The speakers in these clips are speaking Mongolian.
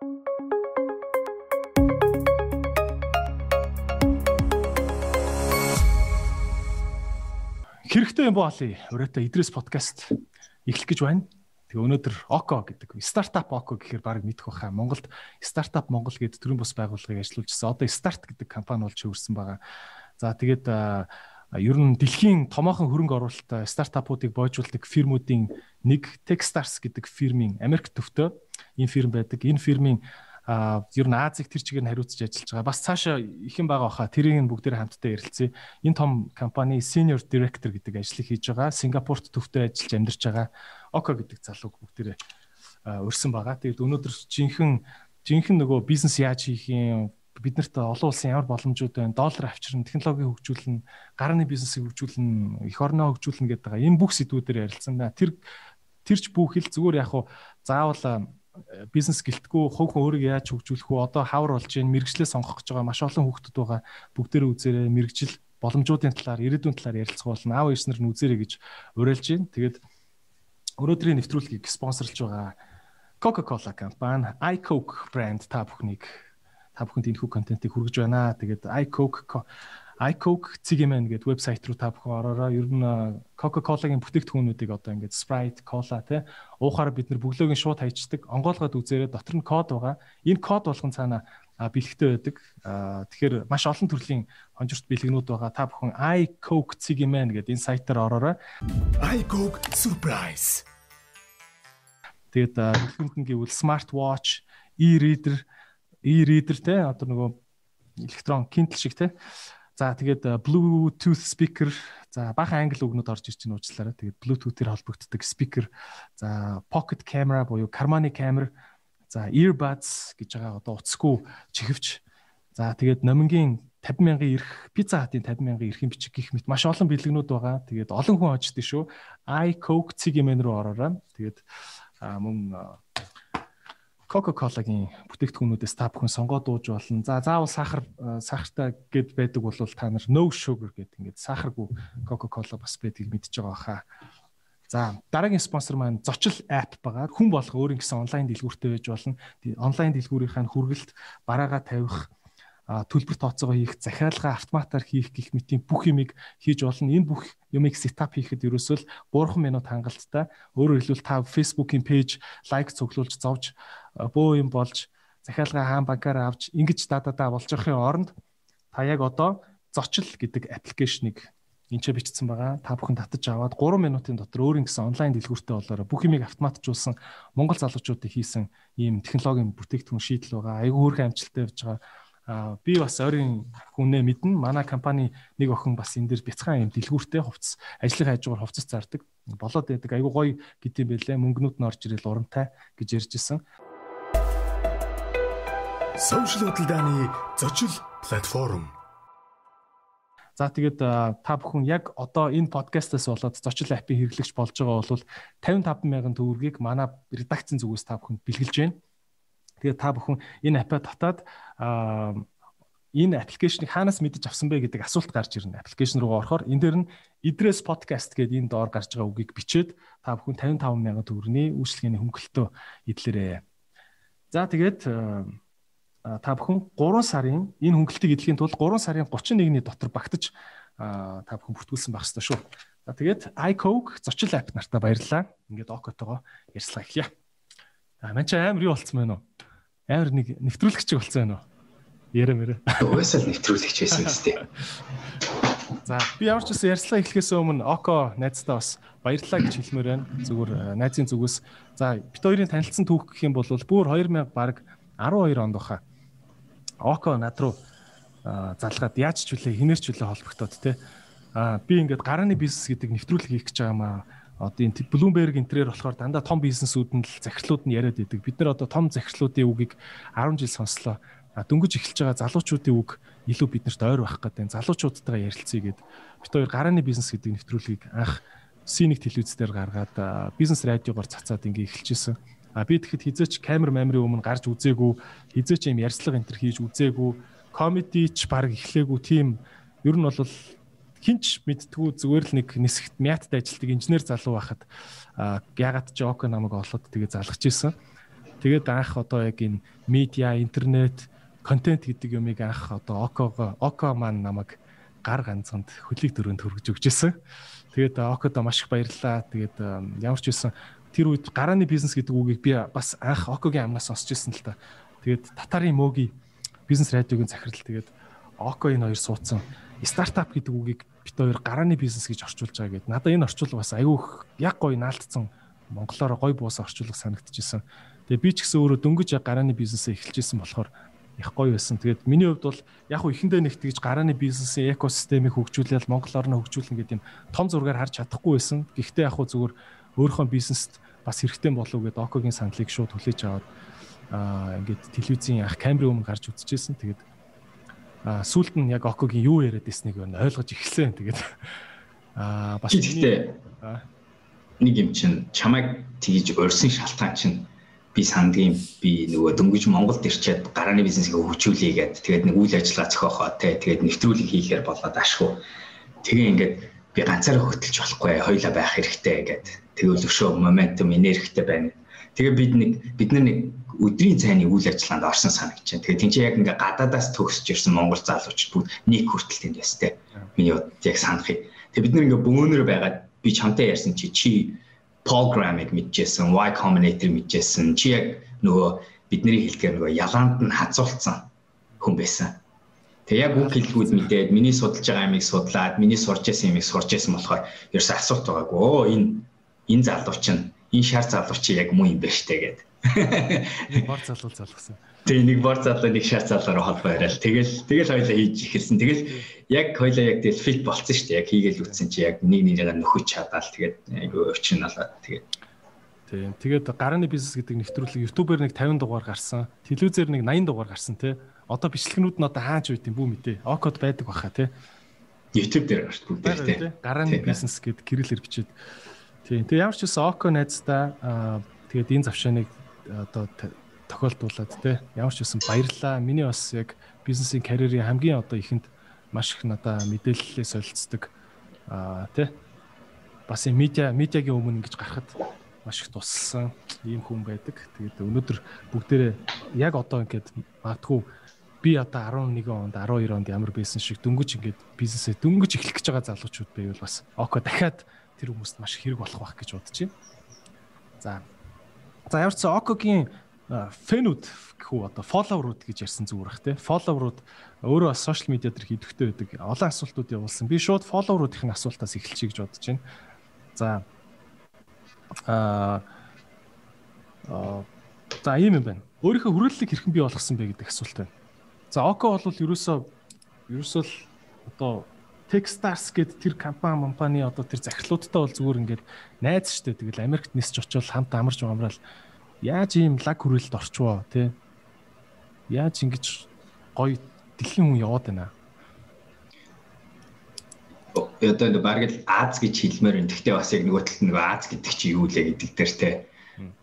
Хэрэгтэй юм боолё. Өрөөтэй Идрээс подкаст эхлэх гэж байна. Тэгээ өнөөдөр Око гэдэг стартап Око гэхээр баг мэдэх байхаа. Монголд стартап Монгол гэдэг төрийн бас байгууллагыг ажиллуулж байсан. Одоо старт гэдэг компани болж хөрсөн байгаа. За тэгээд ер нь дэлхийн томоохон хөрөнгө оруулалт стартапуудыг боожуулдаг фирмүүдийн нэг Techstars гэдэг фирмийн Америк төвтэй энэ фирм байдаг. Энэ фирмийн а ер нь Азийг тэр чигээр нь хариуцж ажиллаж байгаа. Бас цаашаа их юм байгаа баха. Тэрийг нь бүгдээр хамтдаа ярилцъя. Энэ том компани senior director гэдэг ажлыг хийж байгаа. Сингапурт төвтэй ажиллаж амьдарч байгаа. Око гэдэг залууг бүгдээр урьсан байгаа. Тэгээд өнөөдөр жинхэнэ жинхэнэ нөгөө бизнес яаж хийх юм биднэрт олон улсын ямар боломжууд байна доллар авчирна технологи хөгжүүлнэ гарааны бизнесийг хөгжүүлнэ эх орноо хөгжүүлнэ гэдэг байгаа энэ бүх сэдвүүдээр ярилцсан. Тэр тэрч бүхэл зүгээр яг хуу заавал бизнес гэлтгүү хувь хүн өөрийгөө яаж хөгжүүлэх үү одоо хавар болж гин мэрэгчлээ сонгох гэж байгаа маш олон хүүхдүүд байгаа. Бүгдээрээ үзээрэй мэрэгжил боломжуудын талаар ирээдүйн талаар ярилцах болно. Аав ээжнэр нь үзээрэй гэж уриалж байна. Тэгээд өнөөдрийн нэвтрүүлгийг спонсорлж байгаа Coca-Cola компани iCoke брэнд та бүхнийг та бүхэнд энэ хүү контентыг хүргэж байна. Тэгээд iCoke iCoke Cigman гэдэг вебсайт руу та бүхэн ороорой. Ер нь Coca-Cola-гийн бүтээгдэхүүнүүдийг одоо ингээд Sprite, Cola тий уухаар бид нар бөглөөгийн шууд хайчдаг. Онгоолгоод үзээрэй дотор нь код байгаа. Энэ код болгон цаана бэлгтэй байдаг. Тэгэхээр маш олон төрлийн хонжирт бэлгэнүүд байгаа. Та бүхэн iCoke Cigman гэдэг энэ сайтаар ороорой. iCoke Surprise. Тэгээд бэлгэнд нь гэвэл Smart Watch, e-reader, e-reader те одоо нөгөө электрон Kindle шиг те За тэгээд э, Bluetooth speaker за бахан англи үгнүүд орж ирж байна уучлаарай. Тэгээд Bluetooth-ээр холбогддог speaker, за pocket camera буюу карманы камер, за earbuds гэж байгаа одоо утасгүй чихвч. За тэгээд номингийн 50 мянган ирэх пицца хатын 50 мянган ирэх бичиг гих мэт маш олон бэлгэнүүд байгаа. Тэгээд олон хүн очдөө шүү. iCoke цэгийн рүү ороорой. Тэгээд мөн Coca-Cola-гийн бүтээгдэхүүнүүдээс та бүхэн сонгоод дууж болно. За заавал сахар сахартай гэд байдаг бол та нар no sugar гэд ингээд сахаргүй Coca-Cola бас байдгийг мэдж байгаа хаа. За дараагийн спонсор маань зочил app байгаа. Хүн болго өөр ингэсэн онлайн дэлгүүртэй байж болно. Онлайн дэлгүүрийнхаа хүргэлт бараагаа тавих төлбөр тооцоогоо хийх, захиалга автоматар хийх гэх мэтийн бүх юмыг хийж болно. Энэ бүх юмыг сетап хийхэд ерөөсөө л 3 минут хангалттай. Өөрөөр хэлбэл та Facebook-ийн пэйж лайк цуглуулж зовж бөө юм болж захиалга хаан банкаар авч ингэж дададаа болж явахын оронд та яг одоо зочил гэдэг аппликейшнийг энэ ч бичсэн байгаа. Та бүхэн татаж аваад 3 минутын дотор өөр ингэсэн онлайн дэлгүүртэй болоорой бүх юмыг автоматжуулсан Монгол залуучуудыг хийсэн ийм технологийн бүтээгдэхүүн шийдэл байгаа. Айгүй хөөрхөн амжилттай явж байгаа би бас ойрын хүнээ мэднэ. Манай компани нэг охин бас энэ дээр бяцхан юм дэлгүүртэй хувцас ажлын хажуугаар хувцас зардаг. Болоод байдаг. Айгу гоё гэдэм байлээ. Мөнгнүүд нь орж ирэл урамтай гэж ярьж Social хөдөлдааны зочил платформ. За тэгээд та бүхэн яг одоо энэ подкастаас болоод зочил аппыг хэрэглэгч болж байгаа бол 55 мянган төгрөгийг манай редакцийн зүгээс та бүхэнд бэлгэлж байна. Тэгээд та бүхэн энэ аппа татаад энэ аппликейшнийг хаанаас мэдэж авсан бэ гэдэг асуулт гарч ирнэ. Аппликейшн руу орохоор энэ дээр нь Idres podcast гэдэг энэ доор гарч байгаа үгийг бичээд та бүхэн 55 мянган төгрөгийн үйлчлэгээний хөнгөлөлтөө эдлэрээ. За тэгээд та бүхэн 3 сарын энэ хөнгөлөлтийг эдлэхийн тулд 3 сарын 31-ний дотор багтаж та бүхэн бүртгүүлсэн байх ёстой шүү. За тэгээд iCoke зочил апп нартаа баярлалаа. Ингээд Окотогоо ярьцлага эхлэе. А мань ч амар юу болцсон байна уу? амар нэг нэвтрүүлэгч болсон байна уу? Ярэ мэрэ. Уусаал нэвтрүүлэгч байсан үстэй. За би ямар ч гэсэн ярьслаа эхлэхээс өмнө Око найзтаа бас баярлалаа гэж хэлмээр байна. Зүгээр найзын зүгээс. За бит хоёрын танилцсан түүх гэх юм бол бүр 2000 баг 12 онд баха. Око над руу залгаад яаж ч үлээ хинэрч үлээ холбогдоод те. А би ингээд гарааны бизнес гэдэг нэвтрүүлэг хийх гэж байгаа маа одоо энэ Bloomberg энтрээр болохоор дандаа том бизнесүүд нь л захирлууд нь яриад байдаг. Бид нар одоо том захирлуудын үгийг 10 жил сонслоо. А дөнгөж эхэлж байгаа залуучуудын үг илүү биднэрт ойр байх гэдэг. Залуучуудтайгаа ярилцъя гэд бид хоёр гарааны бизнес гэдэг нэвтрүүлгийг анх Синик телевизээр гаргаад бизнес радиогоор цацаад ингээ эхэлчихсэн. А би тэгэхэд хизээч камер мамрын өмнө гарч үзээгүй, хизээч юм ярьцлага энтер хийж үзээгүй, комедич баг эхлээгүй тийм ер нь бол хинч мэдтгүү зүгээр л нэг нисгт мятад ажилтдаг инженер залуу байхад ягаад ч Око намайг олоод тэгээ залгаж исэн. Тэгээд анх одоо яг энэ медиа, интернет, контент гэдэг юмыг анх одоо Окого Око маань намайг гар ганцанд хөлийг дөрөнд хөргөж өгчээсэн. Тэгээд Окодо маш их баярлалаа. Тэгээд ямар ч байсан тэр үед гарааны бизнес гэдэг үгийг би бас анх Окогийн амнаас сонсч ирсэн л та. Тэгээд татарын мөгийн бизнес радиогийн захирал тэгээд Око энэ хоёр суудсан стартап гэдэг үгийг бит хоёр гарааны бизнес гэж орчуулж байгаа гэдэг. Надад энэ орчуулга бас айгүй яг гоё наалтцсан монголоор гоё буус орчуулга санагдчихсэн. Тэгээ би ч гэсэн өөрөө дөнгөж яг гарааны бизнесээ эхэлжсэн болохоор их гоё байсан. Тэгээд миний хувьд бол яг хуу эхэндээ нэг тэгж гарааны бизнесийн экосистемийг хөгжүүлээл Монголоор нь хөгжүүлнэ гэдэг юм том зургаар харж чадахгүй байсан. Гэхдээ яг хуу зүгээр өөрийнхөө бизнест бас хэрэгтэй болов уу гэдэг Окогийн саналыг шууд хүлээж аваад аа ингээд телевизийн ах камерын өмнө гарч үзчихсэн. Тэгээд аа сүүлд нь яг Окогийн юу яриад ирснийг ойлгож эхэлсэн. Тэгээд аа бас гэхдээ нэг юм чинь чамайг тгийж урьсан шалтгаан чинь би сандгийн би нөгөө дөнгөж Монголд ирчээд гарааны бизнесийг хөгжүүлье гэдэг. Тэгээд нэг үйл ажиллагаа зохиохоо те тэгээд нэвтрүүлэг хийхээр болоод ашгүй. Тэгээ ингээд би ганцаараа хөтөлж болохгүй хоёлаа байх хэрэгтэй гэдэг. Тэгвэл өшөө моментум энергитэй байна. Тэгээ бид нэг бид нар нэг өдрийн цайны үйл ажиллагаанд орсон санагч байна. Тэгээ тийч яг ингээ гадаадаас төгсөж ирсэн монгол залуучууд бүгд нэг хүртэл тэнд байсан те. Миний бод яг санахыг. Тэгээ бид нар ингээ бөөнөр байгаад би чамтай ярьсан чи чи програмыг мэдчихсэн, Y Combinator мэдчихсэн. Чи яг нөгөө бидний хэлдгээр нөгөө ялаанд нь хазуулсан хүн байсан. Тэгээ яг үг хэллгүүд мэдээд миний судалж байгаа юмыг судлаад, миний сурч байсан юмыг сурч байсан болохоор ерөөсө асуулт байгаагүй. Оо энэ энэ залууч нь энэ шар залууч чи яг муу юм байна штэ гэдэг. Бор залуу залгсан. Тэгээ нэг бор залуу нэг шар залуугаар холбоо яриад тэгэл тэгэл хоёлаа хийж ихэрсэн. Тэгэл яг хоёлаа яг тэгэл фит болцсон шүү дээ. Яг хийгээл үтсэн чи яг нэг нэрээ нөхөж чадаал тэгээд айгүй өвчин алаад тэгээд Тийм. Тэгээд гарааны бизнес гэдэг нэвтрүүлэг YouTube-ээр нэг 50 дугаар гарсан. Телевизээр нэг 80 дугаар гарсан тий. Одоо бичлэгнүүд нь одоо хааж үйт юм бүү мэдээ. Окод байдаг баха тий. YouTube дээр гарч бүгд тий. Гарааны бизнес гэдэг кириллэр бичээд. Тийм. Тэгээ ямар ч үсэн Око найздаа тэгээд энэ завшааныг одоо тохиолдуулаад тий. Ямар ч үсэн баярлаа. Миний бас яг бизнесийн карьерийн хамгийн одоо ихэнд маш их надаа мэдээлэлээ солилцдог аа тий бас юм медиа медиагийн өмнө ингэж гарахад маш их тусалсан ийм хүн байдаг. Тэгээд өнөөдөр бүгдээрээ яг одоо ингээд магадгүй би одоо 11 онд 12 онд ямар байсан шиг дөнгөж ингээд бизнесээ дөнгөж эхлэх гэж байгаа залуучууд байвал бас око дахиад тэр хүмүүст маш хэрэг болох байх гэж бодож байна. За. За ямар ч окогийн фэнүүд гэхүү одоо фолловерууд гэж ярьсан зүгээр бах те. Фолловерууд өөрөө бас сошиал медиа дээр хийдэгтэй байдаг. Олон асуултууд явуулсан. Би шууд фолловеруудын асуултаас эхэлчихье гэж бодож байна. За аа за ийм юм байна. Өөрийнхөө хүрээллийг хэрхэн бий болгосон бэ гэдэг асуулт байна. За Око бол ерөөсөө ерөөсөө л одоо Techstars гэдэг тэр компани компани одоо тэр захирлуудтай бол зүгээр ингээд найз штэ. Тэгэл Америкт нисч очивол хамт амарч амраал яаж ийм лаг хүрээлэлд орчвоо те яаж ингэж гоё дэлхийн хүн яваад байна? Одоо энэ баг л Аз гэж хэлмээр байна. Гэхдээ бас яг нөгөө талд нөгөө Аз гэдэг чи юу лээ гэдэг дээр те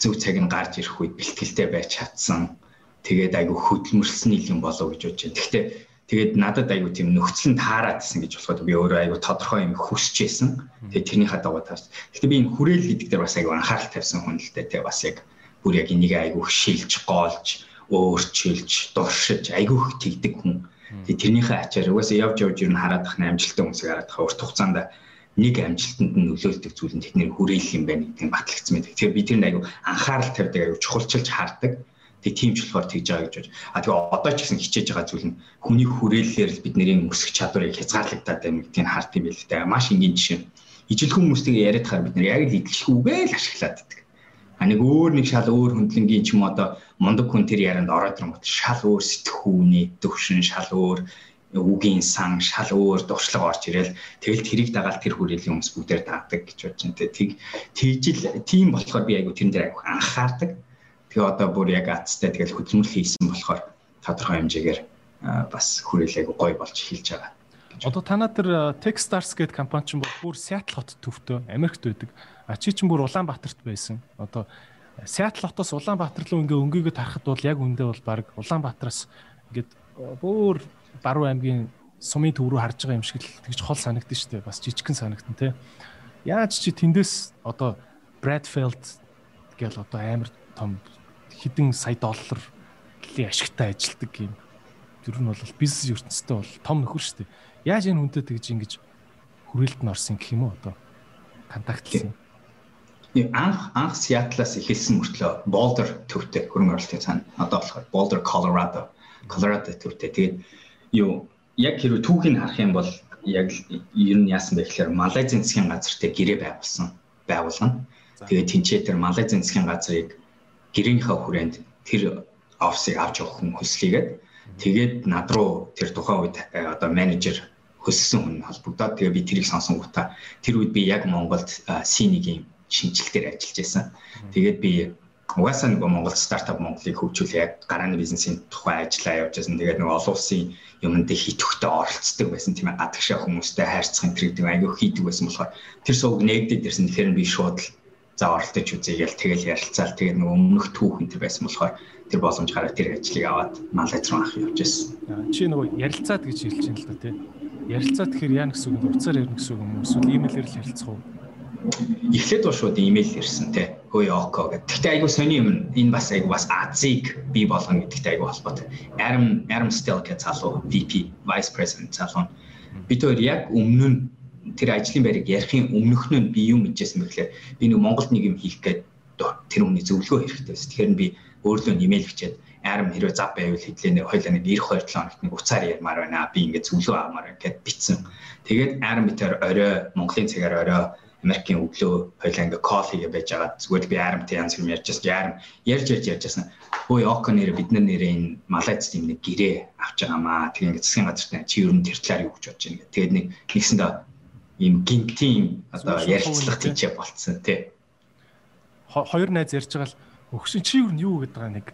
зөв цаг нь гарч ирэх үед бэлтгэлтэй байж чадсан. Тэгээд айгу хөдөлмөрлсөн юм болов гэж бодож байна. Гэхдээ тэгээд надад айгу тийм нөхцөл нь таараадсэн гэж болоход би өөрөө айгу тодорхой юм хүсэж байсан. Тэгээд тэрний хадагуу таарсан. Гэхдээ би энэ хүрээл гэдэг дээр бас айгу анхаарал тавьсан хүн л дээ. Тэ бас яг бүр яг энийг айгу шилж гоолж өөрчилж дуршиж айгу их тэгдэг хүн Тэгээ тэрнийхээ ачаар угаасаа явж явж юу н хараад ах амжилттай хүмүүсийг хараад ах урт хугацаанд нэг амжилтанд нь нөлөөлдөг зүйл нь тэдний хүрээлэл юм байна гэдгийг батлагдсан байдаг. Тэгэхээр би тэр айгу анхаарал тавьдаг айгу чухалчилж хардаг. Тэг тиймч болохоор тэгж байгаа гэж бодож. А тэгээ одоо ч гэсэн хичээж байгаа зүйл нь хүний хүрээллээр л бидний өсөх чадварыг хязгаарлагдаад байна гэдгийг хард юм байл л та. Маш энгийн жишээ. Ижил хүмүүстэйгээ яриад хахаар бид нар яг л идэлшгүйгээ л ашиглаад байдаг. А нэг өөр нэг шал өөр хөндлөнгийн ч юм одоо мундаг хүн тэр ярианд ороод ирэнгүүт шал өөр сэтгхүүний төвшин шал өөр үгийн сан шал өөр дуршлаг орж ирэл тэгэл тэрийг дагаад тэр хүрээлийн хүмүүс бүгдээр даадаг гэж бодож байна. Тэг тэгжил тийм болохоор би айгу тэрэн дээр айгу анхаардаг. Тэгээ одоо бүр яг атстай тэгэл хөдөлмөрлөл хийсэн болохоор тодорхой хэмжээгээр бас хүрээлэл айгу гоё болж эхэлж байгаа. Одоо танаа тэр Techstars гэдэг компани чинь бүр Seattle хот төвтэй Америкт байдаг. А чи чинь бүр Улаанбаатарт байсан. Одоо Сиэтл хотоос Улаанбаатар руу ингээ өнгийгөө тарахад бол яг үндэ бол баг Улаанбаатараас ингээд бүр Баруун аймгийн сумын төв рүү харж байгаа юм шиг л тэгж хол санагдсан шүү дээ. Бас жижигхэн санагдан те. Яаж чи тэндээс одоо Bradfield гээл одоо амар том хэдэн сая долларын ашигтай ажилдаг юм. Тэр нь бол бизнес ертөнцтэй бол том нөхөр шүү дээ. Яаж энэ хүнтэй тэгж ингэж хүрээлт нь орсон гэх юм уу одоо контактлсан. Анх анх Сиатлаас эхэлсэн мөртлөө Boulder төвтэй хөрөнгө оруулалтын цаана одоо болохоор Boulder Colorado Colorado төвтэй. Тэгээд юу яг хэрвээ түүхийг харах юм бол яг ер нь яасан бэ гэхээр Малайзийн засгийн газартай гэрээ байгуулсан байгуулгана. Тэгээд тэнцээ тэр Малайзийн засгийн газрыг гэрээнийхээ хүрээнд тэр офсыг авч явах хүн хүслийгээд тэгээд над руу тэр тухайн үед э, одоо менежер хөссөн хүн холбогдоод тэгээ би тэрийг сонсон гутаа тэр үед би яг Монголд C1-ийн шинжилгээр ажиллаж байсан. Тэгээд би угаасаа нөгөө Монгол стартап Монголыг хөгжүүлэх яг гарааны бизнесийн тухай ажиллаа явж байсан. Тэгээд нөгөө олон улсын юмд хитвхтэй оролцдог байсан тийм ээ гадагшаа хүмүүстэй хайрцах энэ гэдэг аягүй хийдэг байсан болохоор тэр сувг нэгдэд ирсэн. Тэгэхээр би шууд л за оролдож үзье гээл тэгэл ярилцаал тэгээд нөгөө өмнөх түүх энэ байсан болохоор тэр боломж гараад тэр ажлыг аваад Малайз руу ах явж байсан. Чи нөгөө ярилцаад гэж хэлж байна л да тий. Ярилцаад тэгэхээр яа гэсэн үг уцаар ярина гэсэн үг юм уу? Эсвэл имэйлээр л ярилцах уу? Эхлээд бол шууд имэйл ирсэн тий. Хөөе око гэдэг. Гэхдээ айгу сони юм энэ бас айгу бас Азиг би болгоно гэдэгтэй айгу холбоотой. Adam Adam гэж залуу VP Vice President залуу. Бид хоёр яг өмнө нь тэр ажлын байрыг ярихын өмнөх нь би юу мэдчихсэн бэ гэхээр би нэг Монголд нэг юм хийх гээд тэр хүний зөвлөгөө хэрэгтэй байсан. Тэгэхээр би өөрлөө нэмэл бичээд арим хэрвээ зав байвал хэдлээ нэг хоёлаа нэг 92 7 хоногт нэг уцаар ярмаар байна. Би ингээд зөвлөө авмаар байна гэд бичсэн. Тэгээд арим битэр орой Монголын цагаар орой Америкийн өглөө хоёлаа ингээ кол хийгээ байж байгаа. Зүгээр би аримтай янз бүр ярьж байсан. Арим ярьж ярьж ярьжсэн. Өө Око нэр бид нар нэрээ энэ Малайз тийм нэг гэрээ авч байгаамаа. Тэгээ ингээ засгийн газартай чи ер нь тэр талаар юу гэж бодож байна гэх. Тэгээд нэг нэгсэндээ ийм гинтийн одоо ярилцлага тийчээ болцсон тий. Хоёр найз ярьж байгаа л өгсөн чи юу юу гэдэг байгаа нэг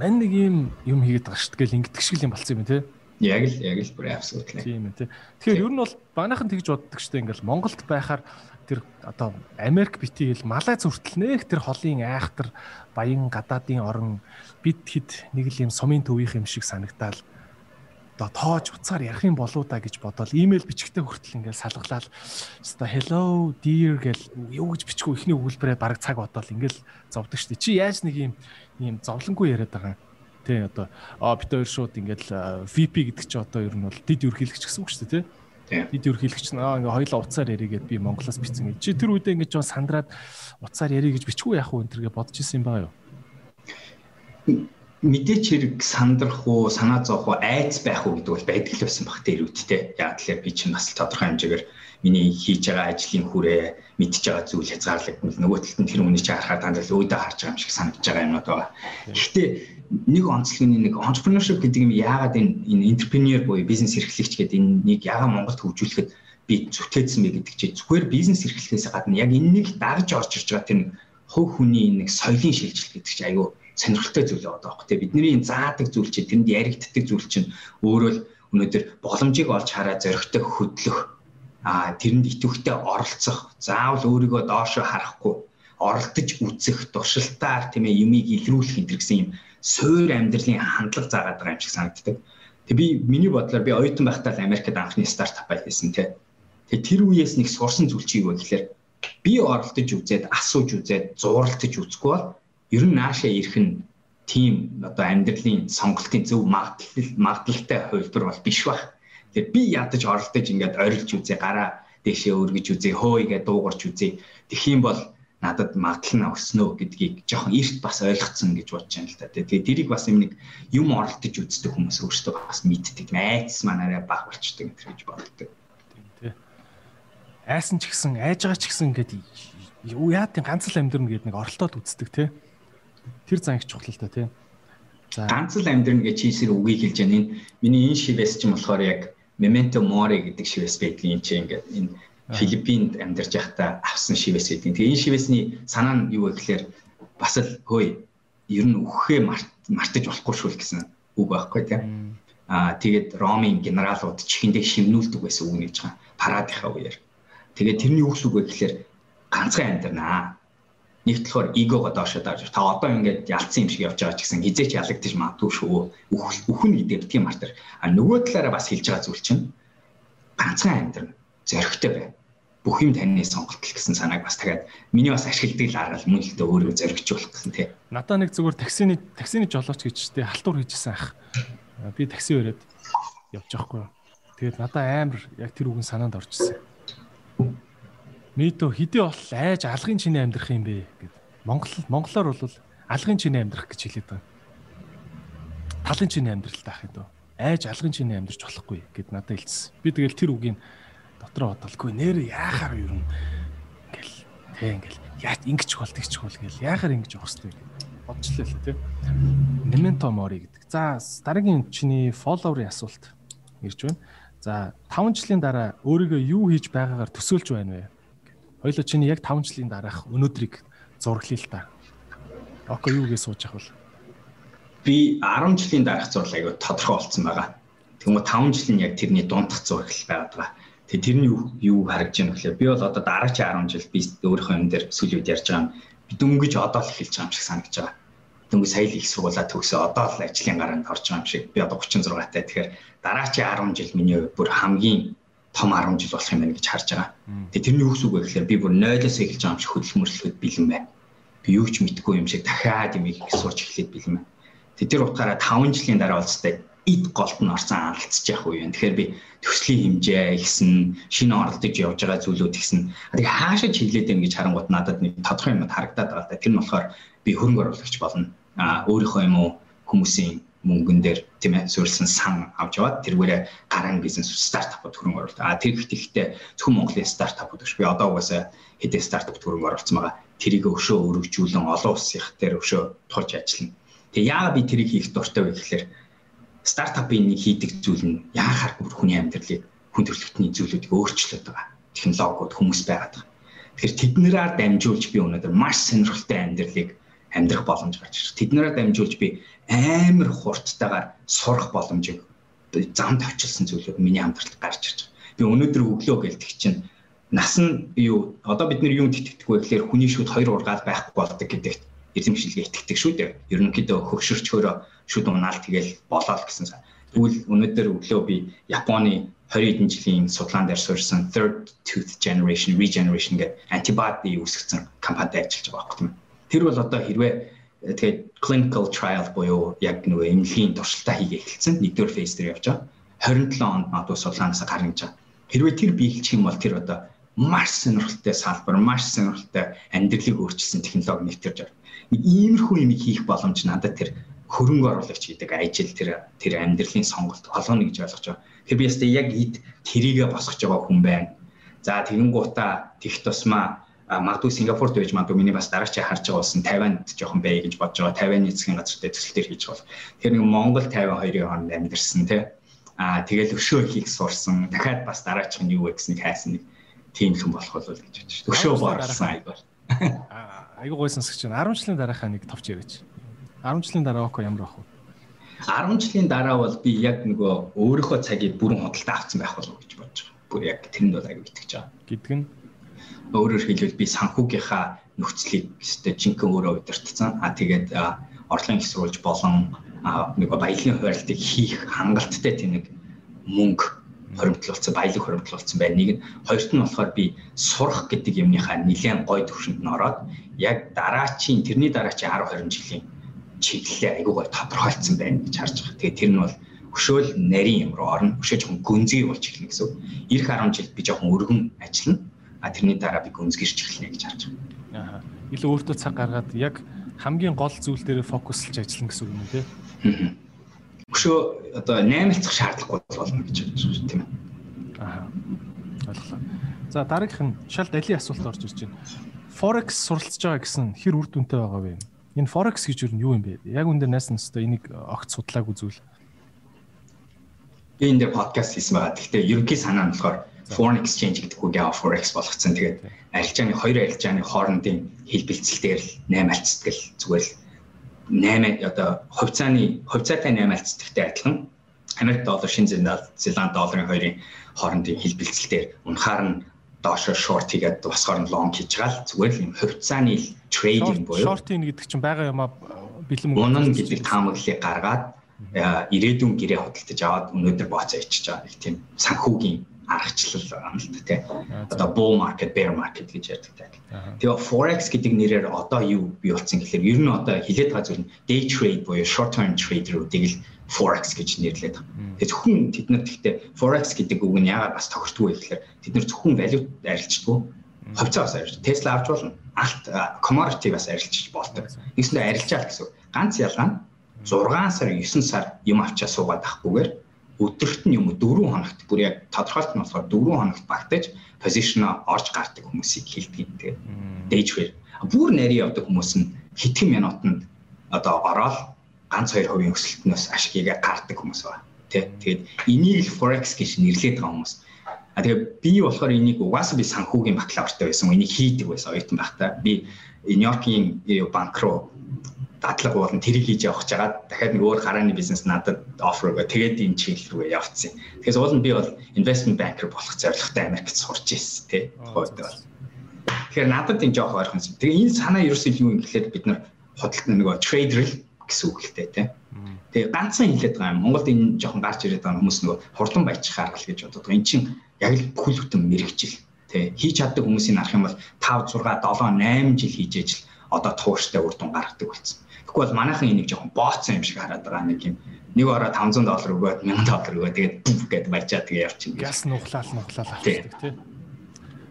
мань нэг юм юм хийгээд байгаа шүү дээ гэл ингэдэг шиг юм болцсон юм тий. Яг л яг л бүр абсолютли. Тийм ээ тий. Тэгэхээр ер нь бол банаахан тэгж боддог шүү дээ ингээл Монголд байхаар тэр одоо Америк битгийл Малайз хүртэл нэх тэр холын айхтар баян гадаадын орон бид хэд нэг л юм сумын төвийнх юм шиг санагдаал одоо тоож уцаар ярих юм болоо да гэж бодоод имэйл бичгтээ хүртэл ингээл салглал өстой hello dear гэл юу гэж бичгүү ихний өгүүлбэрээ бараг цаг бодоол ингээл зовдөг штэ чи яаж нэг юм юм зовлонгүй яриад байгаа? Тий одоо а бид хоёр шууд ингээл VP гэдэг чи одоо ер нь бол дид ерхийлэгч гэсэн үг дээ тий? Дид ерхийлэгч наа ингээ хоёлаа уцаар яригээд би Монголоос бичсэн гэж. Чи тэр үедээ ингээ жоо сандраад уцаар ярих гэж бичгүй яах вэ энэ төргээ бодож исэн юм байгаа юу мэдээч хэрэг сандрах уу, санаа зовх уу, айц байх уу гэдэг бол байдаг л байсан баг тэр үедтэй. Яг тэгэхээр би чинь бас тодорхой хэмжээгээр миний хийж байгаа ажлын хүрээ мэдж байгаа зүйл хязгаарлагдмал нөгөө талд нь тэр хүний чи харахаар дандаа өөдөө харж байгаа юм шиг санагдаж байгаа юмнууд байгаа. Гэхдээ нэг онцлогын нэг entrepreneurship гэдэг юм яагаад энэ энэ entrepreneur буюу бизнес эрхлэгч гэдэг энэ нэг яагаад Монголд хөгжүүлэхэд би зүтгээдсэн бэ гэдэг чи зүгээр бизнес эрхлэхээс гадна яг энэ нэг дагж орж ирж байгаа тэр нэг хувь хүний нэг соёлын шилжилт гэдэг чи айгүй сонирхолтой зүйл байгаа байхгүй тийм бидний заадаг зүйл чинь тэнд яригддаг зүйл чинь өөрөө л өнөөдөр боломжийг олж хараа зоригтой хөдлөх а тэрэнд итвэхтэй оролцох заавал өөрийгөө доошо харахгүй оролдож үзэх туршилтаар тийм ээ юмыг илрүүлэх энэ гэсэн юм суур амьдралын хандлага заагаад байгаа юм шиг санагддаг. Тэг би миний бодлоор би оюутан байхдаа л Америкт анхны стартап байсан тийм. Тэг тэр үеэс нэг сурсан зүйл чи юу вэ гэхээр би оролдож үзээд асууж үзээд зууралтаж үзэхгүй бол ер нь наашаа ирэх нь тийм одоо амьдралын сонголтын зөв магадлал магадлалтай хувилбар бол биш баг. Тэгэхээр би ядаж оролдож ингээд орилж үзье гараа дэшээ өргөж үзье хөөйгээ дуугарч үзье. Тэгэх юм бол надад магадлал нь өснө гэдгийг жоохон эрт бас ойлгоцсон гэж бодож байна л да. Тэгээ тэрийг бас юм нэг юм оролдож үздэг хүмүүс өөрсдөө бас мэддэг. Айц манаараа баг болчдөг гэж боддог. Тийм тий. Айсан ч гэсэн айж байгаа ч гэсэн ингээд юу яа тийм ганц л амьдрын гэдэг нэг оролдоод үздэг тий Тэр зан их чухал л та тий. За ганц л амьдрын гэж чийсэр үгийг хэлж яана. Энэ миний энэ шивэс ч юм болохоор яг Memento Mori гэдэг шивэс байдгийн чинь ингээд энэ Филиппинд амьдарч байхдаа авсан шивэс гэдэг. Тэгээ энэ шивэсний санаа нь юу вэ гэхээр бас л хөөе ер нь үххээ мартаж болохгүй шүү гэсэн үг байхгүй тийм. Аа тэгээд Ромын генералууд чихэндээ шивнүүлдэг байсан үг нэж байгаа. Парадынхаа үеэр. Тэгээд тэрний үг үг вэ гэхээр ганцхан амьдрнаа нэг талаар эгого доошоо давж та одоо ингээд ялцсан юм шиг явж байгаа ч гэсэн хизээч ялагдчих магадгүй шүү. Үхэн гэдэг тийм мартар. А нөгөө талаараа бас хэлж байгаа зүйл чинь ганцхан амьдрын зөрөгтэй бай. бүх юм таны сонголт л гэсэн санааг бас дахиад миний бас ашигладаг л арга мөн л дээ өөрөө зоригжуулах гэсэн тий. Надаа нэг зүгээр таксины таксины жолооч гэж тий халтур хийжсэн ах. Би такси өрөөд явж байхгүй. Тэгээд надаа амар яг тэр үгэн санаанд орчихсон. Митө хэдий бол айж алгын чиний амьдрах юм бэ гэд. Монгол монголоор бол алгын чиний амьдрах гэж хэлээд байгаа. Талын чиний амьдрал таах дөө. Айж алгын чиний амьдрч болохгүй гэд надад хэлсэн. Би тэгэл тэр үгийг дотроо бодолгүй нэр яахаар юу юм ингээл тэг ингээл яаж ингэж бол тэгч бол гэл яахаар ингэж явах хэвтэй бодчихлээ л тий. Memento mori гэдэг. За дараагийн чиний follower-ийн асуулт ирж байна. За 5 жилийн дараа өөрийгөө юу хийж байгаагаар төсөөлж байна вэ? Хоёлоо чиний яг 5 жилийн дараах өнөөдрийг зураглая л та. Око юу гэж сууж явах вэ? Би 10 жилийн дараах зурлал аягүй тодорхой болсон байгаа. Тэгмээ 5 жилийн яг тэрний дундах зураглал байгаад байгаа. Тэгээ тэрний юу харагдж байна гэхлээр би бол одоо дараагийн 10 жил би өөрийнхөө юм дээр сүлүүд ярьж байгаа юм. Би дөнгөж одоо л эхэлж байгаа юм шиг санагдаж байгаа. Дөнгөж сая л их сургуулаа төгсөө одоо л ажлын гараанд орж байгаа юм шиг. Би одоо 36 таа. Тэгэхээр дараагийн 10 жил миний бүр хамгийн том 10 жил болох юм байна гэж харж байгаа. Тэгээ тэрний юу гэсэн үг вэ гэхээр би бүр 0-оос эхэлж байгаа юм шиг хөдөлмөрлөхөд бэлэн байна. Би юу ч мэдэхгүй юм шиг дахиад юм их сурч эхлээд бэлэн байна. Тэгээ тэр утгаараа 5 жилийн дараа болцтой ид голд нь орсон алдчих яах вэ юм. Тэгэхээр би төслийн хэмжээ ихсэн, шинэ оролдож явж байгаа зүйлүүд ихсэн. Тэгээ хаашаа чиглээд байна гэж харангууд надад нэг тодорхой юм харагдаад байгаа. Тэр нь болохоор би хөрөнгө оруулагч болно. А өөрийнхөө юм уу хүмүүсийн мөнгөн дээр тийм ээ суурилсан сан авч яваад тэргээрээ гараан бизнес стартапууд хөрөнгө оруулалт. А тэр ихтэй ихтэй зөвхөн Монголын стартапууд биш. Би одоо угаасаа хэдэн стартапт хөрөнгө оруулсан байгаа. Тэрийг өшөө өргөжүүлэн олон улсын дээр өшөө тулж ажиллана. Тэгээ яагаад би тэрийг хийх дуртай вэ гэхээр стартапын нэг хийдэг зүйл нь яахаар хүний амьдралыг хүн төрөлхтний зүйлүүдийг өөрчлөд байгаа. Технологиуд хүмүүс байгаад байгаа. Тэгэхээр тэднэрээр дамжуулж би өнөөдөр маш сонирхолтой амьдралыг амьдрах боломж гарч ирж. Тэднэрээр дамжуулж би амар хурдтайгаар сурах боломжийг замд очилсан зүйлүүд миний амьдралд гарч ирж байгаа. Би өнөөдөр өглөө гэлдэг чинь нас нь юу одоо бид нар юунд итгэдэг вэ гэхээр хүний шүд хоёр ургаал байхгүй болдог гэдэгт эзэмшилгээ итгэдэг шүү дээ. Ерөнхийдөө хөгшөрчгөөрөө шүд унаал тэгэл болоо л гэсэн. Тэгвэл өнөөдөр өглөө би Японы 20 хэдэн жилийн судлаан дээр суурьсан third tooth generation regeneration гэдэг антибиотик үүсгэсэн компанид ажиллаж байгаа байхгүй юм. Тэр бол одоо хэрвээ тэгээд clinical trial буюу яг нөгөө эмнэлгийн туршилтаа хийгээ эхэлсэн. Нэгдүгээр фейз дээр явж байгаа. 27 онд магадгүй судалгаанаас гарна гэж байна. Хэрвээ тэр биелчих юм бол тэр одоо маш сонирхолтой салбар, маш сонирхолтой амьдралыг өөрчилсөн технологи нэвтэрж байна. Иймэрхүү юм хийх боломж надад тэр хөрөнгө оруулагч гэдэг ажил тэр тэр амьдралын сонголт олгоно гэж ойлгож байгаа. Тэр би ястаа яг ид тэрийгэ босгож байгаа хүн байна. За тэгэн гутаа тех тусмаа магадгүй Сингапурт байж магадгүй миний бас дараачаа харж байгаа болсон Тайванд жоохон бай гэж бодож байгаа. Тайваны засгийн газартай төсөл төр хийж бол. Тэгэхээр нэг Монгол Тайван хоёрын хооронд амьдэрсэн тий. Аа тэгэл өшөө хийх сурсан. Дахиад бас дараачих нь юу вэ гэснийг хайсан нэг тийм хүн болох болов гэж бодож шүү. Өшөө боорсон айгүй. Айгүй гойсон сэгч 10 жилийн дараахаа нэг товч яриач. 10 жилийн дараа око ямар байх вэ? 10 жилийн дараа бол би яг нөгөө өөрийнхөө цагийг бүрэн худалдаа авсан байх болов гэж бодож байгаа. Бүр яг тэрэнд бол аягүй итгэж байгаа. Гэдг нь өөрөөр хэлбэл би санхүүгийнхаа нөхцөлийг өстой жинхэнэ өөрөө удирдсан. А тэгээд орлогын хэсрүүлж болон нэг баялагын хуваарлтыг хийх хангалттай тийм нэг мөнгө хоримтлуулсан, баялаг хоримтлуулсан байна. Нэг нь хоёрт нь болохоор би сурах гэдэг юмныхаа нэлээд гой төвшөнд нь ороод яг дараачийн тэрний дараачийн 10 20 жилийн чиглэлээ айгүй гой тодорхойлцсон байна гэж харж байгаа. Тэгээд тэр нь бол өшөөл нарийн юм руу орно. Өшөө жоохон гүнзгий болж эхэлнэ гэсэн. Ирэх 10 жил би жоохон өргөн ажиллана а тэрний дараа би гүнзгийрч эхэлнэ гэж харж байна. Аа. Илүү өөртөө цаг гаргаад яг хамгийн гол зүйл дээр фокуслж ажиллана гэсэн үг юм тий. Өшөө одоо наймалцах шаардлагагүй болно гэж бодож байгаа тийм ээ. Аа. Ойлголоо. За дараагийнх нь шал дали асуулт орж ирж байна. Forex суралцж байгаа гэсэн хэр үр дүнтэй байгаа вэ? Энэ Forex гэж юу юм бэ? Яг үн дээр найсан өстой энийг огт судлаагүй зүйл. Би энэ дээр подкаст хийсэн байгаа. Гэхдээ ерөнхий санаа нь болохоор foreign exchange гэдэг үгээ forex болгоцсон. Тэгээд арилжааны хоёр арилжааны хоорондын хэлбэлцэлээр л 8 альцдаг л зүгээр л 8 одоо хувьцааны хувьцаатай 8 альцдагтай адилхан. Америк доллар шин Зеланд долларын хоёрын хоорондын хэлбэлцэлээр унахаар нь доошо шорт хийгээд босгоор нь лонг хийж байгаа л зүгээр л юм. Хувьцааны трейдинг буюу. шорт ийн гэдэг чинь байгаа юм а бэлэн унан гэдэг таамаглалыг гаргаад ирээдүйн гэрээ худалдаж аваад өнөөдөр бооцоо ичиж байгаа нэг тийм санхүүгийн аргачлал да тий. Одоо bull market, bear market гэж ярьдаг тий. Тэгээ forex гэдэг нэрээр одоо юу бий болсон гэхээр ер нь одоо хилээд байгаа зүйл нь day trade буюу short term trader-уудыг л forex гэж нэрлэдэг. Тэгээ зөвхөн тэд нар гэхдээ forex гэдэг үг нь яагаад бас тохирдгүй гэхээр тэд нар зөвхөн валют арилждаг. Хувьцаа бас арилж. Tesla авч болно. Алт commodity бас арилжиж болдог. Нэгсэндээ арилжаал гэсэн. Ганц ялгаа нь 6 сар 9 сар юм авчаа суугаад ахгүйгээр өдөрт нь юм 4 хоногт бүр яг тодорхойлт нь болохоор 4 хоногт багтаж позишн орж гардаг хүмүүсийг хилдэг юм тэгээ. Day trade. Бүр нарийн явдаг хүмүүс нь хитгэн минутанд одоо ороод ганц 2% өсөлтнөөс ашигыг гаргадаг хүмүүс байна. Тэ. Тэгээд энийг л forex гэж нэрлэдэг хүмүүс. А тэгээ би болохоор энийг угаасаа би санхүүгийн бакалавртай байсан. Энийг хийдэг байсан оюутан байхдаа. Би Нью-Йоркийн банк руу дадлага болон тэрийг хийж явах гэж байгаа. Дахиад нэг өөр гарааны бизнес надад офер өгөө. Тэгээд энэ чиглэл рүү явцсан. Тэгэхээр уул нь би бол investment banker болох зорилготой Америкт сурч ирсэн тий. Тухайд бол. Тэгэхээр надад энэ жоох ойрхон. Тэгээ энэ санаа ерөөсөө юу юм гэхлээр бид нар худалд нөгөө trader гэсэн үг л тий. Тэгээ ганцхан хэлээд байгаа юм. Монголд энэ жоохон гарч ирээд байгаа хүмүүс нөгөө хурдан баячих аргал гэж боддог. Энд чинь яг л бүхэл бүтэн мэрэгжил тий хийж чаддаг хүмүүсийг харах юм бол 5 6 7 8 жил хийж ажил одоо тууштай үр дүн гаргадаг болсон. Тэгэхгүй бол манайхан энийг жоохон бооцсон юм шиг хараад байгаа нэг юм. Нэг ороо 500 доллар өгөөд 1000 доллар өгөөд тэгээд бүф гэд барьчаа тэгээ явчихна. Гяс нухлаал нухлаал авчихдаг тий.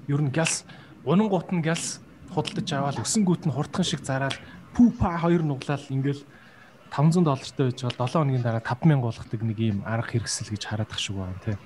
Ер нь гяс унангуут нь гяс худалдаж аваад өсөнгүүт нь хурдхан шиг зараад пүү па хоёр нуглаал ингээл 500 доллартай байж байгаа 7 хоногийн дараа 5000 болгохдаг нэг юм арга хэрэгсэл гэж хараад ах шиг байна тий.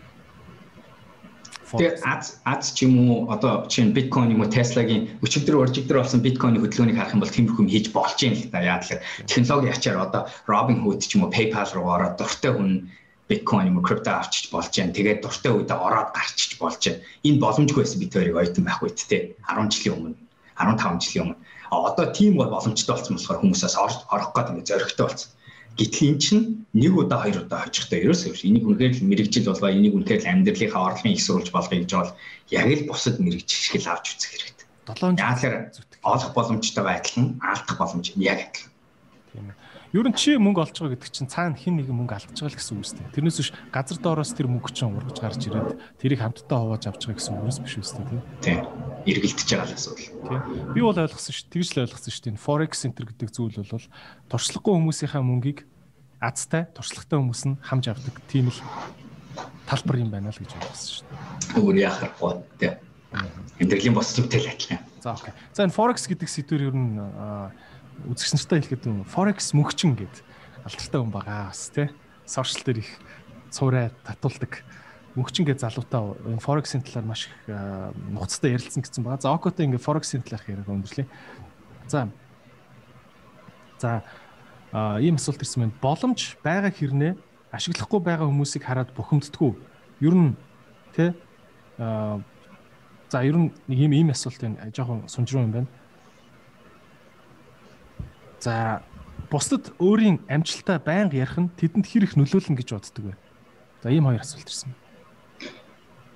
Тэгээ аз аз ч юм уу одоо чинь биткойн юм уу Tesla-гийн өчигдөр уржигдөр болсон биткойны хөдөлгөөнийг харах юм бол тиймэрхүү хийж болж юм л да. Яа тэгэхээр технологи ячаар одоо Robinhood ч юм уу PayPal руу ороод дуртай хүн биткойн юм уу крипто авчиж болж байна. Тэгээд дуртай үедээ ороод гарчиж болж байна. Энэ боломжгүй байсан бид хоёрыг ойтон байх үед те 10 жилийн өмнө 15 жилийн өмнө. Одоо тийм бол боломжтой болсон болохоор хүмүүсээс орох гэдэг зоригтой болсон. Гэтэл эн чинь нэг удаа хоёр удаа хожихтой ерөөсөө биш. Энийг үнэхээр л мэрэгжил болго энийг үнэхээр л амьдралынхаа орлогын их сурвалж болгоё гэж бол яг л бусад мэрэгжил шиг л авч үзэх хэрэгтэй. 7 жил. Олох боломжтойгоо адилхан, алдах боломж яг адилхан. Тийм ээ. Ер нь чи мөнгө олж байгаа гэдэг чинь цаана хин нэгэн мөнгө алдаж байгаа л гэсэн үг үстэй. Тэрнээс биш газар доороос тэр мөнгө чинь ургаж гарч ирээд тэрийг хамтдаа хувааж авч байгаа гэсэн үгнээс биш үстэй тийм. Тийм. Эргэлдэж байгаа л асуудал. Тийм. Би бол ойлгосон шүү. Тэгж л ойлгосон шүү. Энэ forex center гэдэг зүйл бол туршлагагүй хүмүүсийнхаа мөнгийг азтай туршлагатай хүмүүс нь хамж авдаг тийм л талбар юм байна л гэж ойлгосон шүү. Өөр яхахгүй тийм. Амьдралын бослогтой л адилхан. За окей. За энэ forex гэдэг сэдвэр ер нь үзэгч нартай хэлэхэд forex мөгчин гэд алдартай хүн байгаа бас тий. Сошиал дээр их цуурай татуулдаг мөгчин гэж залуутаа forex-ийн талаар маш их нуцтай ярилцсан гэсэн байгаа. За окотой ингээ forex-ийн талаарх яриаг өндөрлөе. За. За ийм асуулт ирсэн байна. Боломж байгаа хэрнээ ашиглахгүй байгаа хүмүүсийг хараад бухимддаггүй. Ер нь тий за ер нь нэг ийм ийм асуулт байна. Жохон сунжруу юм байна За бусдад өөрийн амжилтаа байнга ярих нь тэдэнд хэр их нөлөөлнө гэж боддөг вэ? За ийм хоёр асуулт ирсэн.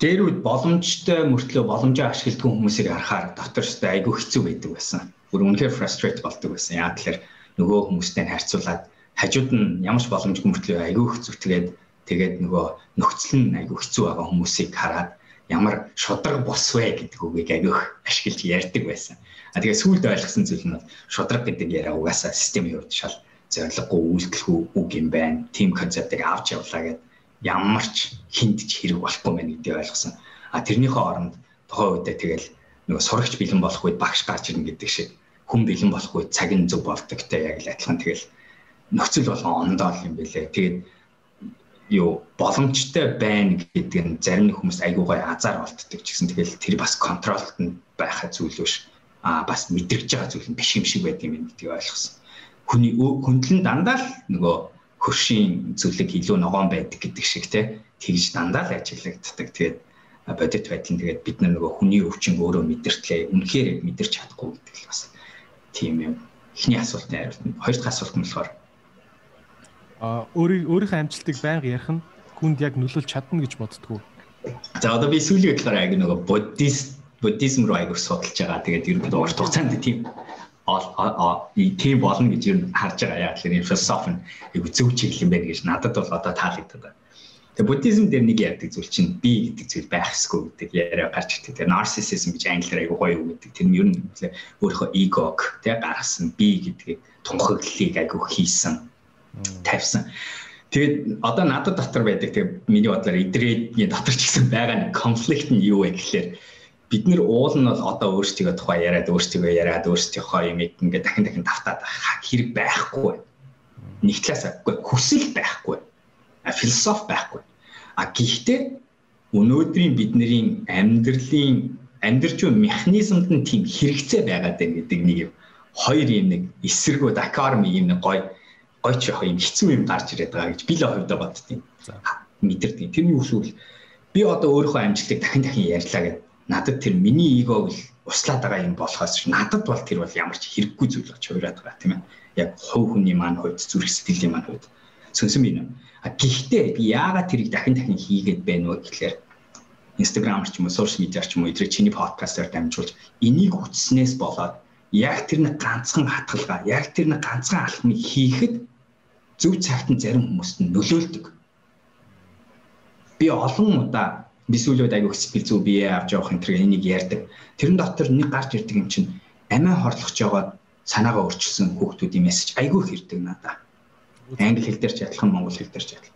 Дээр үед боломжтой мөртлөө боломжоо ашигладаг хүмүүсийг харахаар дотор өстэй айгүй хэцүү байдаг байсан. Бүр үнэхээр frustrate болдог байсан. Яа тэгэхээр нөгөө хүмүүстэй харьцуулаад хажууд нь ямар ч боломжгүй мөртлөө айгүй хэцүү тэгээд тэгээд нөгөө нөхцөл нь айгүй хэцүү байгаа хүмүүсийг хараад ямар шудраг бос вэ гэдэг үгийг агиох ашиглаж ярьдаг байсан. А тэгээ сүүлд ойлгосон зүйл нь шудраг гэдэг яриа угаасаа системийн хувьд шал зориггүй үйлдэлгүй үг юм байна. Тим концептыг авч явлаа гэд ямар ч хинт ч хэрэг болохгүй мэн гэдгийг ойлгосон. А тэрнийхээ оронд тухайн үедээ тэгэл нөгөө сурагч бэлэн болох үед багш гарч ирнэ гэдэг шиг хүн бэлэн болох үед цаг нь зөв болдогтой яг л адилхан тэгэл нөхцөл болгон ондоо юм бэлээ. Тэгээд юу боломжтой байна гэдэг нь зарим хүмүүс айгуугай азар болтдог ч гэсэн тэгэл тэр бас контролт нь байхаа зүйл биш. Аа бас мэдрэгж байгаа зүйл нь биш юм шиг байд юм гэдгийг ойлгосон. Хүний хөндлөн дандаа л нөгөө хөршийн зүйлэг илүү ногоон байдаг гэдэг шиг те тэгж дандаа л ажиглагддаг. Тэгээд бодит байдлын тэгээд бид нөгөө хүний өвчин өөрөө мэдэртлээ үнэхээр мэдэрч чадахгүй гэдэг л бас тийм юм. Эхний асуултын хариулт нь хоёр дахь асуулт нь болохоор а өөрийн өөрийнхөө амжилтыг байнга ярих нь хүнд яг нөлөөлж чадна гэж боддгоо. За одоо би сүүлийн бодлоор аяг нөгөө буддист буддизм руу аяг судалж байгаа. Тэгээд ер нь урт хугацаанд тийм тийм болно гэж ер нь харж байгаа. Яг тэгэхээр философи нь аяг зөв чиглэл юм байна гэж надад бол одоо таалагддаг. Тэгээ буддизм дээр нэг ярьдаг зүйл чинь би гэдэг зүйл байх ёсгүй гэдэг яриа гарч ирдэг. Тэгээ narcissism гэж англиар аягүй гоё үг гэдэг. Тэр нь ер нь өөрийнхөө эгог тэгээ гаргасан би гэдгийг тунхаглалыг аягүй хийсэн тавьсан. Тэгээд одоо надад дотор байдаг тэгээ миний бодлоор эдрээний дотор ч гэсэн байгаа нэг конфликт нь юу вэ гэхээр бид нэр уул нь бол одоо өөрсдөө тухай яриад өөрсдөө яриад өөрсдийнхөө юм ингээд дахин дахин давтаад хэрэг байхгүй. Нэг талаас хүсэл байхгүй философи байхгүй. А гэхдээ өнөөдрийн бидний амьдралын амьдрч буй механизмд нь тийм хэрэгцээ байгаад байна гэдэг нэг юм хоёр юм нэг эсэргүү дакарми юм нэг гой гой ч яг юм хэцүү юм гарч ирээд байгаа гэж би л хувьдаа боддtiin. Мэдэрдэг. Тэрний үсвэл би одоо өөрийнхөө амжилтыг дахин дахин ярьлаа гэдэг. Надад тэр миний эгог л услаад байгаа юм болохоос надад бол тэр бол ямар ч хэрэггүй зүйл болж хувираад байгаа тийм ээ. Яг хувь хүний маань хувьд зүрх сэтгэлийн маань хувьд сонсон би нэ. А гэхдээ би яагаад тэрийг дахин дахин хийгээд байна вэ гэхээр Instagram ч юм уу, social media ч юм уу, эдрэг чиний подкастаар дамжуулж энийг үтснээс болоод яг тэр нэг ганцхан хатгалгаа, яг тэр нэг ганцхан алхмыг хийхэд зөв цагт нь зарим хүмүүст нь нөлөөлдөг. Би олон удаа би сүүлүүд аягүй сэтгэл зүй бие авч явах энэ төр энийг ярьдаг. Тэрэн дотор нэг гарч ирдэг юм чинь амиа хорлохж байгаа санаагаа өөрчилсөн хүүхдүүдийн мессеж аягүй хэрдэг надаа англи хэл дээр ч адилхан монгол хэл дээр ч адилхан.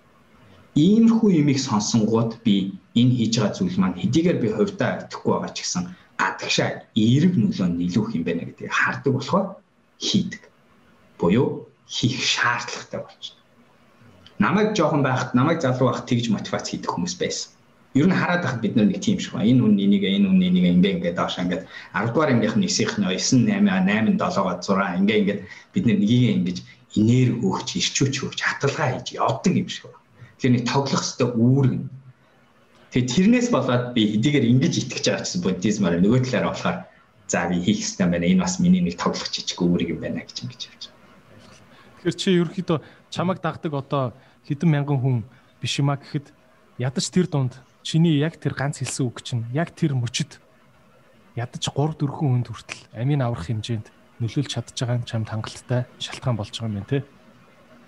Иймэрхүү юмыг сонсонгууд би энэ хийж байгаа зүйл маань хэдийгээр би хувьдаа итгэхгүй байгаа ч гэсэн гадагшаа эерэг нөлөө нийлүүх юм байна гэдгийг хардаг болохоор хийдэг. Буюу хийх шаардлагатай болчихно. Намайг жоохон байхад, намайг залуу байхад тэгж мотивац хийдэг хүмүүс байсан. Ер нь хараад байхад бид нар нэг тийм шиг байна. Энэ хүн энийг, энэ хүн энийг ингээ ингээ доош ингээд 10 дугаар ангийнх нь 9-ийнх нь 9 8 8 7-6 ингээ ингээд бид нар нэгийг ингэж энерги өгч, ирчүүч өгч, хатгалгаа хийж явдаг юм шиг байна. Тэгэхээр нэг тоглох хэвээр үүрэг. Тэгээ тэрнээс болоод би хэдийгээр ингэж итгэж байгаа гэсэн буддизмаар нөгөө талаараа болохоор за би хийх хэрэгтэй байна. Энэ бас миний нэг тоглох жижиг үүрэг юм байна гэж ингэж явж байгаа. Тэгэхээр чи ерөөхдөө чамайг дагдаг одоо хэдэн мянган хүн биш юма гэхэд ядаж тэр дунд чиний яг тэр ганц хэлсэн үг чинь яг тэр мөчөд ядаж 3 4 хүнд хүртэл амийн аврах хэмжээнд нөлөөлж чадж байгаа юм чамд хангалттай шалтгаан болж байгаа юм байна те.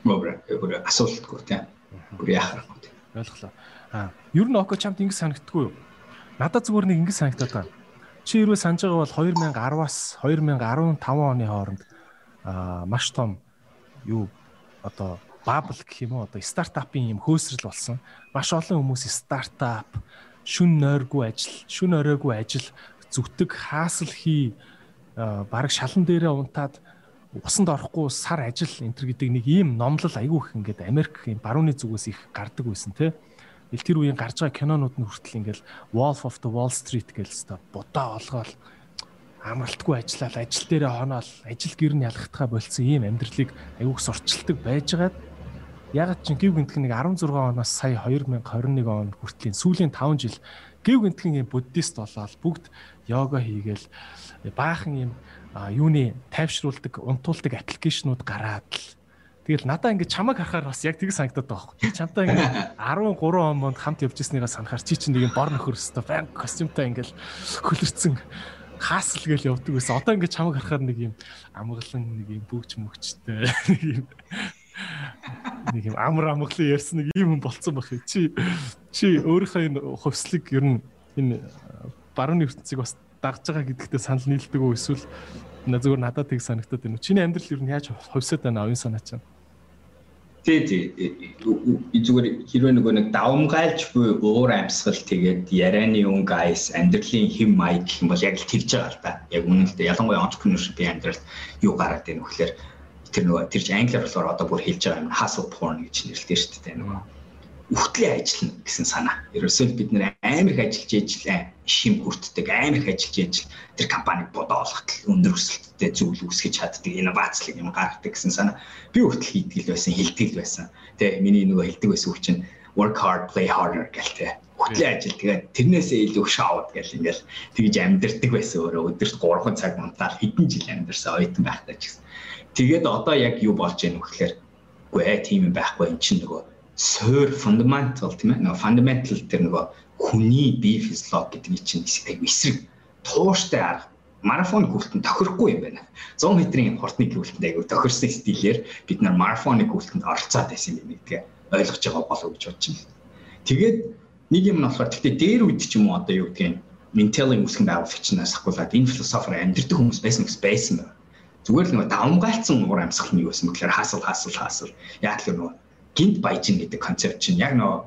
Өөр асуултгүй те. Бүр яахахгүй те. Ойлголоо. Аа, ер нь око чамд ингэ санагддгүй юу? Надад зүгээр нэг ингэ санагдаад байна. Чи хэрвээ санаж байгаа бол 2010-аас 2015 оны хооронд аа маш том юу одоо бабл гэх юм уу одоо стартапын юм хөөсрөл болсон. Маш олон хүмүүс стартап, шүн нойргүй ажил, шүн оройгүй ажил, зүтг хаасл хий баг шалан дээрээ унтаад усанд орохгүй сар ажил энтер гэдэг нэг ийм номлол айгүй их ингээд Америк юм барууны зүгээс их гардаг байсан те. Ил тэр үеийн гарч байгаа кинонууд нь хүртэл ингээл Wolf of the Wall Street гэж өстой будаа олгоол амралтгүй ажиллаад ажил дээрээ хоноол ажил гэр нь ялгахтаа болцсон ийм амьдралыг айгүйх сурчилдаг байжгаад ягаад ч гів гинтхэн нэг 16 оноос сая 2021 он хүртлийн сүүлийн 5 жил гів гинтхэн юм буддист болоод бүгд йога хийгээл баахан юм юуны тайвшруулдаг, унтуулдаг аппликейшнууд гараад л Тэгэл надаа ингэ чамайг харахаар бас яг тийг санагдаад байгаа байхгүй. Чамтай ингэ 13 он монд хамт явж ирснийг санахаар чи чинь нэг юм бор нөхөр өстө банк костюмтай ингээл хөлөрцөн хаасл гээл явдаг байсан. Одоо ингэ чамайг харахаар нэг юм амгалан нэг юм бөгч мөгчтэй нэг юм нэг юм амар амгалан ярьсан нэг юм болцсон байх. Чи чи өөрийнхөө энэ хувьслыг ер нь энэ барууны ертөнцийг бас дагж байгаа гэдэгтээ санал нийлдэг үү эсвэл зүгээр надад тийг санагтаад байна уу? Чиний амьдрал ер нь яаж хувьсаад байна оюун санаа чинь? Тий, тий. Зүгээр хэрвээ нөгөө нэг давмгайлж буй уур амьсгал тэгээд ярианы өн гайс амьдралын хэм маяг гэх юм бол яг л тэгж байгаа л да. Яг үнэндээ ялангуяа entrepreneurship-ийн амьдралд юу гараад байна вэ гэхээр тэр нөгөө тэр чинь англиар болохоор одоо бүр хэлж байгаа юм hustle porn гэж нэрлэдэг шүү дээ нөгөө үхтлээ ажиллана гэсэн санаа. Ерөөсөө бид нэр амар их ажиллаж ижил шим хүртдэг амар их ажиллаж ижил тэр компаниг бодоолоход өндөр өсөлттэй зүйл үүсгэж чаддаг инновацлог юм гаргадаг гэсэн санаа. Би хүртэл хийдэг л байсан, хэлдэг л байсан. Тэ миний нөгөө хэлдэг байсан үг чинь work hard, play harder гэлтэй. Үхтлээ ажил тэгээд тэрнээсээ илүү шоуд гэл ингээл тэгж амьдэрдэг байсан өөрөө өдөрт 3 цаг унтаад хэдэн жил амьдэрсэн оюутан байхдаа ч гэсэн. Тэгээд одоо яг юу болж байна вэ гэхээр үгүй ээ тийм юм байхгүй эн чинь нөгөө суур fundamental тийм ээ нөгөө fundamental тэр нөгөө хүний бие физиологи гэдэг чинь аяг эсрэг тууштай арга марафон гүйлтэнд тохирохгүй юм байна. 100 метрийн хурдны гүйлтэнд аяг тохирсон стилээр бид нар марафоны гүйлтэнд оролцоод байсан юм гэдгээ ойлгож байгаа болов гэж бодож байна. Тэгээд нэг юм нь болохоор гэхдээ дээр үед ч юм уу одоо юу гэдгийг Intel-ийн үүсгэн байгуулагчнаас ахгуулаад энэ философиор амьдрэх хүмүүс байсан гэж байсан байна. Зүгээр л нэг давмгайлцсан уур амьсгал нь юу байсан гэхээр хаасал хаасал хаасал. Яг л нөгөө гинт баяжин гэдэг концепт чинь яг нөгөө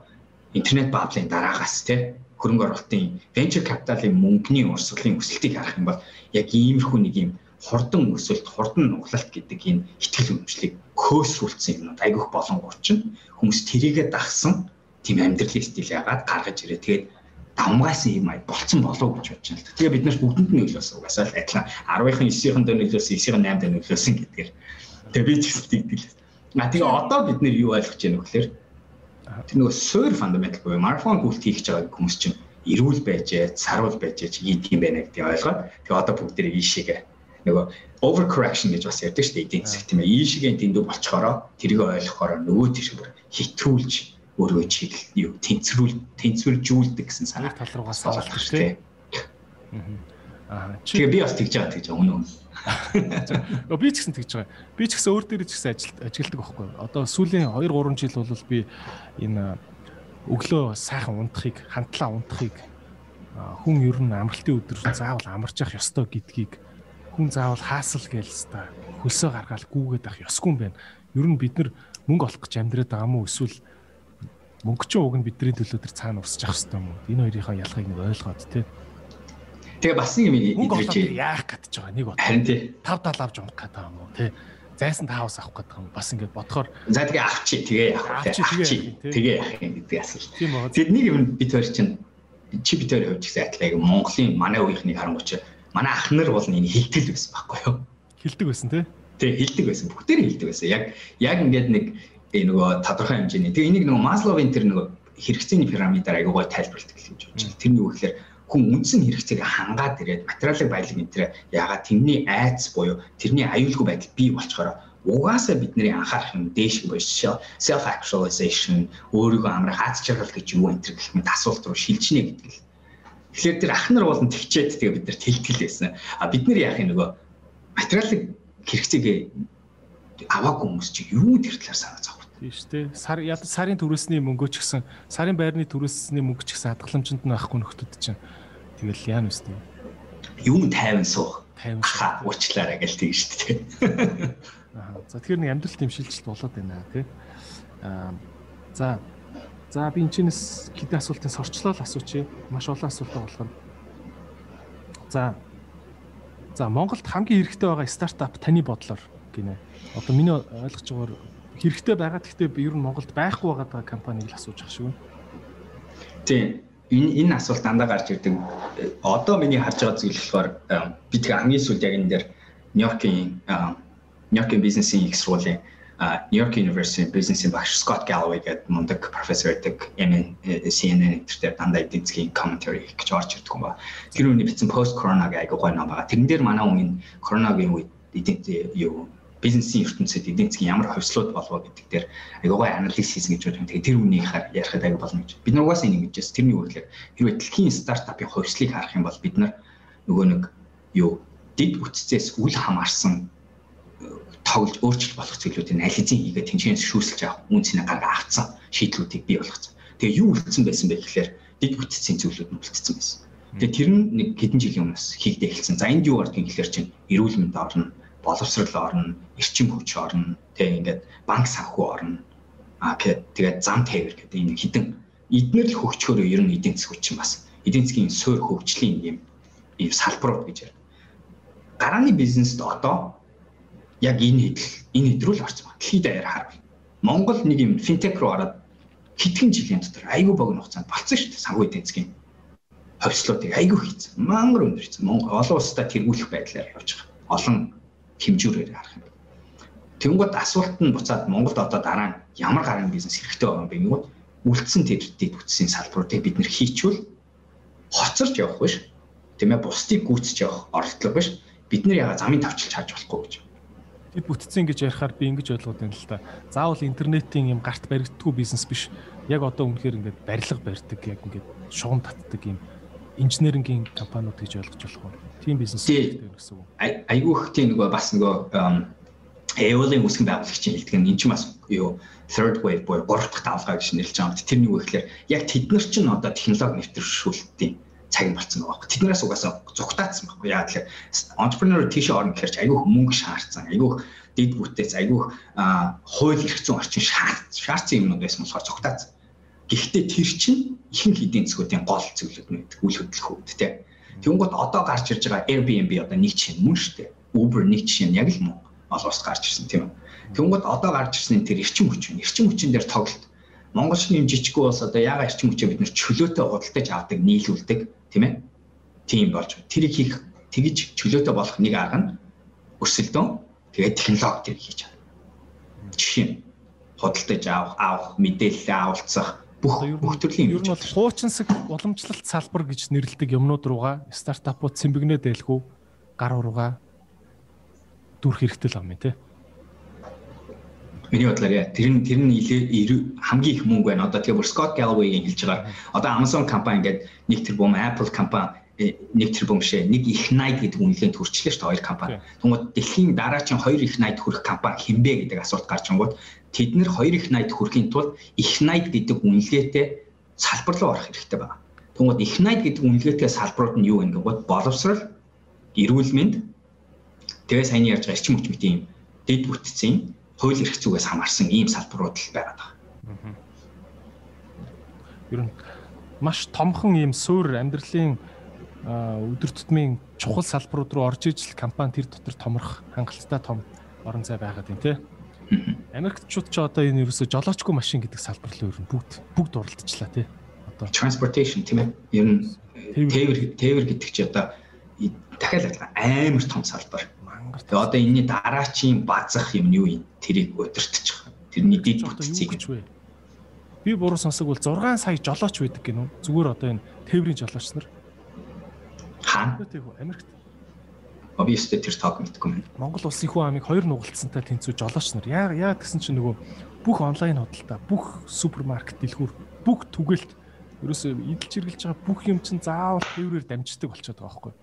интернет баблын дараагаас тий хөрөнгө оруулалтын venture capital-ийн мөнгөний урсгалын өсөлтийг харах юм бол яг иймэрхүү нэг юм хурдан өсөлт, хурдан нуглалт гэдэг энэ ихтгэл үнэмшлийг хөөсрүүлсэн юмнууд айгүйх болонгууд чинь хүмүүс тэрийгэ дагсан тийм амьдралын стил ягаад гаргаж ирээ. Тэгээд давмгайсан юм ай болцсон болов гэж бодож байна л да. Тэгээ бид нар бүгдэнд нь нөлөөсөн угаасаа л адилхан 10-ын 9-ийн дөр нөлөөсөн 9-ийн 8-д нөлөөсөн гэдгээр. Тэгээ би ч гэсэн тэгдэл. А тэгээ одоо бид нар юу ойлгож байна вэ гэхээр тэр нөгөө суур фундаментал буюу марафон гүйлт хийх гэж байгаа хүмүүс чинь эрүүл байжээ, сарвал байжээ чи хийдэг юм байна гэдэг ойлгоод тэгээ одоо бүгдээ ийшээгээ нөгөө over correction гэж бас ярьдаг шүү дээ эдийн засаг тийм ээ ийшээгээ дэндүү болцохороо тэрийг ойлгохороо нөгөө тийш бүр хитрүүлж өөрөө чиг юу тэнцвэрүүл тэнцвэржүүлдэг гэсэн санаа тал руугаа салах шүү дээ. Аа. Тэгээ би бас тэгж байгаа тэгж өмнө өмнө. Өө би ч гэсэн тэгж байгаа. Би ч гэсэн өөр дээр ч гэсэн ажил ажилладаг байхгүй. Одоо сүүлийн 2 3 жил бол би энэ өглөө сайхан унтахыг, хамтлаа унтахыг хүн ер нь амралтын өдөр заавал амарч явах ёстой гэдгийг хүн заавал хаасал гээл хэвээр хөлсөө гаргаал гүүгээд авах ёсгүй юм байна. Ер нь бид нар мөнгө олох гэж амьдраад байгаа мó эсвэл мөнгө чинь уг нь бидний төлөө тэр цаана явах хэрэгтэй юм уу? Энэ хоёрын ялгааг нэг ойлгоод тий. Тэгээ бас юм идэж яах гэж байгаа нэг бод. Харин тий. Тав тал авч унах гэдэг юм уу тий. Зайсан таавас авах гэдэг юм бас ингээд бодохоор за тэгээ авчи тэгээ яах вэ? Авчи тэгээ яах юм гэдэг асууж. Тэгээд нэг юм бид хоёр чинь чи бид хоёр хувьд гэсэн адилхан Монголын манай үеийнхнийг харангуйч манай ах нар бол энэ хилтгэл байсан байхгүй юу? Хилдэг байсан тий. Тэг хилдэг байсан. Бүгдээр хилдэг байсан. Яг яг ингээд нэг нөгөө тодорхой хэмжээний. Тэгээ энийг нөгөө Масловын тэр нөгөө хэрэгцээний пирамидаар аягүй гой тайлбарладаг гэж бодож байна. Тэр нь юу гэхээр хүн үндсэн хэрэгцээг хангаад ирээд материалын баялаг энэ тэр ягаад тэрний айц буюу тэрний аюулгүй байдал бий болчоор угаасаа бидний анхаарах юм дээш буюу self actualization өөрийгөө амрах аз жаргал гэж юу энэ гэх мэт асуулт руу шилжнэ гэдэг л. Тэгэхээр тэр ах нар болон тэгчээд тэгээ бид нар тэлтгэл байсан. А бид нар яах юм нөгөө материалын хэрэгцээг аваагүй хүмүүс чи юу тэр талаар санаа зов Тийм шүү дээ. Сар ядаж сарын төрөөсний мөнгөө ч гэсэн сарын байрны төрөөсний мөнгө ч гэсэн хадгаламжинд нь байхгүй нөхдөд чинь. Тэгэл яа нүс тийм. Юм тайван суух. Тайван хаа уучлаарай гэж тийм шүү дээ. Аа. За тэгэхээр нэг амьдрал тийм шилжилт болоод байна тий. Аа. За. За би энэ чинээс хэдэн асуултын сорчлоо л асуучих. Маш олон асуултаа болох нь. За. За Монголд хамгийн хэрэгтэй байгаа стартап таны бодлоор гинэ. Одоо миний ойлгож байгаагаар хэрэгтэй байгаа. Гэхдээ ер нь Монголд байхгүй байгаа компаниг л асууж ах шүү. Тийм. Энэ энэ асуулт дандаа гарч ирдэг. Одоо миний харж байгаа зүйл болохоор би тэгээ хамгийн сүүлд яг энэ дээр Нью-Йоркийн Нью-Йоркийн бизнесийн их сургуулийн York University бизнесийн багш Scott Galloway гэдэг мундаг профессор гэдэг CNN дээр дандаа эдийн засгийн commentary хийж орж ирдэг юм ба. Тэр үний бичсэн post corona гэх айгуу гой ном байгаа. Тэрэн дээр манай хүн коронагийн үед эдийн юу бизнесийн ертөнцид эдийн засгийн ямар хувьслууд болов гэдэг дээр аюугай анализ хийсэн гэж байна. Тэгээ тэр үнийг ярихад аюу болно гэж. Бид нар угаасаа энийг мэдээс тэрний үгээр хэрвээ дэлхийн стартапын хувьслыг харах юм бол бид нар нөгөө нэг юу дэд бүтцээс үл хамаарсан э, тоглож өөрчлөлт болох зүйлүүдийн аль хэзээ хийгээд тэнцэнээс шүүсэлж авах үнцнийг гаргаа авцсан шийдлүүдийг бий болгоцсон. Тэгээ юу үлдсэн байсан бэ гэхээр дэд бүтцийн зүйлүүд нь үлдсэн байсан. Тэгээ тэр нь нэг хэдэн жилийн өмнөөс хийгдэ эхэлсэн. За энд юу гардаг гэхээр чинь эрүүл мэнд орно боловсрал орно, эрчим хүч орно, тэг ингээд банк санхүү орно. А тэгээд зам тээвэр гэдэг энэ хідэн эднэр л хөгчхөөр ер нь эдийн засаг хүчин бас эдийн засгийн суур хөгжлийн юм ийм салбарууд гэж байна. Гарааны бизнест одоо яг энэ хэдэл энэ хэдрүүл орсон байна. Дэлхийд даяар харвал. Монгол нэг юм финтек руу ороод хэдхэн жилийн дотор айгүй богино хугацаанд болцсон шүү дээ санхүү эдийн засгийн хөвслүүдийг айгүй хийцэн. Мангар өндөр хийцэн. Монгол олон улстай тэргүүлэх байдлаар явж байгаа. Олон хэмжүүрээр харах юм. Тэнгүүд асуулт нь буцаад Монголд одоо дараа нь ямар гарын бизнес хэрэгтэй байгаа юм бэ гэвэл үлдсэн тэдэртийг бүтцийн салбаруудыг бид нэр хийчвэл хоцорч явах биш. Тийм ээ бусдыг гүйцэж явах оролдлого биш. Бид нар яга замын тавчилж хааж болохгүй гэж. Тэд бүтцэн гэж ярихаар би ингэж ойлгоод байна л да. Заавал интернетийн юм гарт баригддаггүй бизнес биш. Яг одоо үнэхээр ингээд барилга барьдаг, яг ингээд шугам татдаг юм инженерингийн компаниуд гэж ойлгож болох уу? Тийм бизнес гэдэг гэсэн үг. Айгүйх тийм нөгөө бас нөгөө AOL-ын үсгэн байгуулагчийн хэлдэг нь энэ ч бас юу third wave буюу гурав дахь давлгаа гэж нэрлэж байгаа. Тэр нь юу гэхээр яг тэд нар чинь одоо технологи нэвтрүүлэлтийн цаг болсон байгаа байхгүй. Тэднээс угаасаа зүгтаацсан байхгүй. Яа тэгэхээр entrepreneur тийш орно гэхээр ч айгүй мөнгө шаардсан. Айгүй дэд бүтээц айгүй хууль эрх зүйн орчин шаардсан юмнууд байсан болохоор зүгтаацсан. Гэхдээ тэр чинь ихэнх эдийн засгуудын гол зөвлөд нь гэдэг үйл хөдлөхүүд тий. Тэнгууд одоо гарч ирж байгаа Airbnb одоо нэг жишээ мөн шүү дээ. Uber нэг жишээ нь яг л мөн олоос гарч ирсэн тийм үү. Тэнгууд одоо гарч ирсэн тэр эрчим хүч нь эрчим хүчин дээр тоглолт Монголчны юм жижиггүй бас одоо яга эрчим хүчээ бид нар чөлөөтэй худалдаж авдаг, нийлүүлдэг тийм ээ. Тийм болж тэрийг хийх тэгж чөлөөтэй болох нэг арга нь өрсөлдөөн тэгээд технологи төр хийж байгаа. Жишээ нь худалдаж авах, авах, мэдээлэл авалцах бүх бүх төрлийн юм. Ер нь бол хуучинсаг уламжлалт салбар гэж нэрлэдэг юмнууд руугаа стартапууд цэмбэгнээд байлгүй гар урууга дүрх хэрэгтэй л юм тий. Миний бодлоор яа тэр нь тэр нь хамгийн их мөнгө байна. Одоо тэгээ бүр Scott Galloway-ийн хэлж байгаа. Одоо Amazon компани ингээд нэг тэрбум, Apple компани нэг тэрбум шээ, нэг их найд гэдэг үнэлгээнд хүрчлээ шүү дээ хоёр компани. Тэгмээд дэлхийн дараачийн хоёр их найд хүрэх компани хинбэ гэдэг асуулт гарч ирэнгүүт тэд нэр хоёр их найд хүрэхийн тулд их найд гэдэг үнэлгээтэй салбар руу орох хэрэгтэй байна. Тэгмээд их найд гэдэг үнэлгээтэй салбарууд нь юу гэвэл боловсрал, эрүүл мэнд, тэгээ саяны ярьж байгаа эрчим хүч мэт юм дэд бүтцийн хууль эрх зүгээс хамаарсан ийм салбарууд л байгаад байгаа. Ер нь маш томхон ийм суур амьдралын өдөр тутмын чухал салбарууд руу орж ижил компани тэр дотор томрох хангалттай том орон зай байгаад байна те. Америкчууд ч одоо энэ ерөөсө жолоочгүй машин гэдэг салбар руу ер нь бүгд бүгд уралдчихлаа те. Одоо transportation тийм ээ. Ер нь тээвэр тээвэр гэдэг чи одоо дахиад амар том салбар. Тэгээ одоо энэний дараачийн базах юм нь юу юм? Тэрийг удирдах. Тэрний дэд бүтцийг гэж вэ? Би буруу сонсог бол 6 сая жолооч байдаг гинөө. Зүгээр одоо энэ тээврийн жолооч нар. Хаана? Америкт. Обвиэстэй тэр таг мэдгүй юм. Монгол улсын хүн амыг хоёр нугалтсантай тэнцүү жолооч нар. Яа яа гэсэн чинь нөгөө бүх онлайн худалдаа, бүх супермаркет дэлгүүр, бүх түгэлт ерөөсөө идэлж хэрглэж байгаа бүх юм чинь заавал тээврээр дамждаг болчиход байгаа байхгүй?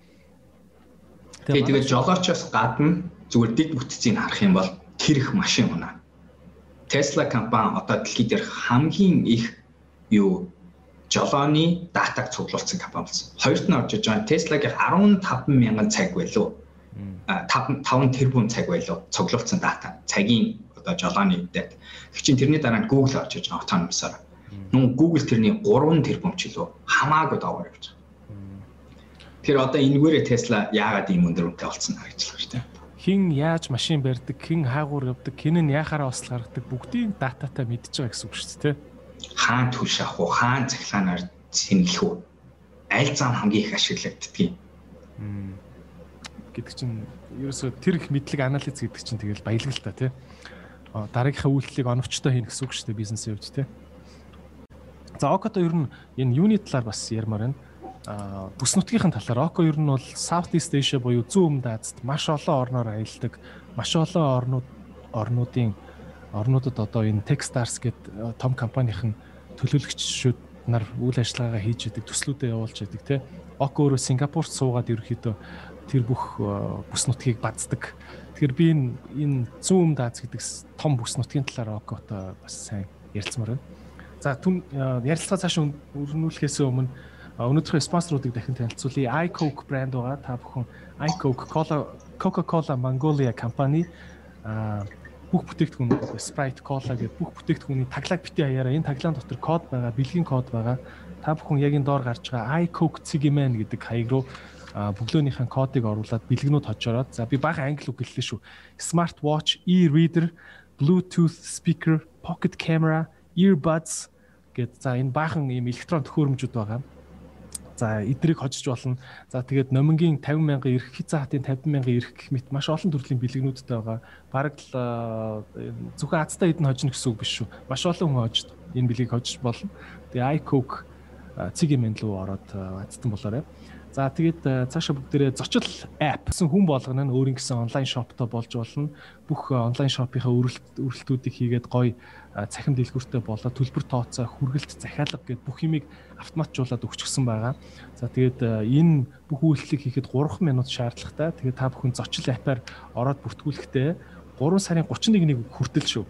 Тэгээ тэгээд жолоочоос гадна зүгээр дэд бүтцийг харах юм бол тэр их машин унаа. Tesla компани одоо дэлхийд хамгийн их юу жолооны датаг цуглуулсан компани болсон. Хоёрт нь орж иж байгаа Tesla-гийн 15 мянган цаг байлуу. 5 5 тэрбум цаг байлуу цуглуулсан дата. Цагийн одоо жолооны дата. Тэг чинь тэрний дараа Google орж иж байгаа autonomous-аар. Нүн Google тэрний 3 тэрбум ч илүү хамаагүй доогоор явж байгаа. Тэгэхээр одоо энэгээрээ Tesla яагаад ийм өндөр үнэтэй хэлж байгаа шүү дээ. Хин яаж машин барьдаг, хин хаагуур явдаг, хин нь яхаараа осол гаргадаг бүгдийн дататай мэдж байгаа гэсэн үг шүү дээ. Хаан түлш авах уу, хаан цахилгаанаар сэнгэлэх үү? Аль зам хамгийн их ашиглагддгийг. гэдэг чинь ерөөсө тэр их мэдлэг анализ гэдэг чинь тэгэл баялаг л та тий. Дараагийнхаа үйлдэлийг оновчтой хийнэ гэсэн үг шүү дээ бизнесийн хувьд тий. За Окото ер нь энэ юуны талаар бас ярмаар байна бүс нутгийн талаар Око ер нь бол South East Asia буюу зүүн өмнөд Азид маш олон орноор аялдаг. Маш олон орнууд орнуудын орнуудад одоо энэ Techstars гэдэг том компанийн төлөөлөгчшүүд нар үйл ажиллагаагаа хийж идэг, төслүүдэд явуулж идэг тий. Око өөрөө Сингапурт суугаад ерөөхдөө тэр бүх бүс нутгийг баздаг. Тэгэхээр би энэ энэ зүүн Аз гэдэг том бүс нутгийн талаар Окото бас сайн ярилцмаар байна. За түн ярилцлага цааш өрнүүлэхээс өмнө өнөөдрийн спонсоруудыг дахин танилцуулъя. iCoke брэнд байгаа. Та бүхэн iCoke Cola Coca-Cola Mongolia компани бүх бүтээгдэхүүн Sprite Cola гэдэг бүх бүтээгдэхүүний таглаг бити хаяараа энэ таглаан дотор код байгаа, бэлгийн код байгаа. Та бүхэн яг энэ доор гарч байгаа iCoke Cigman гэдэг хаяг руу бөглөөнийхэн кодыг оруулаад бэлгнүүд хожоороод за би бага англи үг хэллээ шүү. Smart watch, e-reader, Bluetooth speaker, pocket camera, earbuds гэд за энэ баахан ийм электрон төхөөрөмжүүд байгаа. За эдрийг хожиж болно. За тэгээд номингийн 50 мянган эрх хязаа хатын 50 мянган эрх гэх мэт маш олон төрлийн бэлгэнүүдтэй байгаа. Бараг л зөвхөн азтай хэдэн хожно гэсэн үг биш шүү. Маш олон хүн хожид энэ бэлгийг хожиж болно. Тэгээ iCook цэгийн мэнлүү ороод азтан болоорой. За тэгээд цаашаа бүгдээрээ зочил app гэсэн хүн болгоно нь өөрийн гэсэн онлайн шоптой болж болно. Бүх онлайн шопынхаа өрөлтүүдийг хийгээд гоё цахим дэлгүүртэй болоод төлбөр тооцоо, хүргэлт захиалга гэд бүх юмыг автоматжуулаад өгчихсөн байгаа. За тэгээд энэ бүх үйлчлэгийг хийхэд 3 минут шаардлагатай. Тэгээд та бүхэн зочил апаар ороод бүртгүүлэхдээ 3 сарын 31-ний хүртэл шүү.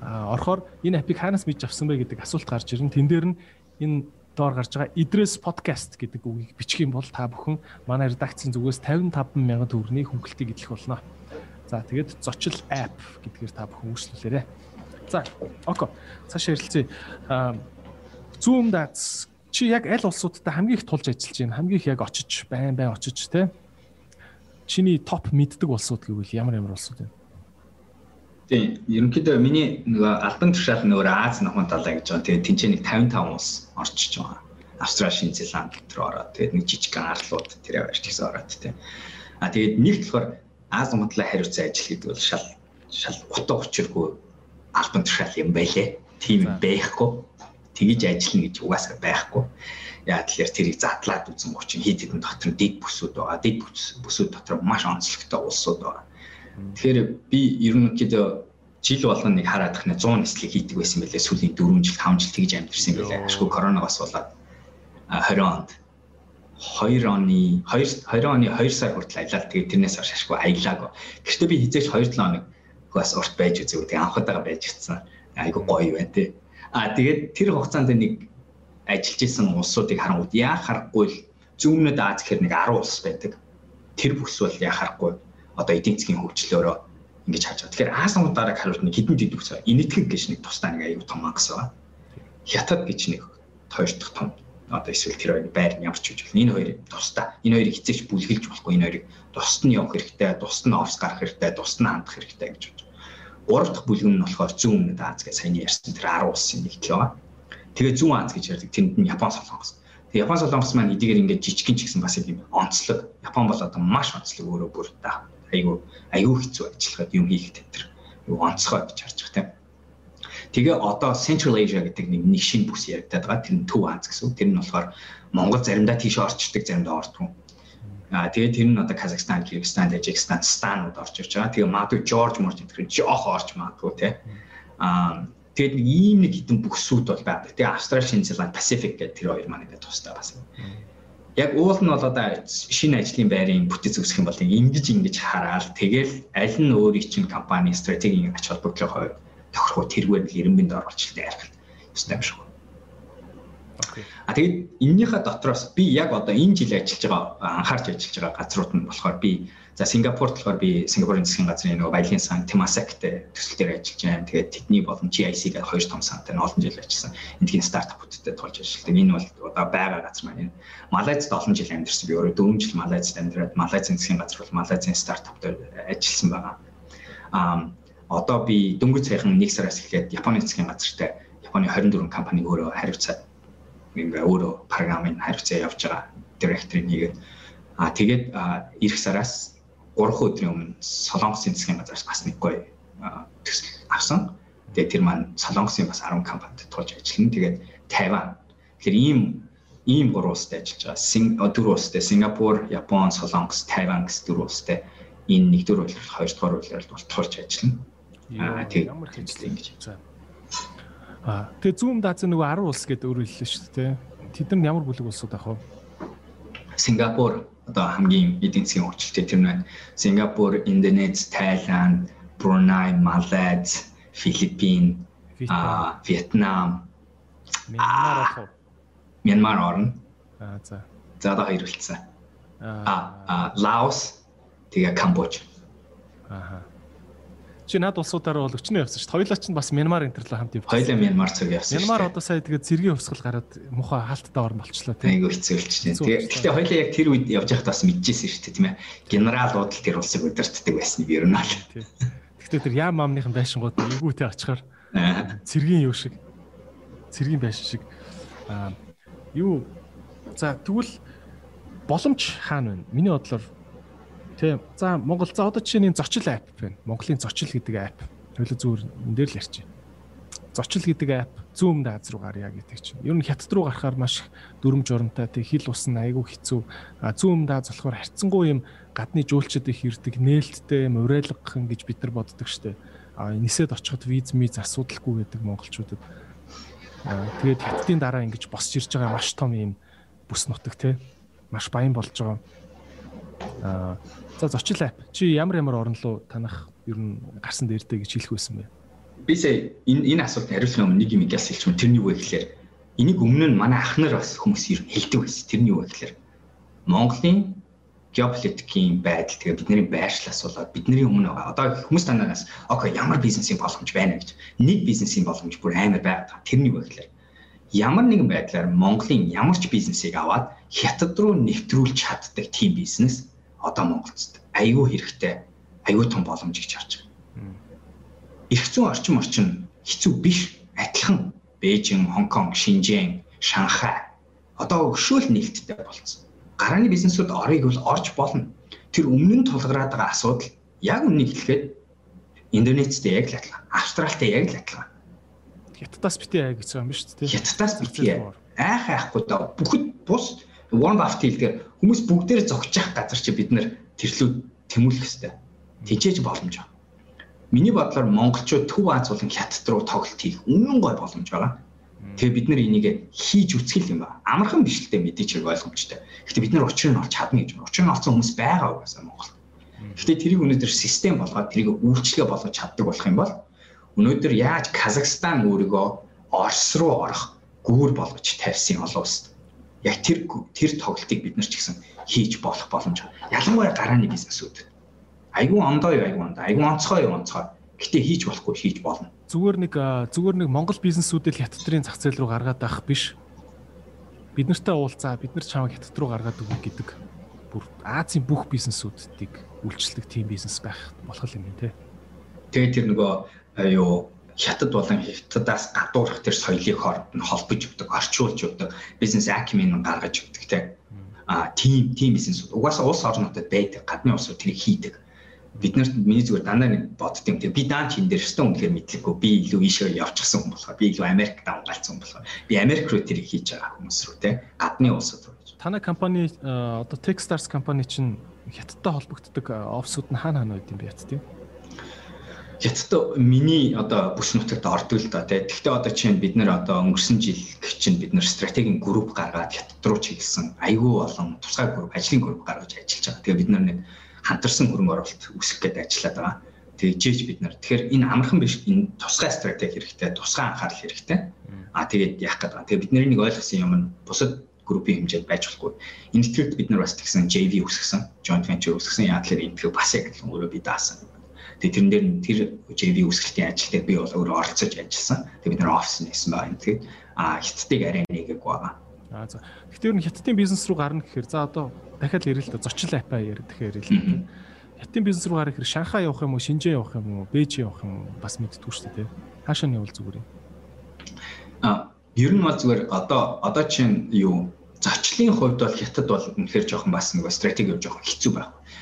А орохоор энэ апыг хаанаас мэдж авсан бэ гэдэг асуулт гарч ирнэ. Тэн дээр нь энэ доор гарч байгаа Idris podcast гэдэг үгийг бичих юм бол та бүхэн манай редакцийн зүгээс 55 мянган төгрөгийн хөнгөлтийг эдлэх болно. За тэгээд зочил app гэдгээр та бүхэн үйлчлүүлээрэй. За око цааш ярилцъя. Zoom дац чи яг аль улсуудтай хамгийн их тулж ажиллаж байна? Хамгийн их яг очиж байн байн очиж те. Чиний топ мэддэг улсууд гэвэл ямар ямар улсууд вэ? Тийм, ерөнхийдөө миний нөгөө албан тушаал нөгөө Аз нохын талаа гэж байгаа. Тэгээд тэнцээ нэг 55 улс орчиж байгаа. Австрали, Шинэ Зеланд дотор ороод тэгээд нэг жижиг арлууд тэр явж тийсэн ороод тийм. А тэгээд нэгт болохоор Аз нохонтлаа хариуцсан ажил гэдэг бол шал шал утга учиргүй албан тушаал юм байлээ. Тийм байхгүй. Тэгэж ажиллана гэж угаасаа байхгүй. Яа тэгэхээр тэрийг задлаад үзэн гоч хит хитэн дотор дэг бүсүүд байгаа. Дэг бүсүүд дотор маш онцлогтой улсууд байгаа Тэгэхээр би ерөнхийдөө жил болгоно нэг хараад тахна 100 нислэг хийдэг байсан байлээ сүүлийн 4 жил 5 жил тэгж амьдэрсэн байлээ. Ашгүй коронавигоос болоод 20 онд 2 оны 2 20 оны 2 сар хүртэл аялал тэгээд тэрнээс хойш ашгүй аялаагүй. Гэхдээ би хизээч 2 7 хоног бас урт байж үзэв. Тэгээд анхудаага байж гисэн. Айгу гоё байна те. А тэгээд тэр хугацаанд нэг ажиллаж исэн улсуудыг харангууд яа харахгүй л зүүмнөд Аз гэхэр нэг 10 улс байдаг. Тэр бүс бол яа харахгүй одоо эдийн засгийн хөгжлөөрөө ингэж харж байгаа. Тэгэхээр Аасамд дарааг хариулт нэг хідэн дэд үсэ. Энэтхэг гэж нэг тусдаа нэг аюу том ангас байгаа. Хятад гэж нэг хоёр дахь том одоо эсвэл тэр хоёрын байр нь ямар ч үжил. Энэ хоёрыг тусдаа энэ хоёрыг хизээч бүлгэлж болохгүй. Энэ хоёрыг тусад нь явах хэрэгтэй, тусад нь офс гарах хэрэгтэй, тусад нь хандах хэрэгтэй гэж бодож. Гурав дахь бүлгэн нь болохоор зүүн өмнөд Аз гэж саяны ярьсан тэр 10 улсын нэг л байгаа. Тэгээ зүүн Аз гэж ярьдаг. Тэнд нь Япон солонгос. Тэгээ Япон солонгос маань эдгээр ингээд жижигхэн ч гэсэн бас юм онцлог. Япон бол одоо маш онцлог өөрөө бүр та айгүй айгүй хэцүү ажиллахад юм хийх тэтэр юу онцгой гэж харж байгаа тийм. Тэгээ одоо Central Asia гэдэг нэг нэг шин бүс яригадаад байгаа. Тэр нь Төв Аз гэсэн. Тэр нь болохоор Монгол заримдаа тийш орчдөг, заримдаа ордгүй. Аа тэгээ тэр нь одоо Казахстан, Кыргызстан, Тажикстан, Станууд орж ирж байгаа. Тэгээ магадгүй Жорж Морж гэдэг жоох орч магадгүй тийм. Аа тэгээд нэг ийм нэг хитэн бүсүүд бол байдаг. Тэгээ Австрали, Шинэ Зеланд, Pacific гэдэг тэр хоёр маань ингээд тустай бас яг уул нь бол одоо шинэ ажлын байрын бүтэц үүсгэх юм бол ингэж ингэж хараад тэгэл аль нь өөрийн чинь компани стратегийн ач холбогдлын хувьд тохирох тэргээр хэрэмбэнд оруулалттай ярих ёстой юм шиг. Окей. А тэгээд эннийхээ дотроос би яг одоо энэ жил ажиллаж байгаа анхаарч ажиллаж байгаа газрууд нь болохоор би За Сингапурт болохоор би Сингапурын засгийн газрын нөгөө баялагын сан Temasek-тэй төсөл дээр ажиллаж байна. Тэгээд тэдний болон GIC гэдэг хоёр том сантай нь олон жил ажилласан. Эндхийн стартапуудтай тулж ажилладаг. Энэ бол одоо байгаа газар маань. Малайзд олон жил амьдарсан. Би өөрөө 4 жил Малайзд амьдраад Малайзын засгийн газар бол Малайзын стартаптай ажилласан байгаа. Аа одоо би дөнгөж саяхан 1 сараас эхлээд Японы засгийн газартай Японы 24 компани өөрөө хариуцаад ингээ өөрөө програмын хариуцаа явж байгаа директорыг хийгээд аа тэгээд эх сараас 3 өдрийн өмнө Солонгосын засгийн газраас бас нэг гоё төсөл авсан. Тэгээ тэр маань Солонгосын бас 10 компанид тулж ажиллана. Тэгээд Тайван. Тэгэхээр ийм ийм гурван улстай ажиллаж байгаа. Дөрвөн улстай Сингапур, Япон, Солонгос, Тайван гэсэн дөрвөн улстай энэ нэгдүгээр үйлрэл хоёр дахь үйлрэл бол тулж ажиллана. Аа тийм ямар хэвчлээ ингэж. Аа тэгээ зүүн даазын нөгөө 10 улс гэдэг өөр хэллээ шүү дээ. Тэд нар ямар бүлэг улсууд ах вэ? Сингапур, одоо хамгийн эдийн засгийн хөгжилтэй тэр нь Сингапур, Индонез, Тайланд, Бруней, Малайз, Филиппин, а Вьетнам, уу? Мянмар орно. Аа за. За одоо хоёр үлдсэн. Аа Лаос, тэгээ Камбож. Ааха. Чи над улсуудаараа бол өчнөө явсан шүү. Хоёлаа ч бас Мянмар интерлээ хамт явсан. Хоёлаа Мянмар цог явсан. Мянмар одоо сая тэгээд зэргийн хувьсгал гараад муха хаалттай орн болчлоо тийм. Айгу хэцүү болчихсон. Тэгээд гэхдээ хоёлаа яг тэр үед явж байхдаа бас мэдчихсэн шүү дээ тийм ээ. Генералууд л тэр улсыг удирддаг байсан нь ер нь аа. Гэхдээ тэр яам амныхын байшингууд эвгүүтэй очихоор цэргийн юу шиг цэргийн байшин шиг аа юу за тэгвэл боломж хаана вэ? Миний бодлоор Тийм. За Монгол за одоо жишээ нь зочил апп байна. Монголын зочил гэдэг апп. Хойло зүгээр энэ дээр л ярьчих. Зочил гэдэг апп зүүн дааз руу гарья гэдэг чинь. Ер нь хятад руу гарахаар маш дүрм журамтай тэг хил усна айгүй хэцүү. А зүүн дааз болохоор харьцангуй юм гадны жуулчдад их ирдэг нээлттэй юм урайлгахан гэж бид нар боддог штэ. А нисэд очиход виз миз асуудалгүй гэдэг монголчуудад. Тэгээд хятадын дараа ингэж босч ирж байгаа маш том юм бүс нутаг те. Маш баян болж байгаа. За зочил ап. Чи ямар ямар орн руу танах ер нь гарсан дээртэй гэж хэлэх байсан бэ? Би сая энэ энэ асуултанд хариулахын өмнө нэг юм яс хэлчихв. Тэрний юу вэ гэхээр энийг өмнө нь манай ах нар бас хүмүүс ер нь хэлдэг байсан. Тэрний юу вэ гэхээр Монголын геополитикийн байдал тэгээ бидний байршлаас болоод бидний өмнө байгаа. Одоо хүмүүс танаас окей ямар бизнесийн боломж байна гэж. Нэг бизнесийн боломж бүр амар байгаа. Тэрний юу вэ гэхээр ямар нэгэн байдлаар Монголын ямар ч бизнесийг аваад хятад руу нэвтрүүлж чаддаг тийм бизнес одоо Монголд аюу хэрэгтэй аюу том боломж гэж харж байгаа. Ирэх зүүн орчин орчин хэцүү биш адилхан Бээжин, Хонконг, Шинжэн, Шанхай одоо өгшөөл нээлттэй болсон. Гарааны бизнесүүд орыг бол орж болно. Тэр өмнө нь тулгараад байгаа асуудал яг үннийг хэлэхэд Индонезтэй яг л адилхан, Австралитай яг л адилхан Хятадаас битээ ай гэж байгаа юм биш үү? Хятадаас битээ. Айх айхгүй да. Бүхэд бус Warren Buffett хэлдгээр хүмүүс бүгдээр зогсож газар чи бид нар тэрлүүд тэмүүлэх хэрэгтэй. Тижээж боломж байна. Миний бодлоор монголчууд Төв Аз болон Хятад руу тоглолт хийх үнэн гой боломж байгаа. Тэгээ бид нар энийг хийж үсгэл юм ба. Амархан биш л дээ мэдээч хэрэг ойлгомжтой. Гэхдээ бид нар учрыг нь олж чадна гэж байна. Учрыг нь олсон хүмүүс байгаа угаасаа Монголд. Гэхдээ тэрийг өнөөдөр систем болгоод тэрийг үйлчлэгээ болгож чаддаг болох юм бол өнөөдөр яаж Казахстан өөрийгөө Орос руу орох гүүр болгож тавьсан олон улсад яг тэр тэр тоглолтыг бид нар ч гэсэн хийж болох боломж. Ялангуяа гарааны бизнесүүд. Айгуу ондоо юу айгуу ондоо, айгуу онцгой юу онцгой. Гэтэ хийж болохгүй хийж болно. Зүгээр нэг зүгээр нэг Монгол бизнесүүдэл хятадрын зах зээл рүү гаргаад байх биш. Бид нартай уулзаа, бид нар чамайг хятад руу гаргаад өгнө гэдэг бүр Азийн бүх бизнесүүдийг үйлчлдэг тийм бизнес байх болох юм тий. Тэгээ тэр нөгөө юу хятад болон хятадаас гадуурх тэр соёлыг хооронд нь холбож өгдөг, орчуулж өгдөг, бизнес акимын гаргаж өгдөг те. А тийм тийм бизнес угаасаа улс орнуудад байдаг, гадны улсууд тэрийг хийдэг. Бид нарт миний зүгээр дандаа нэг боддсон тийм би даан чин дээр өстө үнэхээр мэдлэггүй би илүү ийшээ явчихсан хүн болохоор би илүү Америк давгаалцсан хүн болохоор би Америк руу тэрийг хийж байгаа хүмүүс рүү те гадны улсууд руу. Танай компани одоо Techstars компани чинь хятадтай холбогддог офсууд нь хаана хаана байд юм бэ яц тийм? Хятад миний одоо бүс нутагт ордог л да тий. Гэхдээ одоо чинь бид нэр одоо өнгөрсөн жил чинь бид нэр стратегийн групп гаргаад хятад руу чиглэсэн айгүй болон тусгай групп, ажлын групп гаргаж ажиллаж байгаа. Тэгээ бид нар нэг хамтарсан хөрөнгө оруулалт үүсгэх гээд ажиллаад байгаа. Тэгжээж бид нар тэгэхээр энэ амархан биш энэ тусгай стратеги хэрэгтэй, тусгай анхаарал хэрэгтэй. Аа тэгээд яах гээд байгаа. Тэгээ бидний нэг ойлгосон юм нь бусад группийн хэмжээнд байж болохгүй. Энэ нэвтрэлд бид нар бас тэгсэн JV үүсгэсэн, joint venture үүсгэсэн. Яа тэгэхээр энэ бас яг л өөрөө би даасан Тэгээ тэрэн дээр тэр JV үүсгэлтийн ажил дээр би бол өөрөө оролцож ажилласан. Тэгээ бид нэр офис нээсэн байна. Тэгээд а хятадыг арай нэгээг байгаа. Аа за. Тэгэхээр нь хятадын бизнес руу гарна гэхээр за одоо дахиад ярил л зочил апа ярих тэгэхээр ярил. Хятадын бизнес руу гарах хэрэг Шанхай явах юм уу, Шинжээ явах юм уу, Бээжин явах юм уу бас мэдтгүү шүү дээ. Хаашаа нь явал зүгээр юм. А ер нь бол зүгээр одоо одоо чинь юу зочлын хувьд бол хятад бол үнэхээр жоохон бас нэг стратеги жоохон хэцүү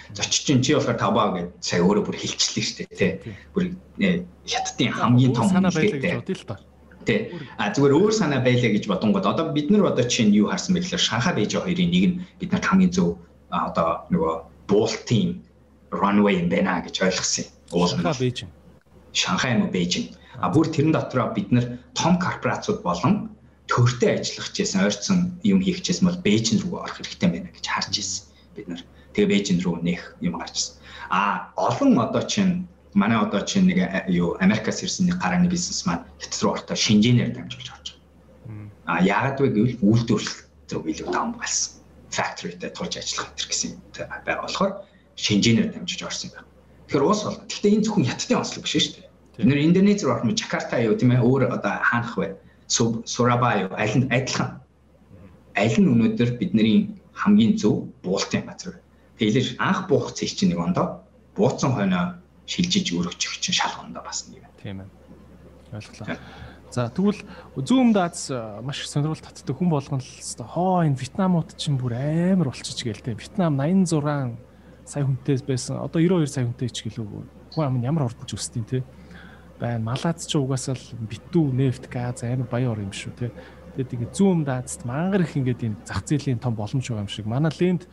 байх зоччин чи болохоор таваа гэж сая өөрөө бүр хэлчихлээ шүү дээ тий. Бүр хятадын хамгийн том доо. Тий. А зүгээр өөр санаа байлаа гэж бодонгод одоо бид нар одоо чинь юу харсан бэ гэхээр Шанхай Бээжин хоёрын нэг нь бид нарт хамгийн зөв одоо нөгөө буултын runway юм байна гэж ойлгосон юм. Шанхай Бээжин. Шанхай юм уу Бээжин. А бүр тэрэн дотроо бид нар том корпорацууд болон төртөө ажиллах гэсэн ойрцсон юм хийх гэсэн бол Бээжин рүү орох хэрэгтэй байна гэж харж ирсэн бид нар тэгээ Бээжин рүү нэх юм гарчсан. А олон одоо чинь манай одоо чинь нэг юу Америкаас ирсэн нэг гарааны бизнес маань хятад руу ортоо шинжээр дамжуулж орж байгаа. А яагаад вэ гэвэл үйлдвэрлэл зөв илүү давмгалсан. Factory-тэй тулж ажиллах гэдэг гэсэн байгаа болохоор шинжээр дамжиж орсон юм байна. Тэгэхээр уус бол. Гэхдээ энэ зөвхөн хятадын ослог биш шүү дээ. Бид нэр Индонез руу орох нь Жакарта юу тийм ээ өөр одоо хаанах вэ? Сурабай юу аль нь адилхан. Аль нь өнөөдөр бидний хамгийн зөв буултын газар. Тэгэлэр анх буух цэг чинь нэг ондоо бууцсан хойноо шилжиж өргөчих чинь шал ондоо бас нэг юм. Тийм ээ. Ойлголоо. За тэгвэл зүүн дааз маш их сонирхол татдаг хүн болгон л хоо энэ Вьетнамууд чинь бүр амар болчихж гээл те. Вьетнам 86 сая хүнтэй байсан. Одоо 92 сая хүнтэй ч гэлөө. Хүн ам нь ямар ордож өсдیں те. Байн Малаз ч угаасаа л битүү нефт газ амар баяр юм шүү те. Тэгээд ингэ зүүн даацд мангар их ингээд энэ зах зээлийн том боломж байгаа юм шиг. Манай ленд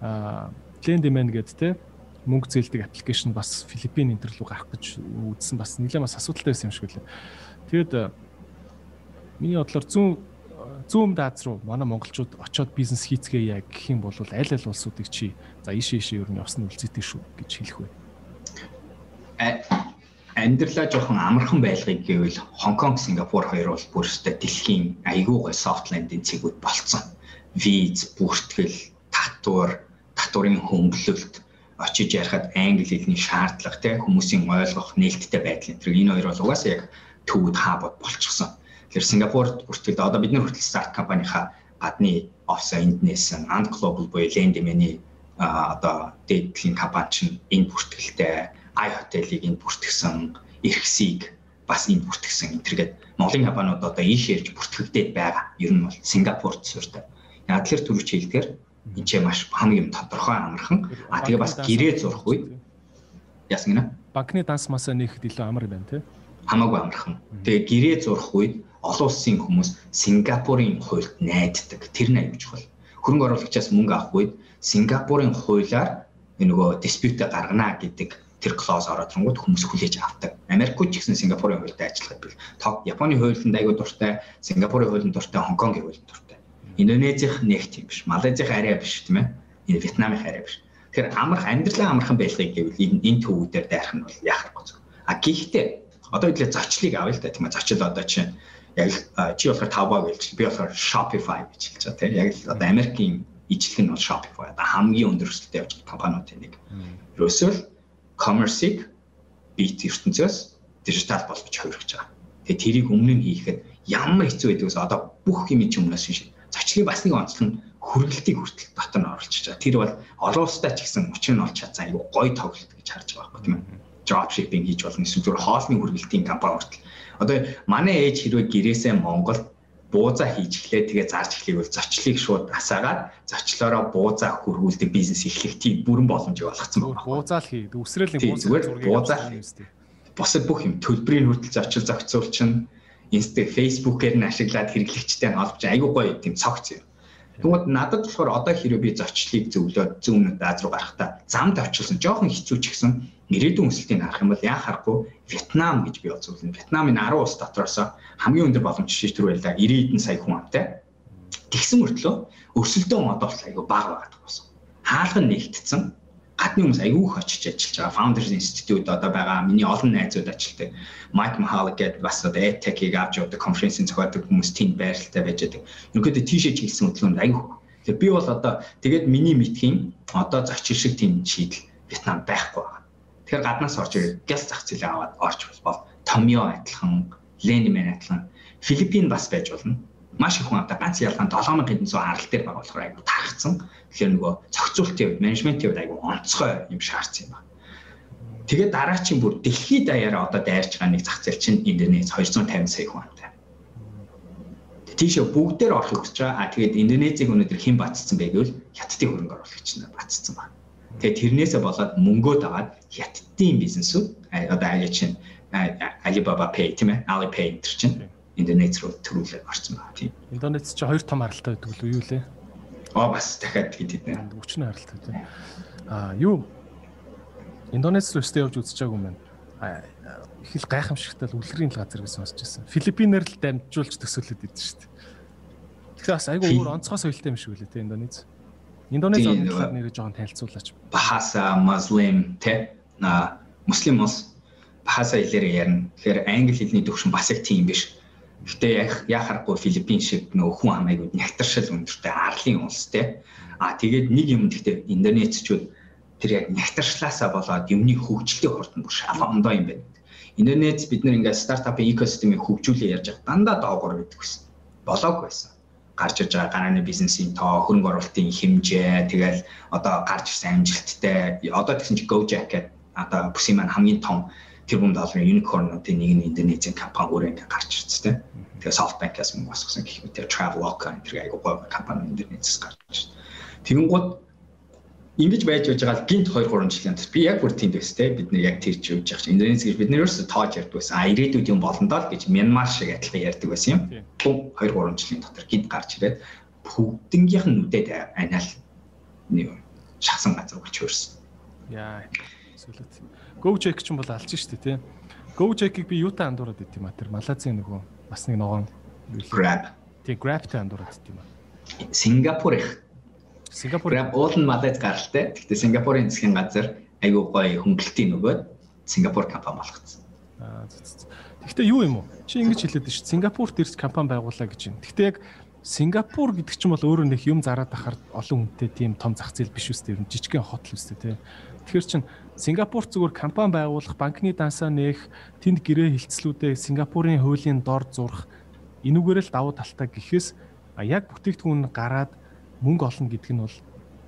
Lend Demand гэдэг те мөнгө зээлдэг аппликейшн бас Филиппин энэ төр рүү гарах гэж үзсэн бас нэлээд бас асуудалтай байсан юм шиг үлээ. Тэгэд миний бодлоор зүүн зүүн дааз руу манай монголчууд очиод бизнес хийцгээе гэх юм бол аль аль улсуудыг чи за ийшээ ийшээ ер нь явсан үлзээтэй шүү гэж хэлэх вэ? амьдралаа жоохон амархан байлгыг гэвэл Хонконг, Сингапур хоёр бол бүр өстой дэлхийн айгүй гой софтлендийн цэгүүд болцсон. Виз, бүртгэл, татвар, татварын хөнгөлөлт очиж ярихад англи хэлний шаардлага те хүмүүсийн ойлгох нээлттэй байдал энэ энэ хоёр бол угаасаа яг төвд хаабод болчихсон. Тэгэхээр Сингапурт бүртгэл одоо бид нар хүртэл старт компанийнхаа гадны офс энд нээсэн Ant Global буюу Lendman-ийн одоо дээдлийн компани чинь энэ бүртгэлтэй i хотелыг энд бүртгэсэн, эрхсийг бас энд бүртгэсэн энэ төргээд Монголын компаниуд одоо ийш ярьж бүртгэгдээд байгаа. Ер нь бол Сингапурт суурьтай. Яг тэр төрөч хэлдгээр энэ ч маш хамгийн тодорхой амархан. А тэгээ бас гэрээ зурх үед яасан гинэ? Банкны данс масаа нэхэд илүү амар байна тий. Хамаагүй амархан. Тэгээ гэрээ зурх үед олон улсын хүмүүс Сингапурын хуульд найддаг. Тэр нь аюулж хол. Хөрөнгө оруулагчаас мөнгө авах үед Сингапурын хуулиар нөгөө диспьютэ гаргана гэдэг тэр клоз ороод ирэнгүүт хүмүүс хүлээж авдаг. Америкууд ч гэсэн Сингапурын хуульд ажиллахад бил. Японы хуулинд аягүй дуртай, Сингапурын хуулинд дуртай, Хонконгийн хуулинд дуртай. Индонезийнх нэг тийм биш, Малайзийнх арай биш тийм ээ. Энэ Вьетнамынх арай биш. Тэгэхээр амарх амьдралаа амархан байлгыг гэвэл энэ энэ төвүүдээр дайрах нь бол яхахгүй зүг. А гэхдээ одоо хэдлээ зочлыг авъя л да тийм ээ. Зочил одоо чинь яг чи болохоор Taobao гэлж би болохоор Shopify гэж хэлж байгаа тийм яг л одоо Америкийн ижлэг нь бол Shopify одоо хамгийн өндөр өсөлттэй явж байгаа компаниудын нэг. Ерөөсөө л commerce-ыг бит ертөнцөөс дижитал болгож хувирч байгаа. Тэгээ тэрийг өмнө нь хийхэд ямар хэцүү байдгаас одоо бүх юм чинь өмнөөс шиг зочлын бас нэг онцлог нь хүргэлтийг хүртэл дотор нь оруулчихж байгаа. Тэр бол олон улстай ч гэсэн өчир нь олж чадсан айгүй гоё тоглолт гэж харж байгаа байхгүй тийм ээ. Drop shipping хийж болно эсвэл зүгээр хоолны хүргэлтийн компани хүртэл. Одоо манай ээж хэрвээ гэрээсээ Монголд буузаа хийж эхлэе тэгээ зарж эхлэе бол зочлыг шууд асаагаад зочлоороо буузаа хөргүүлдэг бизнес эхлэх тийм бүрэн боломжийг олгоцсон байна. Буузаа л хий. Үсрээл нэг буузаа буузаа босод бүх юм төлбөрийн хүртэл зочил зохицуулчин инстэ фейсбүүкээр нь ашиглаад хэрэглэгчтэй холбож айгүй гоё тийм цогц юм. Тэгмэд надад болохоор одоо хэрвээ би зочлыг зөвлөөд зүүн Аз руу гарахтаа замд очилсон жоохон хэцүү ч гэсэн ирээдүйн өсөлтийг харах юм бол яа харахгүй Вьетнам гэж би бодсон. Вьетнамын 10 улс дотроос хамгийн өндөр боломж шийдэж төр байлаа 90 эдэн сая хүн амтай. Тэгсэн мөртлөө өрсөлдөөн модол айгүй бага байгаа гэсэн. Хаалхан нэгтцэн гадны хүмүүс айгүй их очиж ажиллаж байгаа. Founders Institute одоо байгаа. Миний олон найзууд ажилтдаг. Mike Mahalik гэдэг бас одоо EdTech-ийг авч явдаг конференцийн зохиодог хүмүүс тэнд байралтай байж байгаа. Ерөнхийдөө тийшээ чиглэсэн хөдөлгөөнд айгүй. Тэгэхээр би бол одоо тэгээд миний мэдхийн одоо зочин шиг тийм шийдэл Вьетнам байхгүй байна. Тэгэхээр гаднаас орж ирээд гяс зах зээлээ аваад орж бол Томьё адилхан, Ленимэн адилхан, Филиппин бас байж болно маш их хүн амтаа ганц ялгаан 7700 арал дээр байгаа болохоор айгу тархацсан. Тэгэхээр нөгөө зохицуултын хувьд, менежментийн хувьд айгу онцгой юм шаардсан юм байна. Тэгээд дараачийн бүр дэлхийд даяараа одоо дайрч байгаа нэг зах зээл чинь Индонез 250 сая хүн амтай. Тийшээ бүгдээр орохыг хүсэж байгаа. А тэгээд Индонезийг өнөөдөр хэн бацсан бэ гэвэл хятадын хөрөнгө оруулагч нар бацсан байна. Тэгээд тэрнээсээ болоод мөнгөө даваад хятадын бизнесүүд одоо аяа чинь Alibaba Pay тийм ээ Alipay энэ чинь Индонез руу төрүүлээд орсон байна тийм. Индонез чи хоёр том харалтай байдаг л юу лээ? Аа бас дахиад хэд хэдэн. Өчнө харалтай тийм. Аа юу Индонез руу өстэй явж байгаагүй юм байна. Их л гайхамшигтай л үлгэрийн л газар гэж сонсч байсан. Филиппинээр л дамжуулж төсөөлөд идэв шүү дээ. Тэгэхээр бас айгүй өөр онцгой соёлтой юм шиг үлээ тийм Индонез. Индонез онцлог нэрээ жоохон танилцуулаач. Bahasa Muslim те на муслим ус Bahasa хэлээр ярина. Тэгэхээр англи хэлний төвшин бас их тийм биш Гэтэ харахгүй Филиппин шиг нөгөө хүн амайгууд нягтаршил өндөртэй арлын улс те. А тэгээд нэг юм гэхдээ Индонезчууд тэр яг нягтаршлаасаа болоод юмны хөгжилтэй хурдан бүр шалгондоо юм байна. Индонез бид нэр ингээд стартапын экосистемийг хөгжүүлээ ярьж байгаа дандаа доогор байдаг гэсэн. Болоог байсан. Гарч ирж байгаа гарааны бизнесийн тоо, хөрөнгө оруулалтын хэмжээ, тэгэл одоо гарч ирсэн амжилттай одоо тэгсэн чи Gojek гэдэг одоо бүсийн маань хамгийн том тэрбум долларын unicorn-уудын нэг нь Индонезийн компани өөрөө ингээд гарч ирсэн тийм. Тэгээ SoftBank-аас мөнгө босгосон гэх мэт Traveloka энэ төр айгуу гоё компани Индонезиас гарч ирсэн. Тэгэнгუთ ингэж байж байж байгаа гинт 2 3 жилийн турш би яг бүр тэнд байсан те бид нэр яг тэрч явж байгаа чинь Индонез гэж бид нэр ерөөсө тоож ярьдаг байсан. А ирээдүйд юм болно доо гэж Мянмар шиг адилхан ярьдаг байсан юм. Бум 2 3 жилийн дотор гинт гарч ирээд бүгднгийнх нь нүдэд анаал нэг шахсан газар болж хөрсөн. Яа. Сүлээд. Gojek ч юм бол алж штэ тий. Gojek-ийг би юутай андуураад идэв юм а тэр Малайзийн нөгөө бас нэг ногоон Grab. Тий Grab-тай андуураад идэв юм а. Сингапур их. Сингапур Grab уул нь Малайз гаралтай. Гэхдээ Сингапурын засгийн газар айгүй гоё хөнгөлтийн нөгөөд Сингапур компани болгоцсон. Аа Гэхдээ юу юм уу? Чи ингэж хэлээд байна шүү. Сингапурт ирж компани байгууллаа гэж байна. Гэхдээ яг Сингапур гэдэг чинь бол өөрөө нэг юм зараад ахаар олон хүнтэй тийм том зах зээл биш үстэй ер нь жижигхэн хотл үстэй тий. Тэгэхээр чин Сингапур зүгээр компани байгуулах, банкны дансаа нээх, тэнд гэрээ хилцлүүдээ Сингапурын хуулийн дор зурх. Энүүгээр л давуу талтай гэхээс яг бүтээгдэхүүн гараад мөнгө олно гэдэг нь бол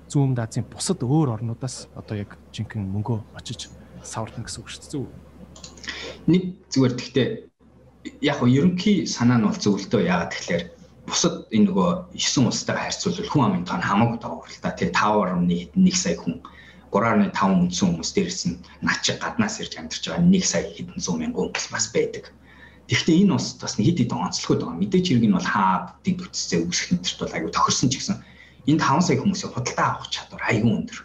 зүүн Азийн бусад өөр орнуудаас одоо яг жинхэнэ мөнгөө очиж саварна гэсэн үг шүү дээ нэг зүгээр тэгтээ яг нь ерөнхий санаа нь бол зөвлөлтөө яагаад тэгэхээр бусад энэ нөгөө 9 улстайгаа харьцуулбал хүн амын тоон хамаагүй даваа л та. Тий 5.1 сая хүн 3.5 мөнгөсөн хүмүүс дээрс нь наа чи гаднаас ирж амьдарч байгаа 1 сая хэдэн зуун мянган хүмүүс бас байдаг. Тэгэхдээ энэ улс бас хэд хэдэн онцлогуд байгаа. Мэдээж хэрэг нь бол хаа дэг бүтцээ үүсгэх нэрт бол аюу тохирсон ч гэсэн энд 5 сая хүмүүсийн худалдаа авах чадвар аюу өндөр.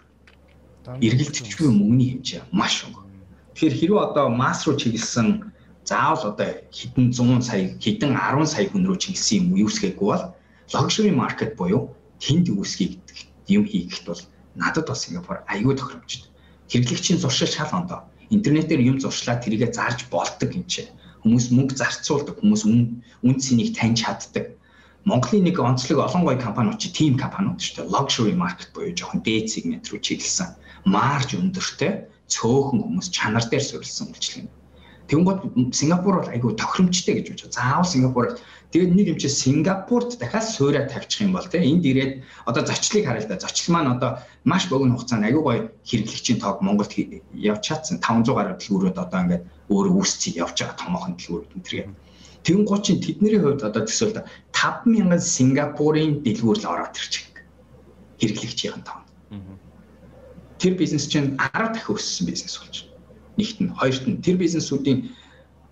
Эргэлтчгүй мөнгөний хэмжээ маш өндөр Тэгэхээр хэрвээ одоо масс руу чиглэсэн заавал одоо хэдэн 100 сая хэдэн 10 сая хүн рүү чиглэсэн юм үүсгээгүй бол luxury market буюу тэнд үүсгий гэдэг юм хийхэд бол надад бас Сингапур аюул тохиромжтой. Хэрэглэгчийн зуршил шал ондоо. Интернетээр юм зуршлаа тэрийгэ зарж болдог юм чи. Хүмүүс мөнгө зарцуулдаг, хүмүүс үн үн цэнийг таньж чаддаг. Монголын нэг онцлог олон гоё компаниуд чи team компаниуд шүү дээ. Luxury market буюу жоохон дээд сегмент рүү чиглэсэн. Марж өндөртэй цөөхөн хүмүүс чанар дээр суурилсан үйлчлэг. Тэнгууд Сингапур бол айгүй тохиромжтой гэж бодож. Заавал Сингапур тэгээд нэг юм чи Сингапурт дахиад суурай тавьчих юм бол те энд ирээд одоо зочлыг харъя л да. Зочлол маань одоо маш богино хугацаанд айгүй гоё хэрэглэгчийн тоог Монголд явж чадсан 500 гаруй дэлгүүрүүд одоо ингээд өөрөө үүсцийг явж байгаа томоохон дэлгүүрүүд энэ төргээ. Тэнгууд чинь тэдний хувьд одоо төсөөл 5000 Сингапурын дэлгүүр л ороод ирчих. Хэрэглэгчийн тоог тэр бизнес чинь 10 дахин өссөн бизнес болж. Нэгт нь, хоёрт нь тэр бизнесүүдийн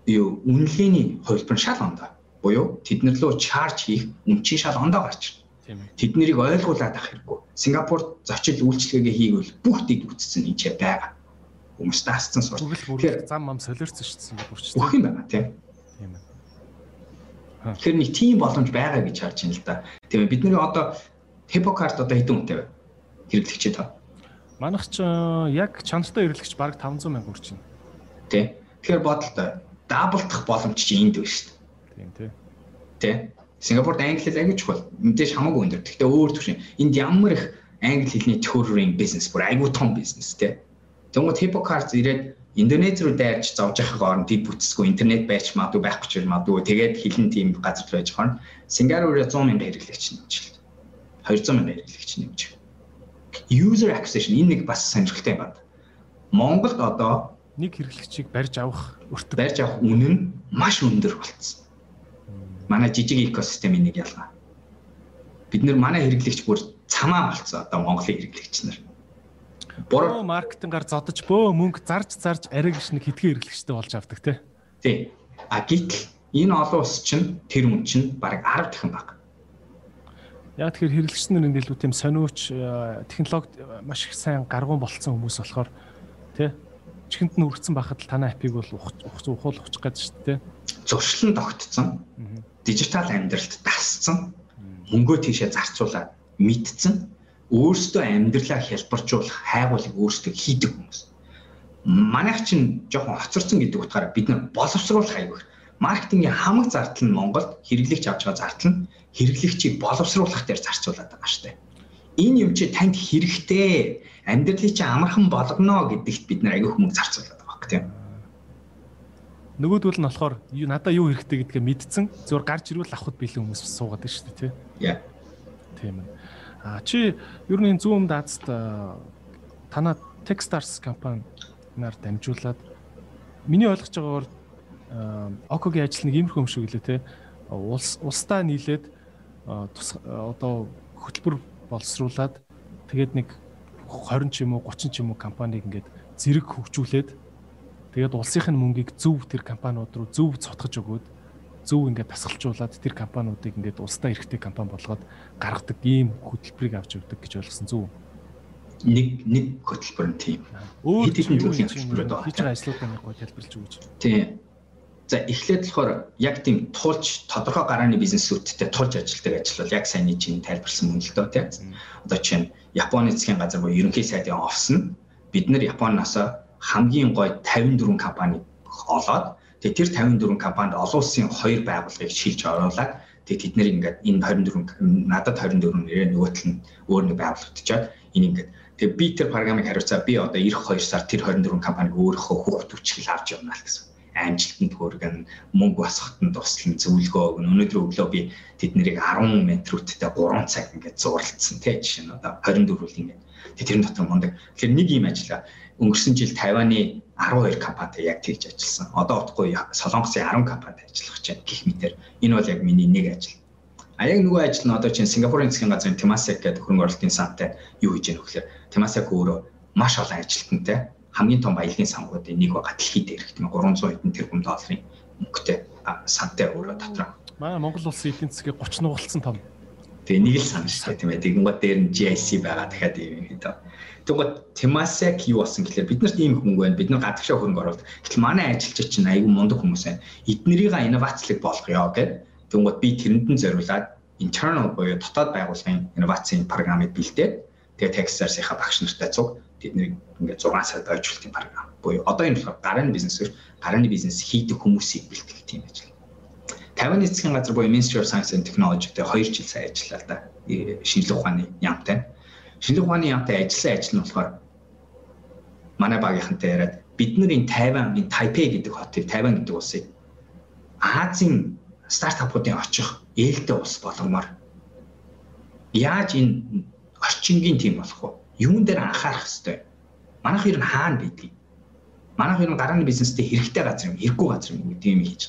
юу үнэлгээний хувилбар шал ондоо. Буюу тэднэр лөө чарж хийх үнчин шал ондоо гарч байна. Тэд нарыг ойлгуулад ах хэрэггүй. Сингапурт зочил үйлчлэгээ хийгвэл бүх дэг үтцсэн энэ байгаа. Хүмүүс даасцсан сурч. Тэгэхээр зам мам солиорсон шүү дээ Сингапурч. Бүх юм байна тийм. Тийм ээ. Тэгэхээр нэг тийм боломж байгаа гэж харж байна л да. Тийм бид нэр одоо Hippo-карт одоо хэдэн үнэтэй вэ? Хэрэглэгчээ таа. Манайх ч э, яг чанартай эрэлгч баг 500 мянга хүрч байна. Тий. Тэгэхээр бодлоо даблдах боломж чи энд байна шүү дээ. Тийм тий. Тий. Сингапурт англи хэл аягүй чухал. Мэдээж хамаагүй өндөр. Гэхдээ өөр төвшин. Энд ямар их англи хэлний төхөөрийн бизнес бүр аягүй том бизнес тий. Тэнгууд Hippocards ирээд Индонез руу дайрч зовж байхаг оронд дид бүтцгүй интернет байж магадгүй байхгүй ч магадгүй тэгээд хилэн тийм газар байж хоорн Сингапурын 100 мянган хэрэглэгч нэмж. 200 мянган хэрэглэгч нэмж user acquisition энэ нэг бас сонирхолтой юм байна. Монголд одоо нэг хэрэглэгчийг барьж авах өртөг барьж авах үнэ нь маш өндөр болцсон. Манай жижиг экосистемийн нэг ялгаа. Бид нэр манай хэрэглэгч бүр цамаа болцсон одоо Монголын хэрэглэгч нар. Буруу маркетингаар зодож бөө мөнгө зарж зарж арай гэж нэг хитгэн хэрэглэгчтэй болж авдаг тий. Тий. А гítэл энэ олон ус чинь тэр үн чинь бараг 10 дахин баг. Яг тэгэхээр хэрэглэгч нарын илүү тийм сониуч э, технологид маш их сайн гаргуун болцсон хүмүүс болохоор тий чихэнд нь үргэцэн байхад л танай апыг бол ухуул ухчих гэж шүү дээ. Зуршлан тогтцсон. Дижитал амьдралд дасцсан. Мөнгөө тийшээ зарцуулаад мэдцэн. Өөрсдөө амьдралаа хялбаржуулах хайгуулыг өөрсдөө хийдэг хүмүүс. Манайх чинь жоохон хоцорсон гэдэг утгаараа бид нар боловсруулах хайгуур. Маркетингийн хамаг зардал нь Монголд хэрэглэгч авч байгаа зардал нь хэрэглэгчийг боловсруулах дээр зарцуулаад байгаа штэ. Энэ юм чи танд хэрэгтэй амьдралыг чи амархан болгоно гэдэгт бид нар агиох мөнгө зарцуулаад байгаа гэх тийм. Нөгөөдгөл нь болохоор надаа юу хэрэгтэй гэдгээ мэдсэн зөвөр гарч ирвэл авахд бэлэн хүмүүс суугаад байна шүү дээ тий. Яа. Тийм ээ. А чи ер нь зүүн даацд танаа Techstars компаниар дамжуулаад миний ойлгож байгаагаар Окогийн ажил нэг иймэрхүү юм шиг лээ те. Улс улстай нийлээд одоо хөтөлбөр боловсруулад тэгээд нэг 20 ч юм уу 30 ч юм уу компанийг ингээд зэрэг хөгжүүлээд тэгээд улсынх нь мөнгийг зөв тэр компаниуд руу зөв цотгож өгөөд зөв ингээд тасгалжуулаад тэр компаниудыг ингээд улстай эрхтэй компани болгоод гаргадаг ийм хөтөлбөрийг авч өгдөг гэж ойлгосон зөв нэг нэг хөтөлбөр нь тийм. Өөр хэдэн төрлийн хөтөлбөрүүд байгаа. Хийж байгаа ажлуудаа нэг гоо тайлбарлаж өгөөч. Тийм. За эхлээд болохоор яг тийм туулж тодорхой гарааны бизнесүүдтэй туулж ажилладаг ажил бол яг саяны чинь тайлбарсан мөн л доо тийм. Одоо чинь Японы засгийн газар буюу ерөнхий сайдын офис нь бид нар Японоос хамгийн гой 54 компани олоод тэгээ тэр 54 компанид олон улсын хоёр байгууллагыг шилж оруулаад тэгээ тэд нэр ингээд энэ 24 надад 24 нэрээ нөгөөтл нь өөр нэг байгуулагдчихад энэ ингээд тэгээ би тэр програмыг хариуцаа би одоо эх 2 сар тэр 24 компаниг өөрийнхөө хүүхд төвчгөл авч явна л гэсэн амжилтанд хүргэн мөнгө басахтанд туслан зөвлөгөө өгнө. Өнөөдөр өглөө би тэднийг 10 метрүүдтэй 3 цаг ингээд зурлцсан тий жишээ нь одоо 24 үл ингээд. Тэгээ тэрэн дотор мундаг. Тэгэхээр нэг юм ажиллаа. Өнгөрсөн жил Тайваны 12 компанитай яг тэгж ажилласан. Одоо утгагүй Солонгосын 10 компанитай ажиллах гэж. Гэх мэтэр энэ бол яг миний нэг ажил. А яг нөгөө ажил нь одоо чинь Сингапурын засгийн газрын Temasek гэдэг хөрөнгө оруулалтын сантай юу хийж яах вэ гэхээр Temasek өөрөө маш олон ажилтнтай хамгийн том баялагын сангуудын нэг байгаа дэлхийд тийм 300 хэдэн тэрбум долларын мөнгөтэй сантай өөрөө дотор. Манай Монгол улсын эдийн засгийг 30 нугалцсан том. Тэгээ нэг л сан шүү дээ тийм ээ. Тэгэнгүүт дээр нь GIC байгаа дахиад юм хэд. Тэгвэл Temasek юу болсон гэхээр бид нарт ийм хөнгө байна. Бид нар гадагшаа хөрөнгө оруулалт. Гэтэл манай ажилчид чинь айгүй мундаг хүмүүс байна. Эднэрийг инновацлог болгоё гэд. Тэгвэл би тэрэнд нь зориулаад internal буюу дотоод байгууллагын инновацийн програмыг бэлдээд тэгээ Texas-ийнхаа багш нартай цуг тэднийг ингээд 6 сард ойжуулалтын програм буюу одоо энэ болохоор гарааны бизнесээр гарааны бизнес хийдэг хүмүүсийг бэлтгэх тийм ажил. Тайваны засгийн газар буюу Ministry of Science and Technology дээр 2 жил сайн ажиллаа л да. Шинжлэх ухааны яамтай. Шинжлэх ухааны яамтай ажилласан ажил нь болохоор манай багийнхантай яриад бид нар энэ Тайван, энэ Тайпей гэдэг хотыг Тайван гэдэг улсыг Азийн стартапуудын очих ээлтэй улс болгомоор яаж энэ орчингийн тим болох вэ? Юун дээр анхаарах хэвтэй. Манайх ер нь хаана байдгийг. Манайх ер нь гарааны бизнестэй хэрэгтэй газар юм, хэрэггүй газар юм гэдэг юм хийж.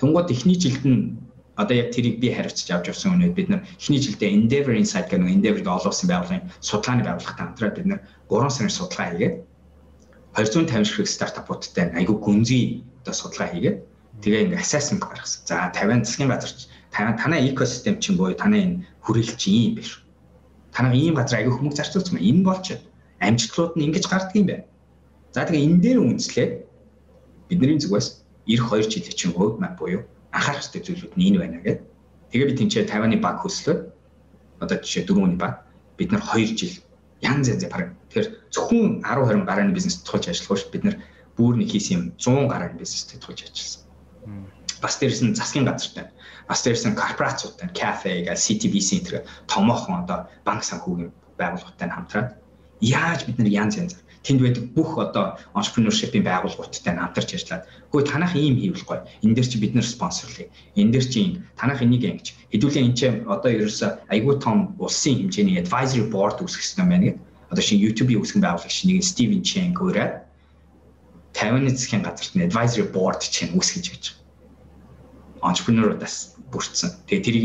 Тэнгууд эхний жилд нь одоо яг тэрийг би хариуцж авч явсан үнэд бид нар эхний жилдээ Endeavor Insight гэх нэг Endeavor-ыг олуулсан байгууллагын судалгааны байгууллагатай хамтраад бид нар 3 сарын судалгаа хийгээд 250 ширхэг стартапуудтай айгүй гүнзгий одоо судалгаа хийгээд тэгээ ингээ assessment гаргасан. За 50 засгийн газарч танай экосистем чинь буюу танай энэ хүрээлч юм биш танаа ийм газар аягүй хүмүүст зарцуулсан байна. Энэ болч амжилтлууд нь ингэж гардаг юм байна. За тэгээ энэ дээр үндэслээд бидний зүгээс эх 2 жилийн чинь road map буюу анхаарах хэрэгтэй зүйлүүд нь энэ байна гэдэг. Тэгээ би тэнцээ Тайваны баг хөслөө. Одоо жишээ дөрөвний баг бид нар 2 жил янз янзын баг. Тэгэхээр зөвхөн 10 20 гарааны бизнес тулж ажиллах биш бид нар бүр нэг хийсэн юм 100 гарааны бизнестэй тулж ажилласан. Бас дээрс нь засгийн газартай бас дээрсэн корпорацуудтай кафе гээл CTBC гэх томоохон одоо банк санхүүгийн байгууллагатай хамтраад яаж бид нар янз янз тэнд байдаг бүх одоо entrepreneurship-ийн байгууллагуудтай хамтарч ажиллаад хөөе танах ийм хийвэл гоё. Энэ дээр чи бид нар спонсорлъя. Энэ дээр чи танах энийг ингэж хэдүүлээ энэ чи одоо ерөөсө айгүй том улсын хэмжээний advisory board үүсгэх хэрэгтэй байна гэдэг. Одоо шинэ YouTube-ийн үүсгэн байгуулах шинийг Steven Chen гөрөөд 50-ны засгийн газарт advisory board чинь үүсгэж гэж. Entrepreneur-удаас бүрдсэн. Тэгээ тэрийг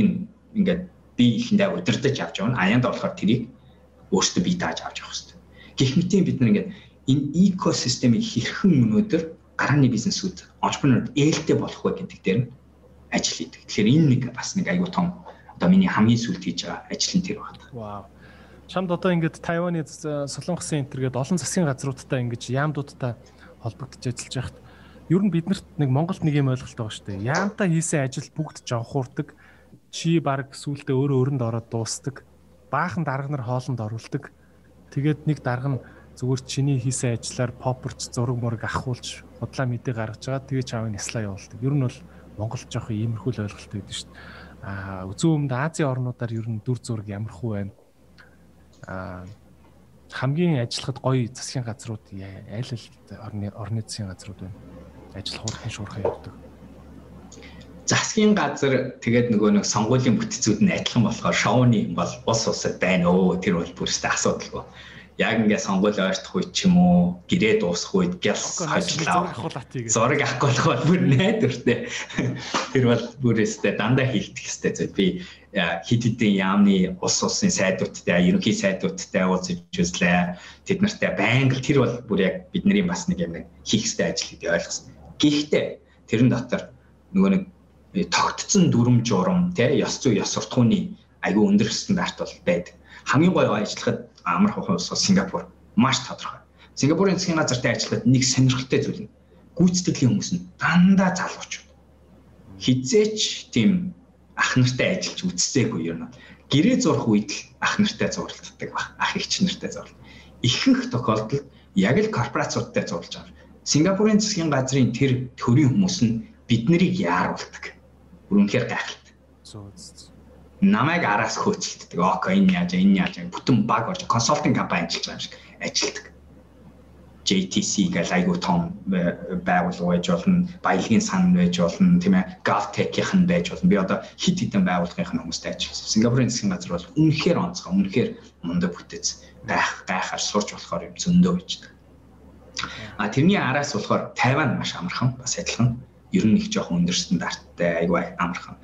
ингээд би ихэндээ удирдах авч явна. Аянд болохоор тэрийг өөртөө бий тааж авч явах хэрэгтэй. Гэх мэт бид нар ингээд энэ экосистемийг хэрхэн өнөөдөр гарааны бизнесүүд entrepreneur ээлтэй болох вэ гэдэг дээр нь ажил хийдэг. Тэгэхээр энэ нэг бас нэг аюу тум одоо миний хамгийн сүүлд хийж байгаа ажил нь тэр байна. Вау. Чамд одоо ингээд Тайваны Солонгосын энтергээд олон засгийн газруудтай ингэж яамдуудтай холбогдож ажиллаж байхад ер нь биднэрт нэг Монголд нэг юм ойлголт байгаа шүү дээ. Яамтаа хийсэн ажил бүгд жонхуурдаг. Чи баг сүултээ өөрөө өрөнд ороод дуустдаг. Баахан дарга нар хоолнд оруулдаг. Тэгээд нэг дарга нь зүгээр чиний хийсэн ажиллаар попперч зураг мураг ахуулж худлаа мэдээ гаргаж байгаа. Тэгээ чавын няслаа явуулдаг. Ер нь бол Монголд жоох иймэрхүү л ойлголт байдаг шүү дээ. Аа үзүүн өмнөд Азийн орнуудаар ер нь дүр зураг ямархуу байна. Аа хамгийн ажиллахад гоё засгийн газрууд аль аль орны орны засгийн газрууд байна ажил хуурхын шуурхай явдаг. Засгийн газар тэгээд нөгөө нэг сонгуулийн бүтцүүд нь адилхан болохоор шоуны бол ус усад байна өө тэр бол бүрстэй асуудалгүй. Яг ингээ сонгуул ойртох үед ч юм уу гэрээ дуусах үед гялс хожлаа. Зураг авахгүй болох бол бүр найдвартай. Тэр бол бүрээстэй дандаа хилдэх хэвээр зөв би хит хитийн яамны ус усын сайдуудтай, ерөнхий сайдуудтай уулзаж үзлээ. Тэд нартай байнга тэр бол бүр яг бидний бас нэг юм хийх хэвээр ажил гэдэг ойлгосон. Гэхдээ тэрэн дотор нөгөө нэг тогтцсон дүрм журам тий ёс зүй ёс суртахууны айгүй өндөр стандарт бол байдаг. Хамгийн гоё ажиллахад амар хухын улс Сингапур маш тодорхой. Сингапурын засгийн газартай ажиллахад нэг сонирхолтой зүйл нь гүйцэтгэлийн хүмүүс нь дандаа залуучууд. Хизээч тийм ах нартай ажиллаж үтсээгүй юм. Гэрээ зурх үед л ах нартай зурлагддаг баг. Ах эгч нартай зурлал. Ихэнх тохиолдолд Яг л корпорацуудтай зурлаж байгаа. Сингапурын засгийн газрын тэр төрийн хүмүүс нь бид нарыг яаруулдаг. Үнэхээр гайхалтай. Намайг араас хөөцөлддөг. Окей, энэ яаж, энэ яаж бүтэн баг орж консалтинг компани ажиллаж байгаа юм шиг ажилтдаг. JTC гэж айгуу том байгууллага байж болно, баялагын сан байж болно, тийм ээ, GovTech-ийнх нь байж болно. Би одоо хит хитэн байгууллагын хүмүүстэй ажилласан. Сингапурын засгийн газар бол үнэхээр онцгой, үнэхээр мундаг бүтээц. Гайх гайхаар сурч болохоор юм зөндөө байгаа. А тэрний араас болохоор Тайван маш амархан бас адилхан. Ер нь их жоохон өндөр стандарттай айгуу амархан.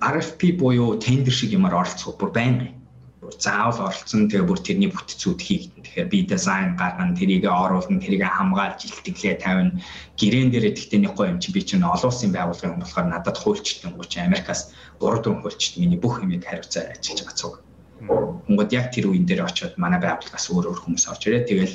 RFP буюу тендер шиг юмар оролцох бүр байнгын бүр заавал оролцсон тэгээ бүр тэрний бүтцүүд хийгдэн. Тэгэхээр би дизайн гаргана, тэрийг оруулна, тэрийг хамгаалж илтгэлээ тавина. Гэрэн дээрээ тэгтээ нэг гоё юм чи би чинь олон улсын байгууллагын хүн болохоор надад хуульчтан гоо чи Америкаас 3 4 хуульчт миний бүх юмыг хариуцаар ажиллаж байгаа цуг. Монгод яг тэр үеин дээр очиод манай байгууллагаас өөр өөр хүмүүс орж ирээ. Тэгэл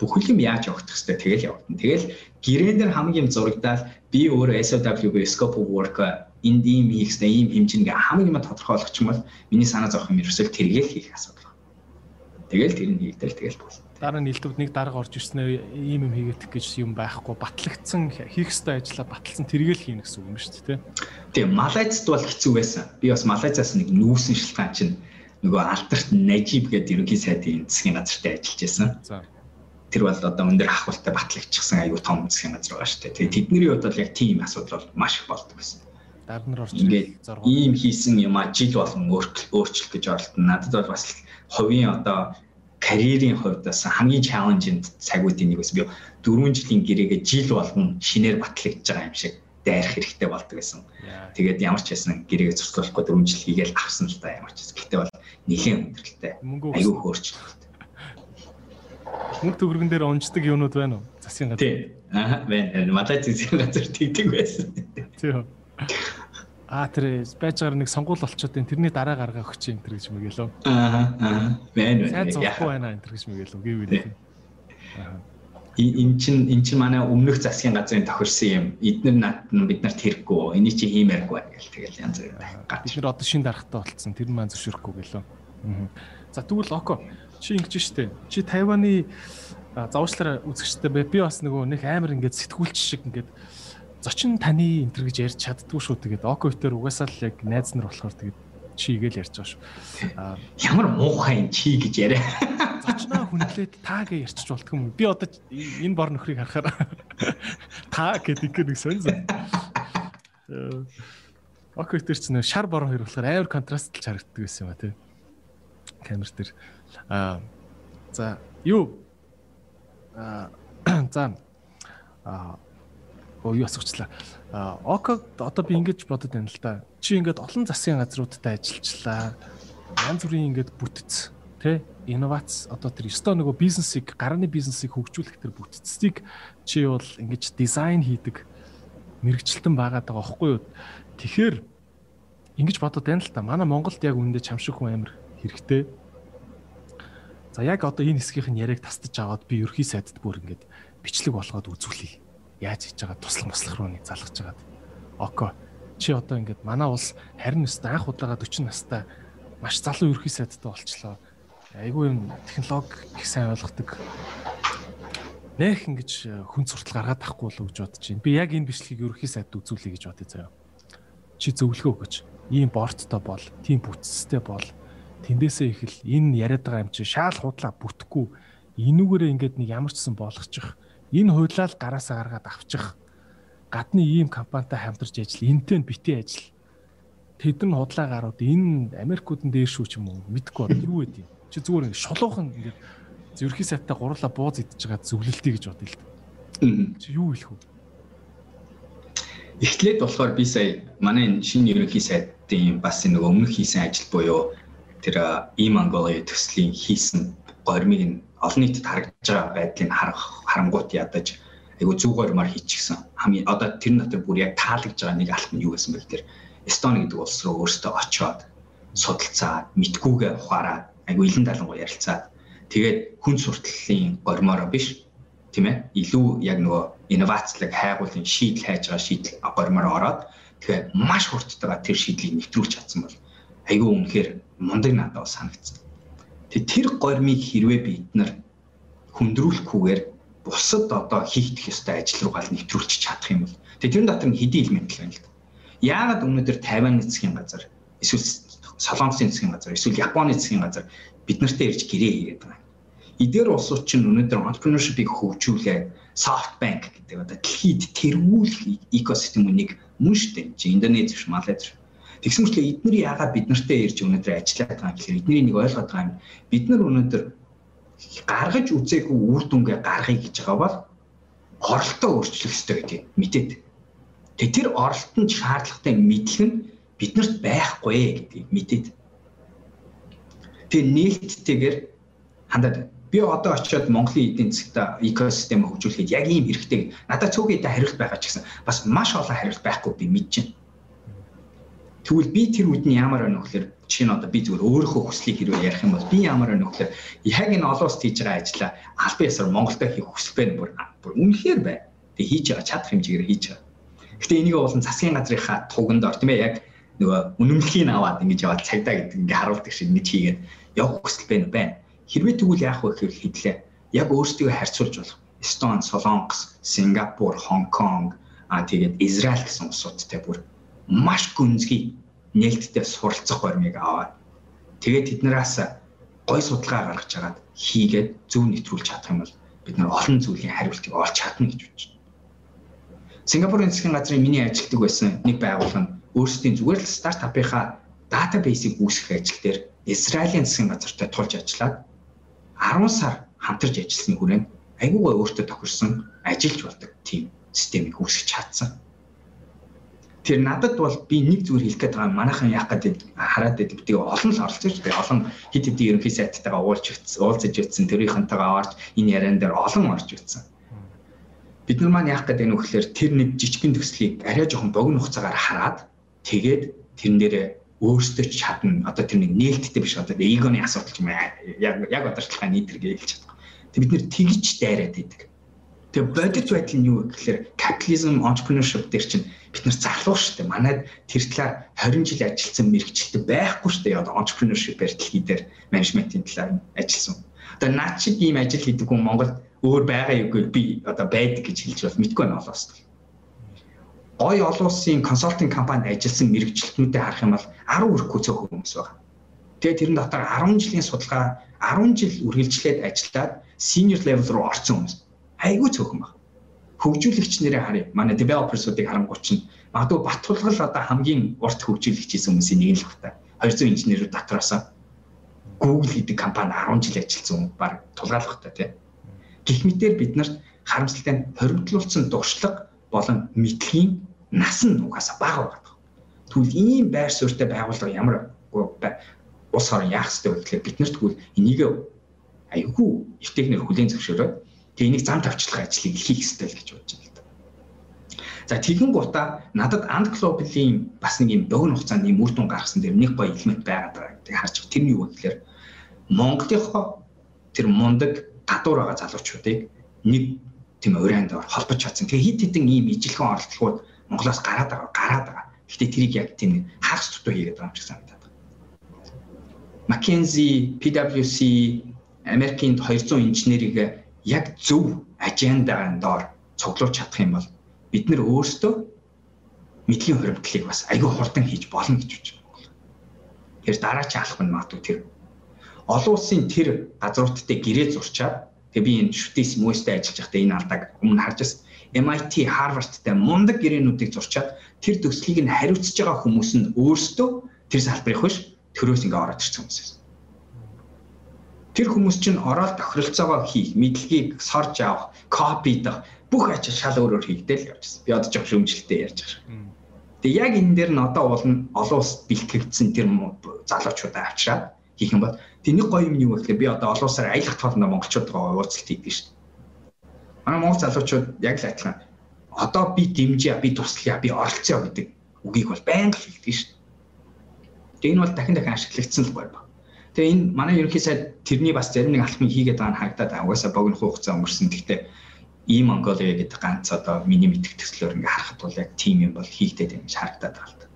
бүхэл юм яаж явагдах хэвээр тэгэл явагдана. Тэгэл гэрэн дээр хамгийн зурагдаал би өөрөө SOW-г scope of work энд ийм хийхстэй ийм хэмжингээ хамгийн юм тодорхойлох юм бол миний санаа зовх юм ерөөсөө тэргээл хийх асуудал байна. Тэгэл тэр нь хийгдэл тэгэл бол. Дараа нь элдвд нэг дарга орж ирснээр ийм юм хийгээдэх гэж юм байхгүй батлагдсан хийх ёстой ажлаа баталсан тэргээл хийнэ гэсэн үг юм шүү дээ. Тийм Малайзд бол хэцүү байсан. Би бас Малайзаас нэг нүүсэн шилтгаан чинь нөгөө алдарт Нажиб гэдэг ерөнхий сайдын засгийн газартай ажиллаж байсан. За тэр бол одоо өндөр ахвалтай батлагдчихсан аюу том засгийн газар байгаа шүү дээ. Тэгээ тэдний хувьд бол яг тийм асуудал бол маш их болдог байсан дарнар орж ингээд ийм хийсэн юм а жил болгон өөрчлөх гэж оролдоно. Надад бол бас хувийн одоо карьерийн хувьд бас хамгийн чаленжинд цагуудын нэг бас би 4 жилийн гэрээгээ жил болгон шинээр батлагдж байгаа юм шиг дайрах хэрэгтэй болдог гэсэн. Тэгээд ямар ч байсан гэрээгээ зурцуулахгүй 4 жил хийгээл авсан л да ямар ч байсан. Гэхдээ бол нэлээд өндөрлөлтэй. Аюу хөөрчлөлтэй. Мөнгө төгрөгөн дээр унждаг юмнууд байна уу? Засгийн газар. Тий. Аа байна. Малайз засгийн газар тэгдэг байсан. Тийм. Аа тэр байгаа нэг сонгуул болчоод энэ тэрний дараа гаргаа өгч юм тэр гэж мэгээлөө. Аа аа. Байна байна. Яг байна энэ тэр гэж мэгээлөө. Гэвэл. Аа. Ин чин эн чин манай өмнөх засгийн газрын тохирсон юм. Эднэр над бид нарт хэрэггүй. Эний чи хиймээргүй гэл тэгэл янз бүр. Бид нар одоо шин дарахтаа болцсон. Тэр маань зөвшөөрөхгүй гэлөө. За тэгвэл око чи ингэж штэ. Чи Тайваны завуучлаараа үзэгчтэй бай. Би бас нөгөө нэг амар ингээд сэтгүүлч шиг ингээд зочин таны энтер гэж ярьж чаддгүй шүү тэгээд око витер угаасаа л яг найз нар болохоор тэгээд чигээл ярьж байгаа шүү. Аа ямар муухай юм чи гэж яриа. Зочноо хүндлээд та гэж ярьчих болтго юм. Би одоо энэ бор нөхрийг харахаар та гэдэг нэг сонь сонь. Око витер ч нэр шар бороо хоёр болохоор амар контрастлж харагддаг байсан юм а тий. Камер дээр. Аа за юу аа за аа юу асуучлаа. Око одоо би ингэж бодод байна л да. Чи ингээд олон засгийн газруудтай ажиллажлаа. Янз бүрийн ингээд бүтц тэ инновац одоо тэр өстой нөгөө бизнесийг гарааны бизнесийг хөгжүүлэх тэр бүтцийг чи бол ингэж дизайн хийдэг мэрэгчлэн байгаад байгаа байхгүй юу? Тэгэхээр ингэж бодод байна л та. Манай Монголд яг үүндээ чамшиг хүн амир хэрэгтэй. За яг одоо энэ хэсгийнх нь яриаг тастаж аваад би ерхий сайдд бүр ингэж бичлэг болгоод үзүүлье яаж хийж байгаа туслах маслах руу нэг залгаж байгаад око чи одоо ингээд манай улс харин өстө анх удаага 40 настай маш залуу ерхий сайдтай болчлоо айгүй юм технологи их сайн ойлгодог нэх ингэж хүн суртал гаргаад тахгүй болов гэж бодож байна. Би яг энэ бичлэгийг ерхий сайд үзүүлэе гэж бодъё заяа. Чи зөвлөгөө өгөөч. Ийм борттой бол, тийм бүтцтэй бол тэндээсээ ихэл энэ яриад байгаа юм чи шаал худлаа бүтэхгүй энүүгээрээ ингээд нэг ямар ч сан болгочих. Энэ хуйлаа л гараасаа гаргаад авчих. Гадны ийм компанитай хамтарч ажил энтэй битээ ажил. Тэд нар худлаа гарууд энэ Америкуудын дээр шүү ч юм уу? Мэдгүй байна юу вэ чи зүгээр ингэ шулуухан ингэ зөрхий сайтаа гурлаа бууз идэж байгаа зөвлөлтий гэж бодъё л да. Чи юу хэлэх вэ Эхлээд болохоор би сая манай энэ шинэ ерөнхий сайдын бас нөгөө өмнөх хийсэн ажил буюу тэр и Mongolia төслийн хийсэн гормыг нь олон нийтэд харагдаж байгаа байдлыг харах харангуут ядаж айгу зүг гормоор хийчихсэн. Хамгийн одоо тэр натар бүр яг таалагдж байгаа нэг алт нь юу гэсэн бэл тэр Эстони гэдэг улс руу өөртөө очиод судалцаад мэдгүйгээ ухаараад айгу илэн далангуу ярилцаад тэгээд хүн сурталлын гормоор биш тийм ээ илүү яг нөгөө инновацлог хайгуулын шийдэл хайж байгаа шийдэл гормоор ороод тэгэхээр маш хурдтайгаар тэр шийдлийг нэвтрүүлж чадсан бол айгүй үнэхээр мундаг надад санагдсан. Тэгээ тэр гормыг хэрвээ бид нар хүндрүүлэхгүйгээр бусад одоо хийгдэх ёстой ажил руугаа нэвтрүүлчих чадах юм бол тэгээ тэрэн дотор нь хэдийн элемент л байна л да. Яагаад өнөөдөр Тайван эцгийн газар эсвэл Солонгосын эцгийн газар эсвэл Японы эцгийн газар бид нартай ирж гэрээ хийгээд байгаа. Эдгээр улсууд чинь өнөөдөр entrepreneurship-ийг хөгжүүлээ SoftBank гэдэг одоо дэлхийд тэргүүлэх экосистемүнийг мөн штэ. Чи Индонез биш, Малайз биш. Тэгсэн мэт эдгээр яагаад бид нартай ирж өнөөдөр ажиллаад байгаа юм гэхээр эдний нэг ойлгоод байгаа юм. Бид нар өнөөдөр гаргаж үзээгүй үр дүнгээ гаргая гэж байгаа бол оролтоо өөрчлөх ёстой гэдэг мэдээд. Тэгээ тэр оролтонд шаардлагатай мэдлэг нь биднэрт байхгүй гэдгийг мэдээд. Тэгээ нээлттэйгээр хандаад би одоо очиод Монголын эдийн засгт экосистем хөгжүүлэхэд яг ийм хэрэгтэй. Надад цөөхөд хариулт байгаа ч гэсэн бас маш олон хариулт байхгүй би мэдэж байна. Тэгвэл би тэр үед нь ямар байна вэ гэхээр жишээ нь одоо би зүгээр өөрийнхөө хүслийг хэрвээ ярих юм бол би ямар байна вэ гэхээр яг энэ улсад хийж байгаа ажлаа аль биесээр Монголда хийх хүсэл байна бүр бүр үнэхээр бай. Тэг хийж байгаа чадах хэмжээгээр хийж байгаа. Гэтэ энийг болон засгийн газрынхаа туганд ор тийм ээ яг нөгөө үнэмлэхийг аваад ингэж яваад цагдаа гэдэг ингээ харуулдаг шиг ингэж хийгээд явах хүсэл байна байна. Хэрвээ тэгвэл яах вэ гэхээр хэдлээ. Яг өөрсдөө харьцуулж болох. Эстон, Солонгос, Сингапур, Хонконг аа тэгээд Израиль гэсэн улсуудтай бүр маш гүнзгий нээлттэй суралцах баримыг аваад тэгээд тэднээс гой судалгаа гаргаж агаад хийгээд зөв нэвтрүүлж чадах юм бол бид нар олон зүйлийн хариултыг олж чадна гэж бодож байна. Сингапурын засгийн газрын миний ажилтдаг байсан нэг байгууллага нь өөрсдийн зүгээр л стартапынхаа датабейсийг үүсгэх ажил дээр Израилийн засгийн газартай тулж ажиллаад 10 сар хамтарч ажилласны хүрээнд айгуугаа өөртөө тохирсон ажиллаж болдог тийм системийг үүсгэж чадсан тэр надад бол би нэг зүгээр хэлэх гээд байгаа манайхан яах гэдэг хараад байдаг. Тэгээ олон л оролцож тэгээ олон хит хитийн ерөнхий сайттайгаа уулж утсан, уулзаж утсан, тэрийнхэнтэйгээ орж энэ яриан дээр олон орж утсан. Бид нар маань яах гэдэг нь вөхлөөр тэр нэг жижигхэн төслийг арай жоохон богино хугацаагаар хараад тэгээд тэрэн дээрээ өөрсдөө ч чадна. Одоо тэр нэг нээлттэй биш одоо эгоны асуудал юм яг яг одоочлахаа нийтргээ хэлж чадах. Тэг бид нэр тэгж дайраад идэг. Тэгээ бодит байдал нь юу гэхээр капитализм entrepreneurship дээр чинь бид нар залуу шүү дээ. Манайд тэр талаар 20 жил ажилласан мэрэгчлээ байхгүй шүү дээ. Одоо entrepreneurship-ээр дэлхий дээр менежментийн талаар ажилласан. Одоо наад шиг ийм ажил хийдэг хүн Монголд өөр байгаа юугүй би одоо байдаг гэж хэлж бол мэдгүй байна олоос. Гой олон улсын консалтинг компанид ажилласан мэрэгчлэтнүүдэд харах юм бол 10 хүрэхгүй цөөхөн хүмүүс байгаа. Тэгээ тэрэн дотор 10 жилийн судалгаа 10 жил үргэлжлээд ажиллаад senior level руу орсон хүмүүс айгүй цөөхөн байна хөгжүүлэгч нэрээ харъя. Манай developer-суудыг харангуй чинь магадгүй бат тулгал одоо хамгийн урт хөгжүүлэгч хийсэн хүмүүсийн нэг л багтаа. 200 инженерүүд дотроос Google гэдэг компани 10 жил ажилласан хүн баг тулгаалгатай тий. Гэх мэтээр бид нарт харамсалтай нь хоригдлуулсан дуршлаг болон мэдлэгийн нас нь угаасаа бага байгаа. Тэгвэл ийм байр суурьтай байгууллага ямар ус орон яах ёстой вэ гэхээр бид нарт тэгвэл энийг аюулгүй эвтэйгнэр хүлээн зөвшөөрөөд Тэгээ энийг зам тавьчлах ажлыг хийх хэрэгтэй л гэж бодож байна л да. За тэгэн гута надад Global-ийн бас нэг юм богино хугацаанд юм үр дүн гаргасан дээр нэг гоё элемент байгаад байгаа гэдэг харж байгаа. Тэр нь юу вэ гэхээр Монголынхоо тэр мундаг гадуур байгаа залуучуудыг нэг тийм урайнд холбож чадсан. Тэгээ хит хитэн ийм ижилхэн оролдлогууд Монголоос гараад байгаа, гараад байгаа. Гэхдээ тэрийг яг тийм хагас тутуу хийгээд байгаа юм шиг санагдаад байна. McKinsey, PwC, Америкийн 200 инженерийг яг зөв ажендагийн доор цуглуулж чадах юм бол бид нэр өөрсдөө мэдлэгийн хуримтлалыг бас аягүй хурдан хийж болно гэж бодож байна. Тэр дараачийн алах нь магадгүй тэр олон улсын тэр газруудтай гэрээ зурчаад тэгээ би энэ шүтээс мөстэй ажиллаж байхдаа энэ алдааг өмнө харж байсан. MIT, Harvard-тай мундаг гэрээнүүдийг зурчаад тэр төслийг нь хариуцж байгаа хүмүүс нь өөрсдөө тэр салбарыг хөш төрөөс ингээ ороод ирсэн хүмүүс тэр хүмүүс чинь ороод тохиролцоогоо хийх, мэдлэгийг сорж авах, копи дах бүх ажил шал өөрөөр хийгдэл явжсэн. Би одоо жоох шөмжлөлтөй ярьж байгаа. Тэгээ яг энэ дээр нь одоо олон олон улс бэлтгэгдсэн тэр залуучуудаа авчираад хийх юм бол тэнийг гоё юм юу гэхээр би одоо олон улсаар аялах тоолно монголчуудгаа уулзалт хийдэг шүү дээ. Манай монгол залуучууд яг л адилхан одоо би дэмжээ, би туслая, би оролцъё гэдэг үгийг бол байнга хэлдэг шүү дээ. Тэгээ энэ бол дахин дахин ашиглагдсан л байна. Тэгээ энэ манай ерөнхий сайд тэрний бас зарим нэг алхмыг хийгээд байгаа нь харагдаад угаасаа богино хугацаа өнгөрсөн. Гэхдээ ийм Монголиа гэдэг ганц одоо миний мэдих төслөөр ингээ харахад бол яг тийм юм бол хийгдээд байна гэж харагдаад байгаа л та.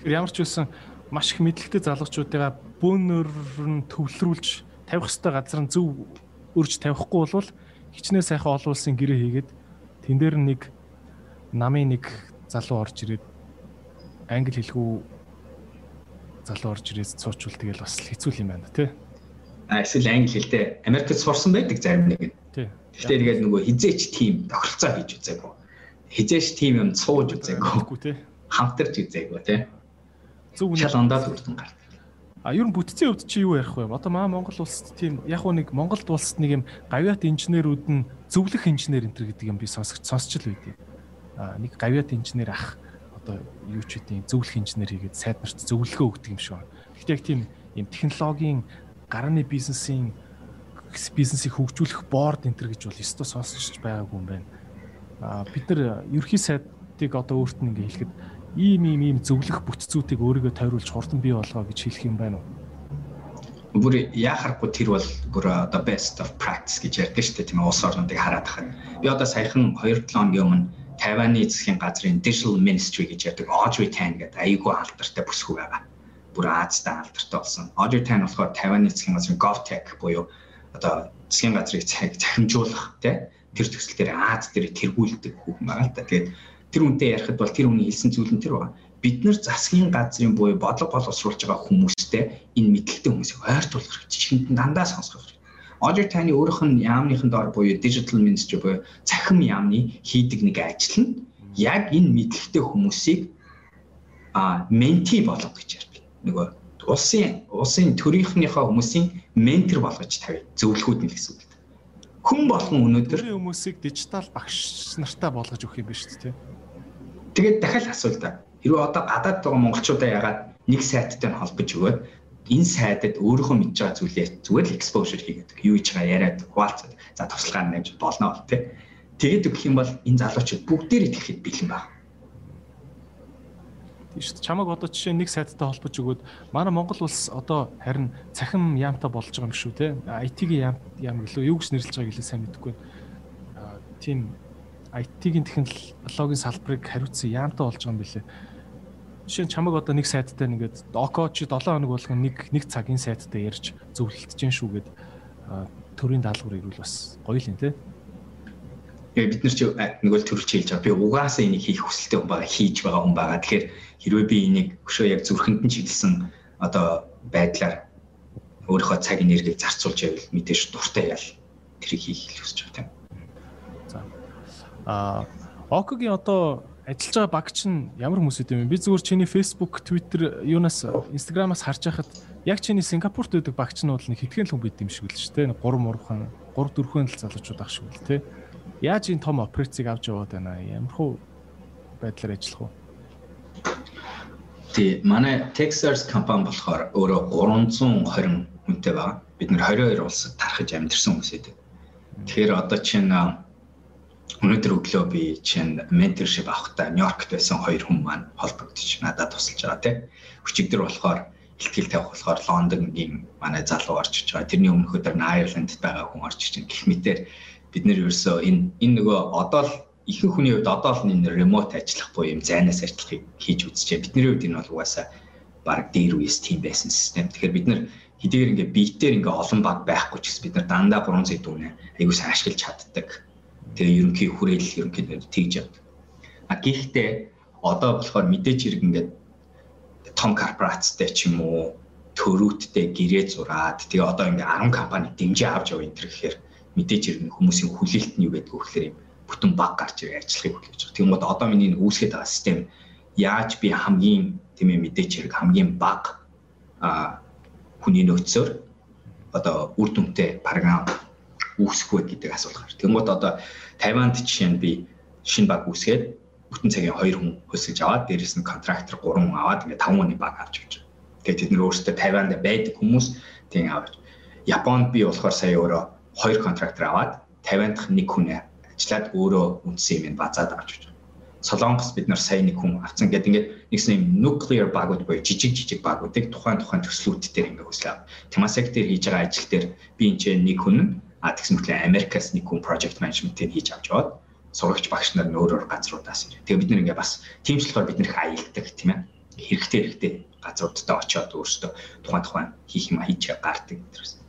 Тэгэхээр ямар ч үсэн маш их мэдлэгтэй залуучуудаа бөөнөр нь төвлөрүүлж тавих ёстой газар нь зөв өрж тавихгүй бол хичнээн сайхан олон улсын гэрээ хийгээд тэн дээр нэг намын нэг залуу орж ирээд англи хэлгүй залуу орж ирээд цуучвал тэгэл бас хэцүү юм байна тий. А эсвэл англи хэлтэй Америкт сурсан байдаг зарим нэг нь. Тий. Гэхдээ тэгээд нөгөө хизээч тим тохиролцоо хийж үзээгүй. Хизээч тим юм цууж үзээгүй тий. Хамтарч үзээгүй тий. Зөв үнэ. Шал ондоо хүрдэн гардаг. А ер нь бүтцийн хувьд чи юу ярих вэ? Одоо маа Монгол улсад тийм яг уу нэг Монголд улсад нэг юм гавьяат инженерүүд нь зөвлөх инженер энэ гэдэг юм би сонсож сонсч л байдیں۔ А нэг гавьяат инженер ах одоо юу ч үгүй зөвлөх инженер хийгээд сайд нарт зөвлөгөө өгдөг юм шиг байна. Гэхдээ яг тийм юм технологийн гарааны бизнесийн бизнесийг хөгжүүлэх борд энэ төр гэж бол өстой сонсож байгаагүй юм байна. А бид нар ерхий сайдыг одоо өөрт нь ингээ хэлэхэд ийм ийм ийм зөвлөх бүтцүүдийг өөрийгөө тойруулж хурдан бий болгоо гэж хэлэх юм байна уу? Бүр яхахгүй тэр бол бүр одоо best of practice гэж ярьдаг шүү дээ тийм ээ улс орнуудыг хараад хахад. Би одоо саяхан 2-7 хоногийн өмнө Тайваны засгийн газрын Digital Ministry гэж ярьдаг Audrey Tan гэдэг аюулгүй алдартай бүсгүй байгаа. Бүр Азтай алдартай болсон. Audrey Tan болохоор Тайваны засгийн газрын GovTech буюу одоо засгийн газрыг цахимжуулах тий тэр төсөл дээр Аз дээр тэргүүлдэг хүүхэн байгаа л да. Тэгээд тэр үнтэй ярихад бол тэр хүний хэлсэн зүйл нь тэр байна. Бид нар засгийн газрын буюу бодлого боловсруулж байгаа хүмүүстэй энэ мэдлэгтэй хүмүүсийг ойртуулах хэрэгтэй. Чихэнд дандаа сонсгох хэрэгтэй. Audrey Tani өөрийнх нь яамныхан доор буюу digital ministry буюу цахим яамны хийдэг нэг ажил нь яг энэ мэдлэгтэй хүмүүсийг а менти болгох гэж ярьдаг. Нөгөө улсын улсын төрийнхнийхөө хүмүүсийн ментор болгож тавь зөвлөхүүд нь л гэсэн үг. Хүн болгон өнөөдөр хүмүүсийг дижитал багш нартай болгож өгөх юм шүү дээ. Тэгээд дахиад асуул та. Хэрвээ одоо гадаад байгаа монголчуудаа ягаад нэг сайттай нь холбож өгөөд энэ сайдад өөрийнхөө мэдж байгаа зүйлээ зүгээр л exposure хийгээд юу хийж байгаа яриад хуваалцаад за туслахаар нэмж болно бол тээ. Тэгээд өгөх юм бол энэ залуучууд бүгдээр итгэхэд бэлэн байна. Тийм шүү дээ. Чамаг одоо жишээ нэг сайттай холбож өгөөд манай Монгол улс одоо харин цахим яамтай болж байгаа юм шүү те. IT-ийн яам яам гэлөө юу гэж нэрлэж байгааг илүү сайн мэдэхгүй байна. Тийм IT-ийн технологийн салбарыг хариуцсан яамтай болж байгаа юм билээ. Жишээ нь чамаг одоо нэг сайттай нэгээд Око чи 7 хоног болгон нэг нэг цагийн сайттай ярьж зөвлөлдөж гин шүүгээд төрийн даалгавар ирүүл бас гоё л юм те. Тэгээ бид нар чи нөгөө л төрүүлж хэлж байгаа. Би угаасаа энийг хийх хүсэлтэй хүн байгаа, хийж байгаа хүн байгаа. Тэгэхээр хэрвээ би энийг өшөө яг зүрхэнд нь чиглэсэн одоо байдлаар өөрийнхөө цаг энергийг зарцуулж байвал мэдээж дуртай ял тэрийг хийх хүсэж байгаа тийм. А Окогийн одоо ажиллаж байгаа багч нь ямар хүмүүс үт юм? Би зүгээр чиний Facebook, Twitter, юунаас Instagram-аас харж байхад яг чиний Сингапурт байдаг багч нь бол нэг хитгэн л хүн байд юм шиг л шүү дээ. 3 мурхан, 3 4 л залуучууд ах шиг л тий. Яаж энэ том операцийг авч яваад байна? Ямар хуу байдлаар ажиллах вэ? Тий, манай Texas компани болохоор өөрөө 320 хүнтэй байгаа. Бид нэр 22 улсад тархаж амьдэрсэн хүмүүс байдаг. Тэгэхээр одоо чинь Өнөөдөр өглөө би чинь менторшип авахдаа Нью-Йоркт байсан хоёр хүн маань холбогдож надад тусалж байгаа тийм. Өчигдөр болохоор ихтгэл тавих болохоор Лондонгийн манай залуу орж иж байгаа. Тэрний өмнөх өдөр Айрландд байгаа хүн орж иж. Гэх мэтээр бид нэр ерөөсөө энэ энэ нөгөө одоо л ихэнх хүний хувьд одоо л энэ ремот ажиллах буюу юм зайнаас ажиллахыг хийж үзчихэ. Бидний хувьд энэ бол угаасаа баг дээр үес тийм байсан систем. Тэгэхээр бид нар хэдийгээр ингээ биетээр ингээ олон баг байхгүй ч гэсэн бид нар дандаа 3 цаг дүүнэ айгуу сайн ашиглаж чаддаг Тэгээ ерөнхий хүрээлэл ерөнхийдөө тэгж явдаг. А гэхдээ одоо болохоор мэдээж хэрэг ингээд том корпорацтай ч юм уу төрөөттэй гэрээ зураад тэгээ одоо ингээ 10 компани дэмжиж авч яваа энэ гэхээр мэдээж хэрэг хүмүүсийн хүлээлт нь юу гэдэг вэ гэхээр юм бүтэн баг гарч ирээ ажиллахыг хүлээж байгаа. Тэгмээд одоо миний нэг үүсгэж байгаа систем яаж би хамгийн тийм ээ мэдээж хэрэг хамгийн баг а хүний нөөцөөр одоо үр дүнтэй програм үүсэх вэ гэдэг асуулт гарч. Тэгмээд одоо Тайванд жишээ нь би шинэ баг үүсгээд бүтэн цагийн 2 хүн хөсөж аваад дээрэс нь контрактор 3 хүн аваад ингээ 5 хүний баг авч явж байгаа. Тэгээд тэд нэр өөрсдөө Тайванд байдаг хүмүүс тийм авч. Японд би болохоор сая өөрөө 2 контрактор аваад Тайванд нэг хүн ажиллаад өөрөө үндсэн юм базаад авч явж байгаа. Солонгос бид нар сая нэг хүн авсан гэдэг ингээд нэгсэн юм nuclear багууд буюу жижиг жижиг багуудыг тухайн тухайн төслүүд дээр ингээ хөслөө. Temasek дээр хийж байгаа ажил дээр би энэ нэг хүн А тэгсэн мэт Америкаас нэг хүн project management-ийг хийж авч яваад сурагч багш нар нь өөр өөр газруудаас ирээ. Тэгээ бид нэр ингээ бас тиймчлэгээр бид нэр их аялдаг тийм ээ. Хэрэгтэй хэрэгтэй газруудтай очиод өөрсдөө тухайн тухайн хийх юм хийж гардаг гэсэн.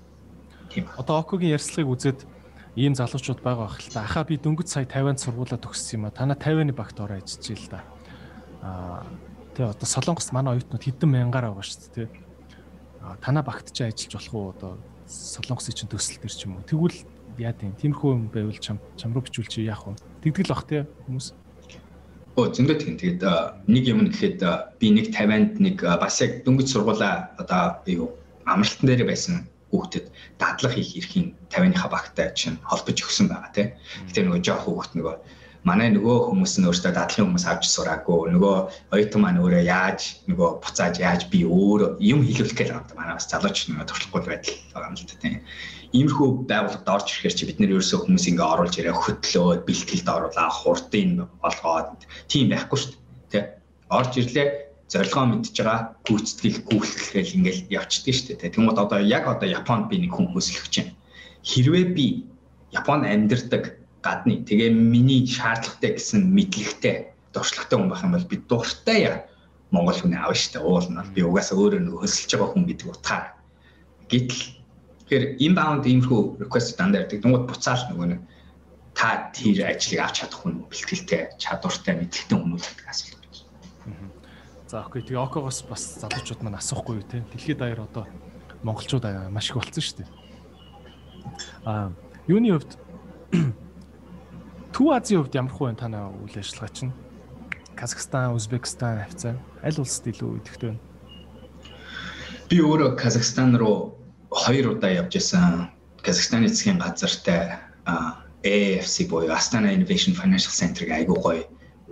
Тийм. Одоо Окогийн ярьцлагыг үзээд ийм залуучууд байгаа бах л та. Ахаа би дөнгөж сая 50-анд сургуулаа төгссөн юм а. Танаа 50-ны багт ороо ажиллаж ил да. Аа тэгээ одоо Солонгост манай оюутнууд хэдэн мянгаар байгаа шүү дээ. Аа танаа багт ч ажиллаж болох уу одоо Солонгосын чинь төсөл төр ч юм уу. Тэгвэл яа тийм тиймэрхүү юм байвал чам чам руу бичүүл чи яах вэ? Тэгдэл бах те хүмүүс. Оо зөндөө тийм. Тэгээд нэг юм гэхэд би нэг 50-анд нэг бас яг дөнгөж сургуулаа одоо юу амралтан дээр байсан хүүхдэд дадлах хийх эрхийн 50-ныхаа багтай чинь холбож өгсөн байгаа тийм. Гэтэ нөгөө жоох хүүхд нөгөө манай нөгөө хүмүүс нь өөртөө дадлын хүмүүс авч сураагүй нөгөө оюутан маань өөрөө яаж нөгөө буцааж яаж би өөр юм хэлүүлэх гэж байгаа манай бас залууч нөгөө туршлахгүй байдал байгаа юм л та тийм. Иймэрхүү байгууллагад орж ирэхээр чи бид нэр ерөөсөө хүмүүс ингээ оруулж ирээ хөтлөөд бэлтгэлд оруулаа хурдын болгоод тийм байхгүй шүү дээ. Тэ орж ирлээ зорилгоо мэдж байгаа гүйцэтгэл гүйцэтгэлгээл ингээл явчихдээ шүү дээ. Тэгмээд одоо яг одоо Японд би нэг хүн хөсөлгөж байна. Хэрвээ би Японд амьдардаг гадны тэгээ миний шаардлагатай гэсэн мэдлэгтэй дуршлагтай хүн байх юм бол би дуртай яа Монгол хүн аав штэ уулна. Би угаасаа өөрөө нэг хөсөлж байгаа хүн гэдэг утгаар. Гэтэл тэгэхээр inbound иймэрхүү request дандаа ирдэг. Тэнгууд буцаал нөгөө нэг та тэр ажлыг авч чадах хүн бэлтгэлтэй, чадвартай, мэдлэгтэй хүмүүс гэдэг асуулт За окей. Тэгээ Окогоос бас залуучууд маань асуухгүй юу те. Дэлхийд даяар одоо монголчууд маш их болцсон дээ. Аа юуны хувьд Төв Азийн хувьд ямар хөө танаа үйл ажиллагаа чинь? Казахстан, Узбекистан, хавцаа аль улсад илүү идэвхтэй вэ? Би өөрөө Казахстан руу хоёр удаа явж исэн. Казахстаны засгийн газартай AFC буюу Astana Innovation Financial Center-ыг айгуу гоё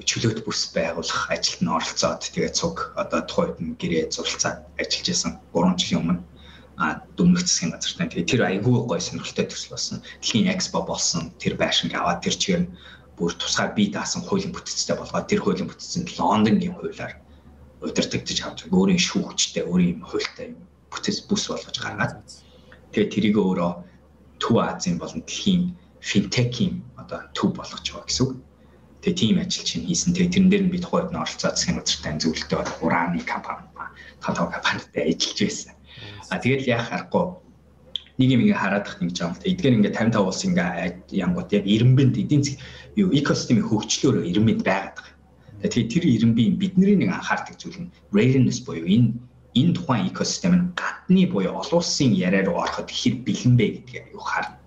чөлөөт бүс байгуулах ажилд нь оролцоод тэгээд цуг одоо тухайд нь гэрээ зуралцаад ажиллаж исэн 3 жилийн өмнө дүмнэх засгийн газартай тэгээд тэр айгүй гой сонирхолтой төсөл болсон. Дэлхийн экспо болсон. Тэр байшинг аваад тэр чигээр бүр тусгай бие даасан хуулийн бүтцтэй болгоод тэр хуулийн бүтцэнд Лондонгийн хуулиар удирдагдчих авч өөрийн шүүгчтэй өөрийн хуультай бүтэц бүс болгож гаргаад тэгээд тэрийг өөрөө Төв Азийн болон дэлхийн финтекийн одоо төв болгож байгаа гэсэн үг. Тэгээ тийм ажил чинь хийсэн. Тэгээ тэрэн дээр нь би тухайд нь оролцоод засгийн газартай зөвлөлтөй бол ураны компани тоо компанитай ажиллаж байсан. А тэгэл яах аргагүй нэг юм ингээ хараад тах ингэж байгаа юм л та. Эдгээр ингээ 55 улс ингээ янгууд яг ирэмбэнд эдийн засаг юу экосистемийн хөгжлөөр ирэмбэнд байгаад байгаа. Тэгэхээр тэр ирэмбийн бидний нэг анхаардаг зүйл нь readiness буюу энэ энэ тухайн экосистем нь гадны буюу олон улсын яриа руу ороход хэр бэлэн бэ гэдгийг аюу харна.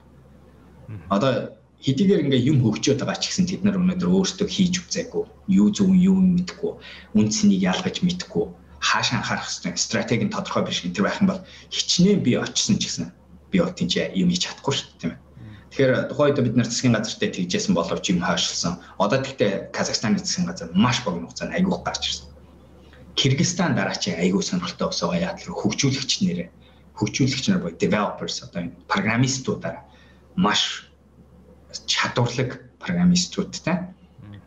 Одоо хэдийгээр ингээ юм хөгжөөд байгаа ч гэсэн тэд нар өнөөдөр өөрсдөө хийж үзээгүй. Юу зөв юу мэдэхгүй. Үн цэнийг ялгаж мэдэхгүй. Хаашаа анхаарах хэвээр стратеги нь тодорхой биш гэх тэр байх юм бол хичнээн би очсон ч гэсэн би бол тийч юм хийж чадахгүй шүү дээ тийм ээ. Тэгэхээр тухайд бид нар засгийн газартай тэгжсэн боловч юм хойшлсон. Одоо тэгтээ Казахстаны засгийн газар маш богино хугацаанд айгүйх гарч ирсэн. Кыргызстан дараачийн айгүй сонирхолтой ус байгаа яа тэр хөгжүүлэгч нэрээ хөгжүүлэгч нар боё developers одоо энэ программистуудаар маш чадварлаг программистуудтай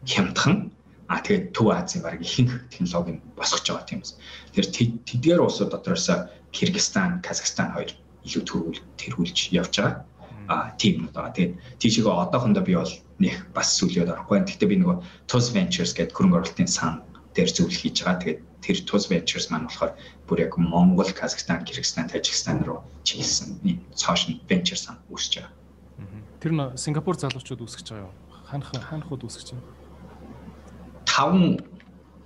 хямдхан а тэгээд Төв Азийн баг ихэнх технологи нь босгож байгаа тийм үс. Тэр тэдгээр улсууд дотроос Кыргызстан, Казахстан хоёр илүү төрүүл тэргүүлж явж байгаа. А тийм одоо тэгээд тийшээ одоохондоо би бол нэг бас сүлээд орохгүй. Гэхдээ би нөгөө Tuz Ventures гэдэг хөрөнгө оруулалтын сан дээр зөвлөх хийж байгаа. Тэгээд тэр Tuz Ventures маань болохоор бүр яг Монгол, Казахстан, Кыргызстан, Тажикстан руу чиглэсэн цааш нь venture сан үүсэж байгаа. Тэр нь Сингапур залуучууд үүсгэж байгаа юу? Ханах ханахуд үүсгэж байна. Таван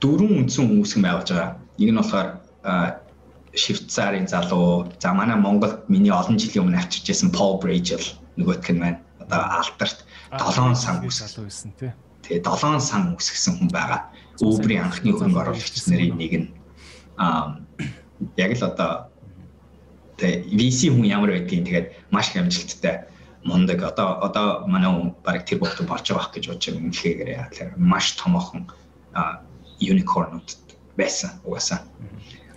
дөрвөн үндсэн үүсгэн байгуулж байгаа. Нэг нь болохоор Швейцарын залуу, за манай Монголд миний олон жилийн өмнө авчирч байсан Paul Bridgel нөгөөх нь байна. Одоо Алтарт 7 сан залуу байсан тий. Тэгээ 7 сан үсгсэн хүн байгаа. Uber-ийн анхны хөрөнгө оруулагч нарын нэг нь аа яг л одоо тэгээ VC хүн ямар байдгийг тэгээд маш их амжилттай мундаг одоо одоо манай баг тэр бохт болж байгаа гэж бодож байгаа юм хэлэгээр яа тэгэхээр маш томоохон юникорнууд байсан угаасаа.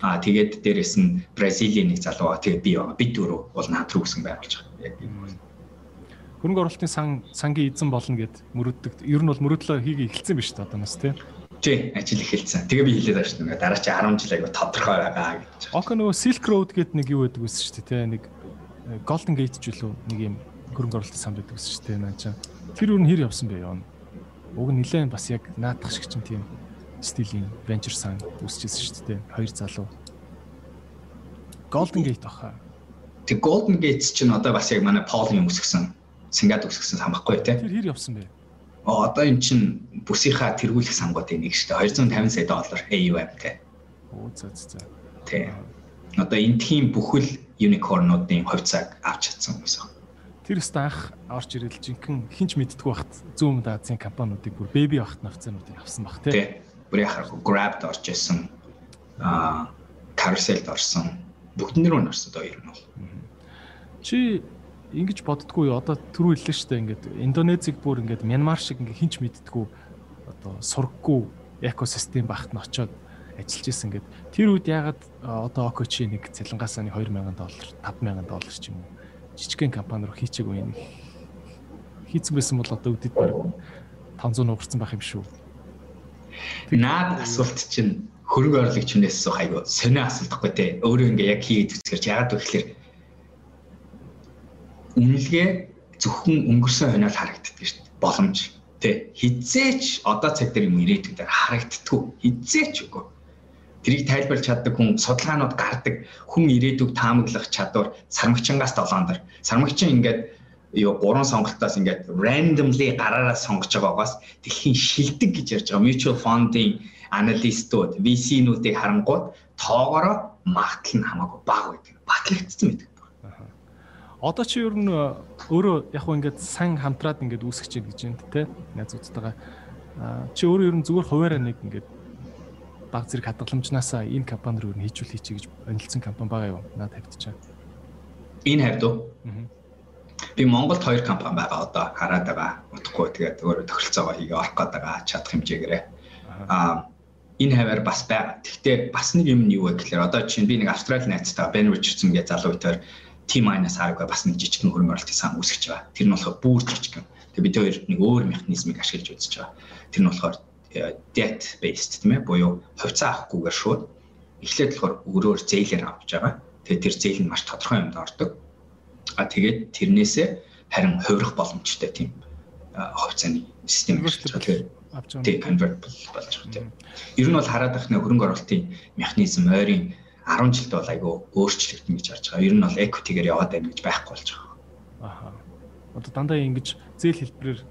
Аа тэгээд дээрэс нь Бразилийн нэг залуу тэгээд би байгаа. Бид дөрөв бол наад руу гисэн байгуулж байгаа. Яг юм. Хөрөнгө оруулалтын сан сангийн эзэн болно гэд мөрөддөг. Ер нь бол мөрөдлөө хийгээ эхэлсэн биз дээ одоо нас тийм. Тий, ажил эхэлсэн. Тэгээ би хэлээд байна шүү дээ. Дараа чи 10 жил айгу тодорхой байгаа гэж. Око нөгөө Silk Road гэдэг нэг юу байдаг байсан шүү дээ, тий. Нэг Golden Gate ч үлээ нэг юм хөрөнгө оруулалтын сан байдаг шүү дээ наа чам. Тэр үр нь хэр явсан бэ яа? Уг нь нилээн бас яг наадах шиг чинь тийм стилийн venture сан үүсчихсэн шүү дээ. Хоёр залуу. Golden Gate баха. Тэг Golden Gates чинь одоо бас яг манай Paul-ийн өсгсөн, Сингад өсгсөн сан баггүй тий. Тэр хэр явсан бэ? Одоо эн чинь бүсийнхаа тэргүүлэх сангуудын нэг шүү дээ. 250 сая доллар AUM тий. Оо за за. Тий. Одоо энэ тийм бүхэл unicorn-уудын хувьцааг авч чадсан гэсэн. Тэр өстө анх орж ирэл жинхэнэ хинч мэдтгүү бахт зүүн Азийн компаниудыг бүр baby бахт навцаануудыг авсан бах тий. Бүр яхаар Grab-д орж исэн. Аа Carousel-д орсон. Бүгднэр нь орсон одоо ер нь бол. Чи ингэж боддггүй одоо түрүү хэллээ шүү дээ ингээд Индонезиг бүр ингээд Мянмар шиг ингээд хинч мэддгүү одоо сургаггүй экосистем багт нь очоод ажиллаж исэн ингээд тэр үед ягаад одоо Окочи нэг цалингаасаа нэг 2000 доллар 5000 доллар ч юм уу жижигхэн компани руу хийчихээг үе нэг хийцэн байсан бол одоо үдэд баг 500 нугарсан байх юм шүү. Наад асуулт чинь хөрөнгө оруулагчнээс суух айгу сонио асуултахгүй те өөрөө ингээ яг хийгээд үзгэрч ягаад вэ гэхээр үнэлгээ зөвхөн өнгөрсөн хойноос харагддаг шүү дээ. Боломж тий хизээч одоо цаг дээр юм ирээдүйд харагддаггүй хизээч үгүй. Тэрийг тайлбарлаж чаддаг хүн судалгаанууд гардаг хүн ирээдүг таамаглах чадвар сармагчингаас долоон дор. Сармагчин ингээд юу гурван сонголтоос ингээд randomly гараараа сонгож байгаагаас дэлхийн шилдэг гэж ярьж байгаа mutual fund-ийн аналистууд VC-нүүдийг харангууд тоогоороо магтал нь хамаагүй бага байдаг. Батлагдсан байдаг одоо чи ер нь э, өөрөө яг хөө ингээд сан хамтраад ингээд үүсгэж чинь гэж байна те найзуудтайгаа чи өөрөө ер нь зүгээр хуваараа нэг ингээд баг зэрэг хадгаламжнаасаа энэ компани руу хийжүүл хийчи гэж онилцсан компани байгаа юу наад тавьдчихаа энэ хавьд уу би Монголд хоёр компани байгаа одоо. Хараад байгаа утгагүй. Тэгээд өөрөө тохиролцоогоо хийгээ орох гээд байгаа. Чадах хэмжээгээрээ. Аа энэ хаваар бас байгаа. Гэхдээ бас нэг юм нь юу вэ гэхээр одоо чинь би нэг Австрали найзтайгаа Ben Richardson гэж залуу T-minus R-г бас нэг жижигхэн хөрөнгө оруулалтын сан үүсгэж байгаа. Тэр нь болохоор бүр жижигхэн. Тэгээ бид хоёр нэг өөр механизмыг ашиглаж үзэж байгаа. Тэр нь болохоор debt based тийм ээ буюу хувьцаа авахгүйгээр шууд эхлээд болохоор өрөөр зээлээр авч байгаа. Тэгээ тэр зээл нь маш тодорхой юмд ордог. А тэгээд тэрнээсээ харин хувирах боломжтой тийм хувьцааны систем авч байгаа. Тийм convertible болж байгаа тийм. Ер нь бол хараад нэг хөрөнгө оруулалтын механизм ойрын 10 жилд бол айгүй өөрчлөгдөн гэж харж байгаа. Ер нь бол equity-гээр яваад байна гэж байхгүй болж байгаа. Аха. Одоо дандаа ингэж зээл хэлбэрээр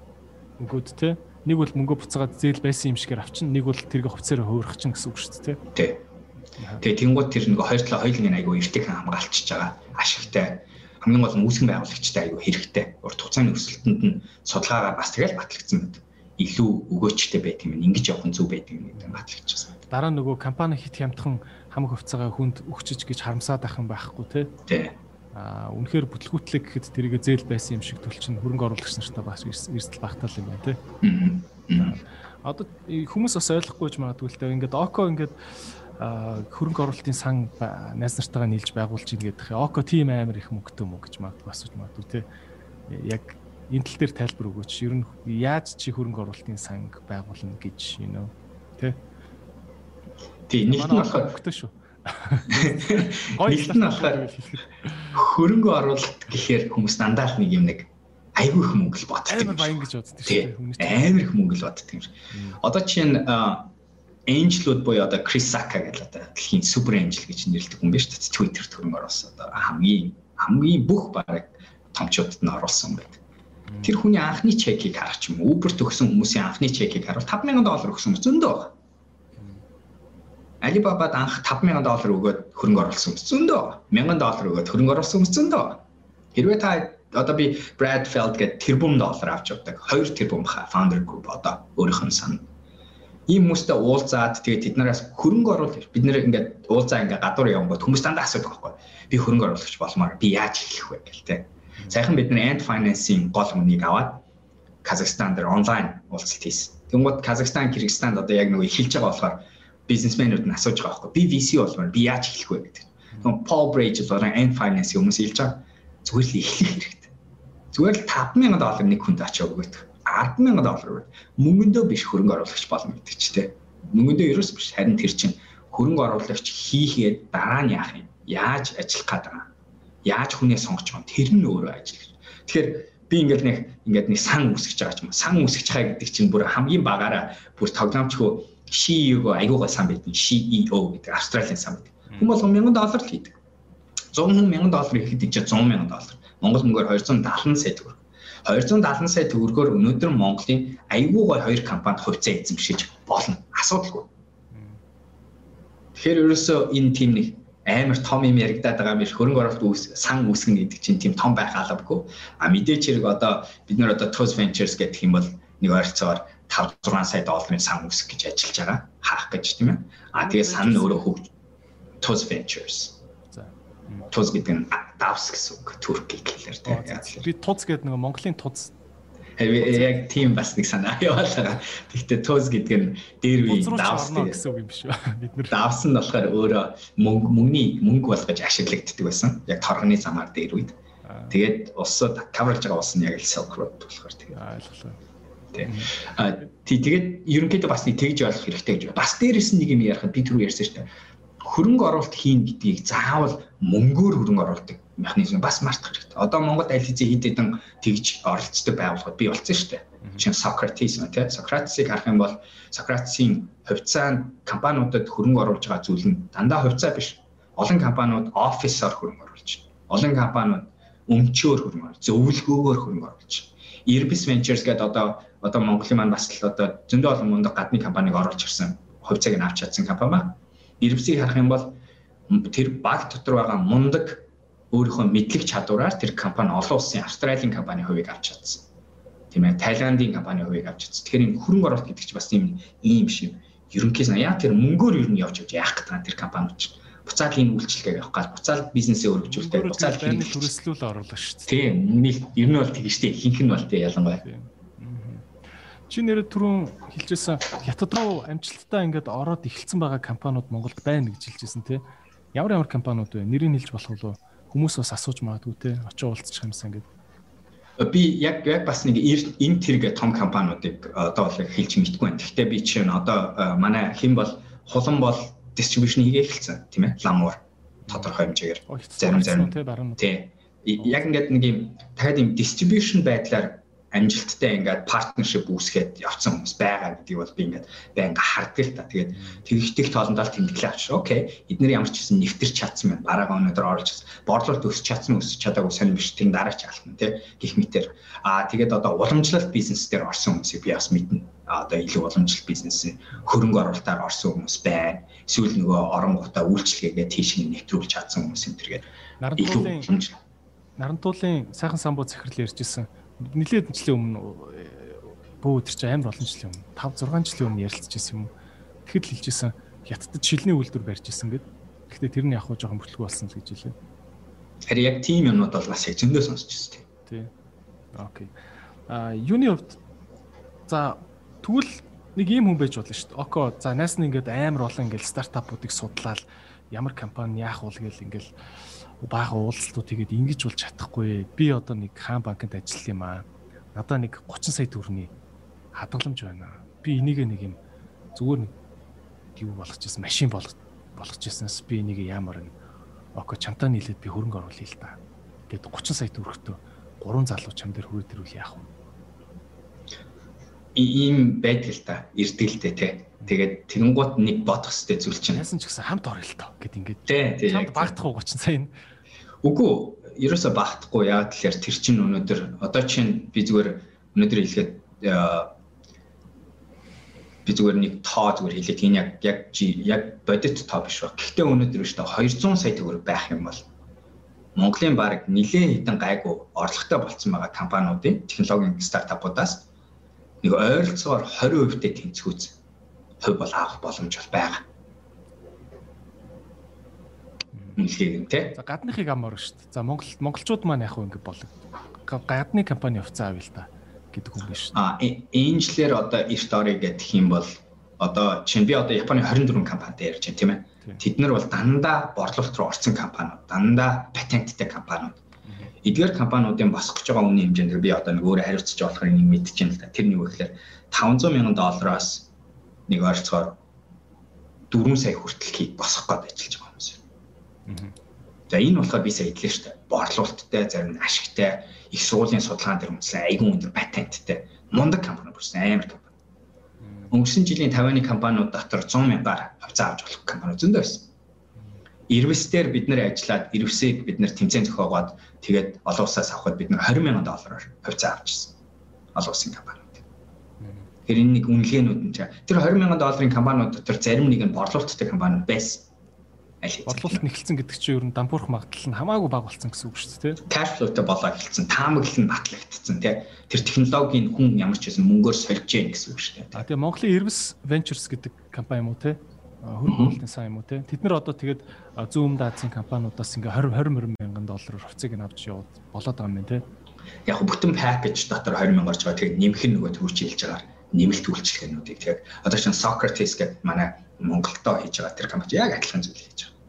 өгөөд те нэг бол мөнгө буцаагаад зээл байсан юм шигээр авчин нэг бол тэргээ хувьцаараа хуурах чинь гэсэн үг шүү дээ тий. Тэгээ тэнгууд тэр нэг хоёр талаа хоёулын айгүй эртэг хамгаалчихж байгаа ашигтай хамгийн гол нь үүсгэн байгуулагчтай айгүй хэрэгтэй. Урт хугацааны өсөлтөнд нь судалгаагаар бас тэгэл батлагдсан мэт. Илүү өгөөчтэй байт юм. Ингиж явах нь зөв байдаг юм гэдэг батлагдчихсан. Дараа нөгөө компани хит хямдхан хамаг хувцаагаа хүнд өгчөж гэж харамсаад ах юм байхгүй тий. Тий. Аа үнэхээр бүтлгүүтлэг гэхэд тэрийг зээл байсан юм шиг төлчин хөрөнгө оруулагч нартаа бас эрсдэл багтаал юм байна тий. Одоо хүмүүс бас ойлгохгүй ч магадгүй л дээ. Ингээд Око ингээд хөрөнгө оруулалтын сан найз нартайгаа нийлж байгуулж ийн гэдэг. Око тийм амар их мөнгөтэй мө гэж магадгүй асууж магадгүй тий. Яг энэ тал дээр тайлбар өгөөч. Ер нь яаж чи хөрөнгө оруулалтын санг байгуулна гэж you know тий Тийм нэгт нь болохоор өгтөө шүү. Нэгт нь болохоор хөрөнгө оруулалт гэхээр хүмүүс дандаа л нэг юм нэг айгүй их мөнгө л боддог. Амар баян гэж боддог шүү дээ. Амар их мөнгө л боддог юм шиг. Одоо чинь Angel-ууд буюу одоо Chris Sacca гэж одоо дэлхийн супер angel гэж нэрлэдэг хүн шүү дээ. Twitter хөрөнгө оруулсан. Одоо хамгийн хамгийн бүх баг томчуудад нь оруулсан байдаг. Тэр хүний анхны чекийг харах юм. Uber төгсөн хүмүүсийн анхны чекийг харуул 5000 доллар өгсөн зөндөө байна. Alibaba-д анх 5000 доллар өгөөд хөрөнгө оруулсан хүмүүс зөндөө. 1000 доллар өгөөд хөрөнгө оруулсан хүмүүс зөндөө. Хэрвээ та одоо би Brad Feld гэдэг тэрбум доллар авч явдаг. 2 тэрбум баха founder group одоо өөрийнх нь сан. Ийм хүмүүстэй уулзаад тэгээд тэднээс хөрөнгө оруулах бид нэр ингээд уулзаа ингээд гадуур явгод хүмүүс дандаа асуудаг байхгүй. Би хөрөнгө оруулагч болмоор би яаж эхлэх вэ гэл тэ. Сайхан бид нэр Ant Finance-ийн гол хүнийг аваад Казахстан дээр онлайн уулзалт хийсэн. Тэнгууд Казахстан, Кыргызстанд одоо яг нэг эхэлж байгаа болохоор бизнесмэнүүд нь асууж байгаа байхгүй. Би VC болмоор би яаж эхлэх вэ гэдэг. Тэгвэл Paul Bridge болон Ant Finance хүмүүс хэлж байгаа. Зүгээр л эхлэх хэрэгтэй. Зүгээр л 5000 доллар нэг хүнд очиж өгөөд 100000 доллар мөнгөндөө биш хөрөнгө оруулагч болно гэдэг чи тээ. Мөнгөндөө ерөөс биш харин тэр чинь хөрөнгө оруулагч хийхээ дараа нь яах юм? Яаж ажиллах гээд байгаа? Яаж хүнээ сонгож байгаа? Тэр нь өөрөө ажил. Тэгэхээр би ингээд нэг ингээд нэг сан үсгэж байгаа ч юм. Сан үсгэж байгаа гэдэг чинь бүр хамгийн багаараа бүр тоглоомчгүй CEO айгуугаа сан байдаг. CEO гэдэг Австралийн сан байдаг. Хүн болгон 1000 доллар л хийдэг. 100 хүн 1000 доллар ихэд ичээ 100 сая доллар. Монгол мөнгөөр 270 сая төгрөг. 270 сая төгрөгөөр өнөөдөр Монголын гой хоёр компанид хувьцаа эзэмшиж болно. Асуудалгүй. Тэгэхээр ерөөсөө энэ тим нэг амар том юм яригадаад байгаа юм биш хөрөнгө оруулалт үүс сан үүсгэн гэдэг чинь тийм том байх албагүй. А мэдээч хэрэг одоо бид нэр одоо Toast Ventures гэдэг юм бол нэг ойролцоогоор 5 6 сая долларын сан үүсгэх гэж ажиллаж байгаа. Хаах гэж тийм ээ. А тэгээ сан нь өөрөө хөгж Toast Ventures. За. Туз гэдэг нь давс гэсэн үг Туркийг хэлээр тийм. Би туз гэдэг нэг Монголын туз яг тийм бас нэг санаа яваалаа. Гэхдээ туз гэдэг нь дээр үе давс гэсэн үг юм биш үү? Бид нэр давс нь болохоор өөрөө мөнгө мөнгөний мөнгө болгож ашиглагддаг байсан. Яг торгоны замаар дээр үед. Тэгээд улсууд coverage байгаа улс нь яг л Silk Road болохоор тэгээд ойлголоо тий. А тэгээд ерөнхийдөө бас нэг тэгж ойлгох хэрэгтэй гэж байна. Бас дээрэс нь нэг юм ярихад би түрүү ярьсан шүү дээ. Хөрөнгө оруулалт хийн гэдгийг заавал мөнгөөр хөрөнгө оруулалт механизм бас мартах хэрэгтэй. Одоо Монголд аль хэзээ хэд хэдэн тэгж оролцдог байгууллагууд бий болсон шүү дээ. Жишээ нь Socrates мэ тий. Socrates-ыг харах юм бол Socrates-ийн хувьцаанд компаниудад хөрөнгө оруулж байгаа зүйл нь дандаа хувьцаа биш. Олон компаниуд офисоор хөрөнгө оруулж байна. Олон компаниуд өмчөөр хөрөнгө оруулж, зөвлөгөөгөөр хөрөнгө оруулж. Irbis Ventures гэдэг одоо одоо Монголын маань бас л одоо зөндөө олон мундаг гадны компаниг оруулж ирсэн хувьцааг нь авч чадсан компани ба. Ирвсийг харах юм бол тэр баг дотор байгаа мундаг өөрийнхөө мэдлэг чадвараар тэр компани олон улсын Австралийн компани хувийг авч чадсан. Тийм ээ, Таиландын компани хувийг авч чадсан. Тэгэхээр энэ хөрөнгө оруулалт гэдэг чинь бас тийм ийм шиг ерөнхийдөө яа тэр мөнгөөр ер нь явж явж яах гэдэг тэр компаниуд чинь буцаад энэ үйлчлэгээ явах гал буцаад бизнесээ өргөжүүлдэг буцаад хэрэг төрөслүүл оруулах шүү дээ. Тийм, ер нь бол тэгж штэ ихэнх нь бол тийм ялангуяа. Чи нэрээ түрүүн хэлжсэн хятад руу амжилттай ингээд ороод эхэлсэн байгаа компаниуд Монголд байна гэж хэлжсэн тий. Ямар ямар компаниуд вэ? Нэрийг хэлж болох уу? Хүмүүс бас асууж магадгүй тий. Очоо уулзчих юмсан гэдэг. Би яг яг бас нэг энэ тэрэг том компаниудыг одоо бол хэлж мэдгүй байна. Гэхдээ би чинь одоо манай хэн бол хулан бол дистрибьюшн хийгээ эхэлсэн тийм ээ. Ламуур тодорхой хэмжээгээр зарим зарим тий. Яг ингээд нэг юм дахиад юм дистрибьюшн байдлаар амжилттай ингээд партнершип үүсгээд явцсан хүмүүс байгаа гэдгийг бол би ингээд байнга харддаг л та. Тэгээд тэгэгдэх тоолондоо тэмдэглээ авчих. Окей. Эднэр ямар ч гэсэн нэвтэрч чадсан байна. Бараг өнөдөр оруулж борлуулалт өсч чадсан өсч чадаагүй сонь биш. Тэн дараач алтна тий. Гэх мэтэр. Аа тэгээд одоо уламжлалт бизнес дээр орсон хүмүүсийг би бас мэднэ. Одоо илүү уламжлалт бизнесийн хөрөнгө оруулалтаар орсон хүмүүс байна. Эсвэл нөгөө оронгуудаа үйлчлэгээгээ тийш нэвтрүүлж чадсан хүмүүс энэ төргээд нарантуулын нарантуулын сайхан самбуу захирал ярьжсэн нилээд жилийн өмнө бөө өдөр чи амар олон жилийн өмнө 5 6 жилийн өмнө ярилцчихсан юм. Тэгэхэд л хэлжсэн хятадд шилний үйлдвэр барьж исэн гэд. Гэхдээ тэр нь яг хуу жоохон бүтлгүй болсон л гэж хэлээ. Харин яг тийм юмнууд бол бас зөндөө сонсчихсон тийм. Тий. Окей. А юуны хувьд за тэгвэл нэг ийм хүн байж болно шүү дээ. Око за найс нь ингээд амар олон ингээд стартапуудыг судлаад ямар компани яах вэ гээл ингээд бага уулзалтууд тэгээд ингэж болж чадахгүй. Би одоо нэг хаан банкнд ажиллах юм аа. Надаа нэг 30 сая төгрөний хадгаламж байна. Би энийг нэг юм зүгээр нэг юу болгочихсон машин болгож болгочихсанаас би энийг ямар нэг око чамтаа нийлээд би хөрөнгө оруулъя л та. Гэт 30 сая төгрөгтөө гурван залуу чам дээр хүрээд ирвэл яах вэ? ийм байдаг л та эрдэлтэй те. Тэгээд тэгэнгუут нэг бодох хэвээр зүйл чинь. Яасан ч гэсэн хамт орё л тоо гэд ингээд. Хамт багтах уу 30 сая нь. Үгүй ерөөсө багтахгүй яа тэгэхээр тэр чинь өнөөдөр одоо чинь би зүгээр өнөөдөр хэлгээд би зүгээр нэг тоо зүгээр хэлээд энэ яг яг яг бодит тоо биш ба. Гэхдээ өнөөдөр шүү дээ 200 сая төгрөг байх юм бол Монголын баг нэлээд хитэн гайгүй орлоготой болцсон байгаа компаниудын технологийн стартапуудаас нэг ойролцоогоор 20% тэй тэнцвүүц хувь бол авах боломж бол байгаа. Үнэлгээг нь тий. За гадныхыг амар шүү дээ. За Монгол монголчууд маань яг ингэ болог. Гадны компани хувьцаа авъя л та гэдэг хүн биш. А энэжлэр одоо эрт орё гэх юм бол одоо чинь би одоо Японы 24 компанитай ярьж байна тийм ээ. Тэд нар бол дандаа борлуулалт руу орсон компаниуд, дандаа патенттай компаниуд. Эдгээр компаниудын босгож байгаа үнийн хэмжээнд би одоо нэг өөрөө хариуцж болохыг нэг мэдчихээн л та. Тэр нэг үгээр 500 мянган доллароос нэг ойрцоогоор 4 сая хүртэл хийг босгох гээд ажиллаж байгаа. За энэ болохоор би сая хэллээ шүү дээ. Борлуулалттай, зарим нь ашигтай, их сургуулийн судалгаан дээр үндэслэн айгүй өндөр патенттай мундаг компани бүрсэн амар компани. Өнгөрсөн жилийн 50-ны компаниуд дотор 100 мянгаар хувьцаа авч болох компани зөндөө байсан. Ирвэстээр бид нэр ажиллаад ирвсийг бид нэр тэмцээн зохиогоод тэгээд олон улсаас авахд бид нэр 20 сая доллараар хувьцаа авчихсан. Олон улсын компаниуд. Тэр энэ нэг үнэлгээнүүд нь тэр 20 сая долларын компаниуд дотор зарим нэг нь борлуулалттай компаниуд байсан. Борлуулалт нэхэлсэн гэдэг чинь ер нь дампуурах магадлал нь хамаагүй бага болсон гэсэн үг шүү дээ. Cash flow-тэй болоо эхэлсэн, таамаглал нь батлагдсан, тийм. Тэр технологийн хүн ямар ч байсан мөнгөөр сольж гин гэсэн үг шүү дээ. А тийм Монголын Irvis Ventures гэдэг компани юм уу, тийм хөрөнгө оруулалтын сан юм уу те. Тэд нар одоо тэгээд зүүн даацын компаниудаас ингээ 20 20 мянган доллараар хувьцааг нь авч яваад болоод байгаа юм те. Яг бүтэн пакэж дотор 20 мянга орж байгаа. Тэгээд нэмэх нь нөгөө төвч хэлж байгаа нэмэлт үйлчлэгээнүүдийг тэгээд одоо чинь Socrates гэдэг манай Монголдоо хийж байгаа тэр компани яг адилхан зүйл хийж байгаа.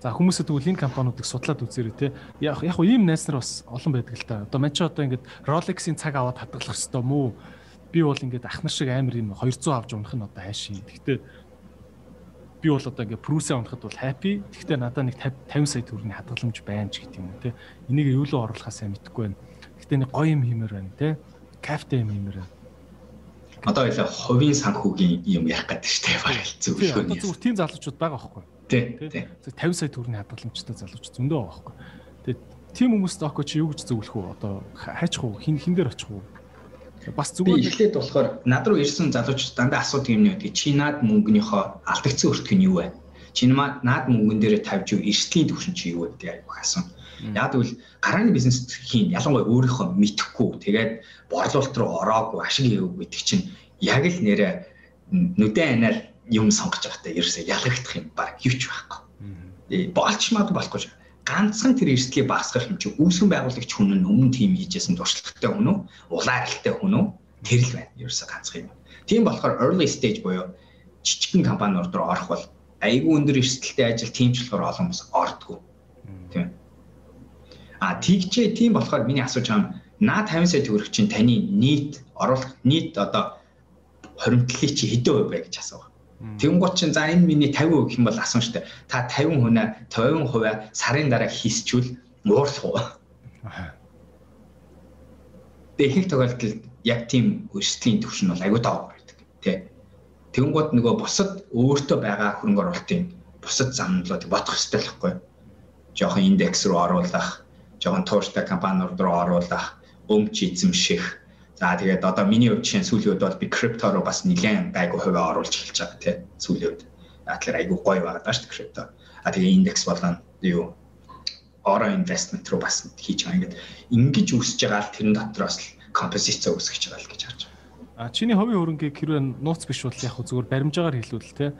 За хүмүүсээ тэгвэл энэ компаниудыг судлаад үзээрэй те. Яг яг ийм найз нар бас олон байдаг л та. Одоо мань ч одоо ингээд Rolex-ийн цаг аваад хадгалах хэвээр мүү би бол ингээд ах нар шиг амар юм 200 авч унах нь одоо хайшин. Гэхдээ би бол одоо ингээд прүсээ унахад бол happy. Гэхдээ надад нэг 50 сая төгрөгийн хадгаламж байна ч гэдэг юм те. Энийг юу л оруулахаас мэдхгүй байна. Гэхдээ нэг гоё юм хиймээр байна те. Кафе юм хиймээр байна. Одоо ఇలా хувийн санхүүгийн юм ярих гэдэг шүү дээ. Бараг зөвлөгөө. Одоо зүгээр тийм залуучууд байгаа байхгүй. Тий. 50 сая төгрөгийн хадгаламжтай залууч зөндөө байгаа байхгүй. Тэгээд тийм хүмүүст око чи юу гэж зөвлөх үү? Одоо хайчих уу? Хин хин дээр очих уу? Бас зүгээр эхлээд болохоор над руу ирсэн залуучууд дандаа асуудаг юм нэг чи наад мөнгөнийхөө алдагдсан өртг нь юу вэ? Чи наад мөнгөн дээр тавьж юу эрсдлийн түвшин чи юу вэ гэдэг аяг хасан. Яг тэгвэл гарааны бизнес хийн ялангуяа өөрийнхөө мэдхгүй тэгээд борлуулалт руу ороогүй ашиг хийгээгүй гэдэг чинь яг л нэрэ нүдэн анаар юм сонгож байгаадаа ерөөсөө ялагдах юм баг юу ч байхгүй. Болч маад болохгүй шүү ганцхан тэр эрсдлийг багасгах юм чи үүсгэн байгуулагч хүн нь өмнө тийм хийжсэн туршлагатай хүн үү улааралтай хүн үү тэр л байна ерөөсө ганцхан юм. Тийм болохоор early stage буюу жижигхэн компаниуд руу орох бол айгүй өндөр эрсдэлтэй ажил тиймчлэгээр олон хүмүүс ордгоо. Тийм. А тэгчээ тийм болохоор миний асууж байгаа юм наа 50 сая төгрөг чинь таны нийт оруулах нийт одоо хоримтлалыг чи хэдэн хувь вэ гэж асуув. Тэнгуут чинь за энэ миний 50% гэх юм бол асуун штэ. Та 50 хүнээ 50% сарын дараа хийсчүүл уурлах уу? Их тохиолдолд яг тийм өрсөлдөлийн төвшин бол аюу тав байдаг тий. Тэнгуут нөгөө бусад өөртөө байгаа хөрөнгө оруулалтын бусад замналууд бодох хэрэгтэй л хэвгүй. Жохон индекс руу оруулах, жохон тууштай компаниуд руу оруулах, өмч эзэмших За тэгээд одоо миний хувьд жишээ сүүлийн үед бол би крипто руу бас нэлээд гайгүй хувиа оруулж эхэлж байгаа тийм сүүлийн үед. Тэгэхээр айгүй гоё байгаа даа шүү дээ крипто. А тэгээд индекс болон юу oro investment руу бас хийж байгаа. Ингээд ингэж үүсэж байгаа л тэрэн дотроос л композицаа үүсгэж байгаа л гэж харж байна. А чиний хувийн хөрөнгийг хэрвээ нууц биш бол яг зүгээр баримжаагаар хэлвэл те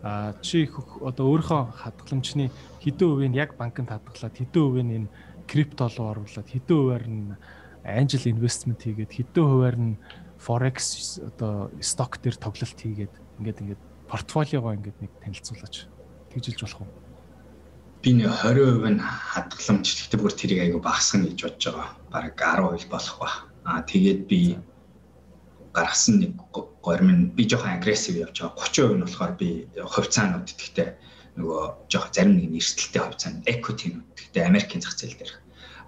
а чи одоо өөрийнхөө хадгаламжны хэдэн хувийг яг банкнд хадгалаад хэдэн хувийг энэ крипто руу оруулаад хэдэн хувиар нь angel investment хийгээд хэдэн хувиар нь forex одоо stock дээр тоглолт хийгээд ингээд ингээд портфолиогоо ингээд нэг танилцуулаач тэгжилж болох уу? Би нэг 20% нь хадгаламж гэхдээ бүр тэрийг айгу багасгах гэж бодож байгаа. Бараг 10% болох ба. Аа тэгээд би гаргасан нэг горим нь би жоохон агрессив явж байгаа. 30% нь болохоор би хувьцаанууд гэхдээ нөгөө жоох зарим нэг нэрсэлтэй хувьцаанд equity-нууд гэхдээ Америкийн зах зээл дээр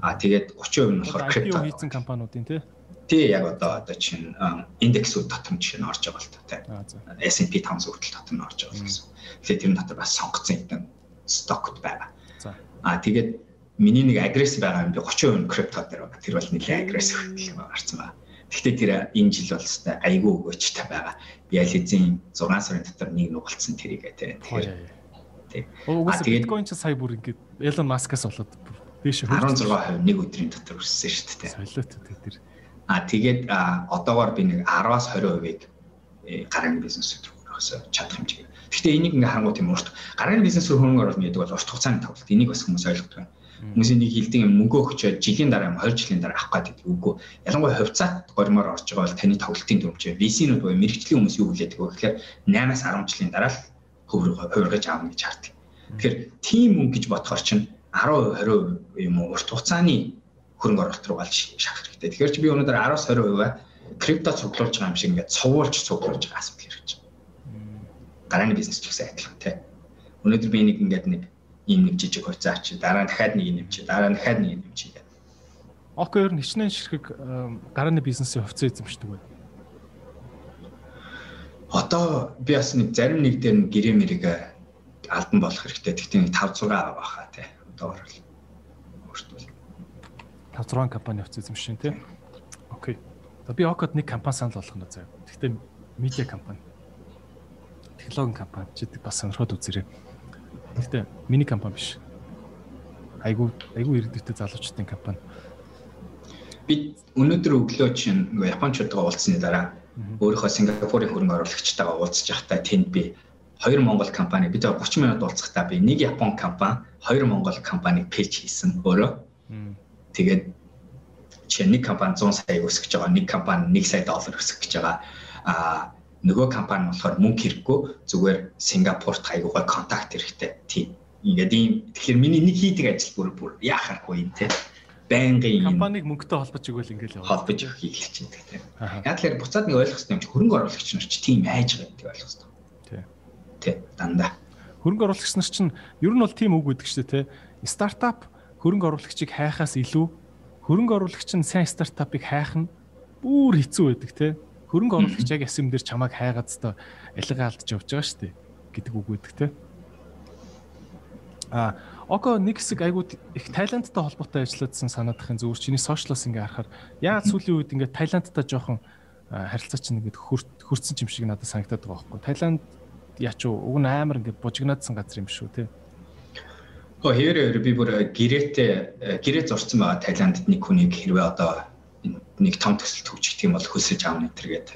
А тэгээд 30% нь болохоор крипто хийсэн компаниудын тий. Тий яг одоо одоо чинь индексүүд дотор жишээ нь орж байгаа л та тий. S&P 500 хүртэл дотор нь орж байгаа гэсэн. Тэгэхээр тэр дотор бас сонгоцсон хэдэн стокд байгаа. А тэгээд миний нэг агрессив байгаа юм би 30% нь крипто дээр байгаа. Тэр бол нэлээд агрессив хөтөл гарсан байна. Гэхдээ тэр энэ жил бол хэвээр айгүй өгөөчтэй байгаа. Би аль хэзээ 6 сарын дотор нэг нугалцсан тэрийг тий. Тий. Угсаа биткойн ч сая бүр ингээд Elon Musk-аас болоод Дээш 16% нэг өдрийн дотор өссөн шүү дээ. Солиот тэр. А тэгээд одоогоор би нэг 10-аас 20%-ийг гарааны бизнес рүү өргөхөс чадах хэмжээ. Гэхдээ энийг ингээ харангуут юм урт гарааны бизнес рүү хөрөнгө оруулах гэдэг бол урт хугацааны тоглолт. Энийг бас хүмүүс ойлгодог байна. Хүмүүсийн нэг хилдэг юм мөнгө өгчөө жилийн дараа юм 2 жилийн дараа авах гэдэг үгүй. Ялангуяа хувьцаат горимоор орж байгаа бол таны тоглолтын дүрмжээ VC-нүүд буюу мэрэгжлийн хүмүүс юу хүлээдэг вэ гэхээр 8-аас 10 жилийн дараа л хувиргаж аавна гэж хардаг. Тэгэхээр тийм мөнгө гэж бодохоор чинь 10 20% юм уу урт хугацааны хөрөнгө оруулалт руу галж шахах хэрэгтэй. Тэгэхээр чи би өнөөдөр 10-аас 20% крипто цуглуулж байгаа юм шиг ингээд цувуулж цуглуулж байгаа асуудал хэрэгж байна. Гарааны бизнес ч гэсэн адилхан тий. Өнөөдөр би нэг ингээд нэг ийм нэг жижиг хувьцаа чи дараа нь дахиад нэг юм чи дараа нь дахиад нэг юм чи гэдэг. Окей, ер нь хичнээн ширхэг гарааны бизнесийн хувьцаа эзэмшдэг байна. Одоо би бас нэг зарим нэг дээр гэрээ мэрэг алдан болох хэрэгтэй. Тэгтээ 5 6 байхаа тий. Одоогор л өөртөө 5 6 компани явц юм шин тий. Окей. За би Окод нэг компани санал болгох нь заяа. Тэгтээ медиа компани. Технологийн компани ч гэдэг бас сонирхоод үзээрэй. Тэгтээ миний компани биш. Айгу айгу иргэдтэй залуучдын компани. Би өнөөдөр өглөө чинь Япончуудаа уулзсны дараа өөрийнхөө Сингапурын хөрөнгө оруулагчтайгаа уулзж байхдаа тэнд би хоёр Монгол компани бид 30 минут уулзахдаа би нэг Япон компани, хоёр Монгол компаниг пэйж хийсэн өөрөө. Тэгээд чинь нэг компани 100 сая өсгөж байгаа, нэг компани 1 сая доллар өсгөх гэж байгаа. Аа нөгөө компани болохоор мөнгө хэрэггүй зүгээр Сингапурт хайгуугай контакт хэрэгтэй. Тийм. Ингээд ийм тэгэхээр миний нэг хийдэг ажил бүр бүр яахааргүй юм те байнгын компаниг мөнгөтэй холбож игэл ингээл яваа. Холбож явах хийх гэдэг тийм. Яг л буцаад нэг ойлгох хэрэгтэй юм чи хөрөнгө оруулагч нар ч тийм айж байгаа гэдэг ойлгох хэрэгтэй. Тий. Тий, дандаа. Хөрөнгө оруулагч нар чинь ер нь бол тийм үг гэдэг чинь тий. Стартап хөрөнгө оруулагчийг хайхаас илүү хөрөнгө оруулагч нь сайн стартапыг хайх нь бүр хэцүү байдаг тий. Хөрөнгө оруулагч яг ясэм дээр чамайг хайгаад өстой алигаа алдж явж байгаа шүү дээ гэдэг үг байдаг тий. А Око нэг хэсэг айгуу их Таиландтай холбоотой ажиллаадсан санаадахын зүгээр чиний сошиалос ингээ харахаар яагаад сүүлийн үед ингээ Таиландтай жоохон харилцаа чинь ингээд хөрцөн юм шиг надад санагдаад байгаа байхгүй. Таиланд яач уг нь амар ингээ бужигнаадсан газар юм шүү те. Хөө хэвээр би бүр гэрээтэй гэрээ зурцсан байгаа Таиландд нэг хүнийг хэрвээ одоо нэг том төсөлд хөгжих тийм бол хөлсөж аавна гэтэргээд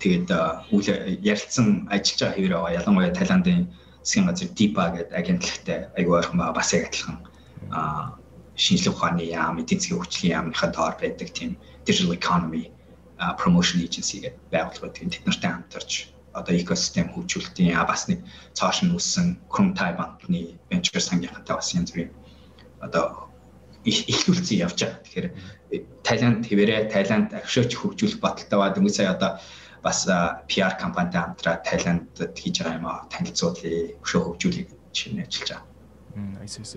тэгээд үйл ярилцсан ажиллаж байгаа хэвээр байгаа. Ялангуяа Таиландын засгийн газар DIPA гэдэг агентлагтай айгүй ойрхон байгаа бас яг адилхан а шинжлэх ухааны яам, эдийн засгийн хөгжлийн яамныхаа доор байдаг тийм digital economy promotion agency гэдэг байгууллага байдаг. Тэд нартай хамтарч одоо экосистем хөгжүүлэлтийн бас нэг цааш нь үссэн Chromtai банкны venture сангийнхантай бас янз бүрийн одоо ихлүүлсэн явж байгаа. Тэгэхээр Таиланд хэвээрээ Таиланд агшооч хөгжүүлэх баталтай ба дөнгөж сая одоо бас PR компанитай хамтраад Таиландд хийж байгаа юм аа танилцуулъя, өшөө хөгжүүлэх чинь ажиллаж байгаа. Айс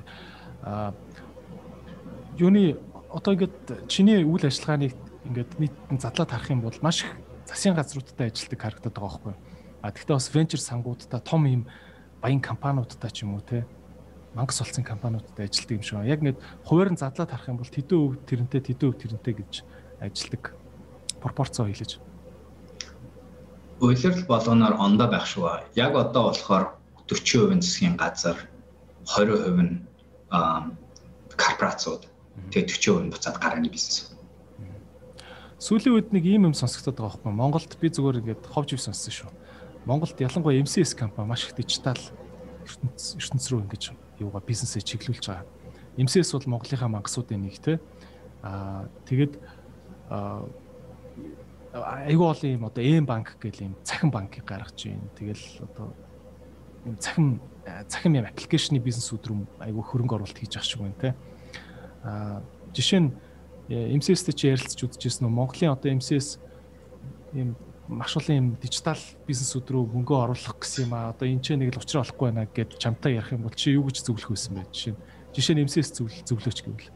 а юуны одоо ингээд чиний үйл ажиллагааны ингээд нийтэн задлаад харах юм бол маш их засгийн газруудтай ажилладаг харагдаад байгаа байхгүй. А тэгвэл бас венчур сангуудтай том юм баян компаниудтай ч юм уу те мангас олцсон компаниудтай ажилладаг юм шиг байна. Яг ингээд хуваар нь задлаад харах юм бол тэдэн өв тэрнтэй тэдэн өв тэрнтэй гэж ажилладаг пропорцоо хэлэж Улирал болгоноор ондоо байх шүү. Яг одоо болохоор 40% нь засгийн газар, 20% нь корпорацууд. Тэгээ 40% нь буцаад гарааны бизнес. Сүүлийн үед нэг ийм юм сонсогдоод байгаа байхгүй Монголд би зүгээр ингээд ховж ив сонссон шүү. Монголд ялангуяа MCS компани маш их дижитал ертөнц ертөнц рүү ингэж юугаа бизнесээ чиглүүлж байгаа. MCS бол Монголынхаа мангасуудын нэг те. Аа тэгээд аа айгүй олон юм одоо эм банк гэл юм цахим банкыг гаргаж байна. Тэгэл одоо юм цахим цахим юм аппликейшны бизнесүүд рүү айгүй хөрөнгө оруулалт хийж ах шиг байна те. Аа жишээ нь MCS-тэй чи ярилцж үзчихсэн нь Монголын одоо MCS юм маш олон юм дижитал бизнесүүд рүү мөнгө оруулах гэсэн юм аа одоо энэ ч нэг л учраа олохгүй байна гэд чамтай ярих юм бол чи юу гэж зөвлөх байсан бэ жишээ нь жишээ нь MCS зөвлөөч гэвэл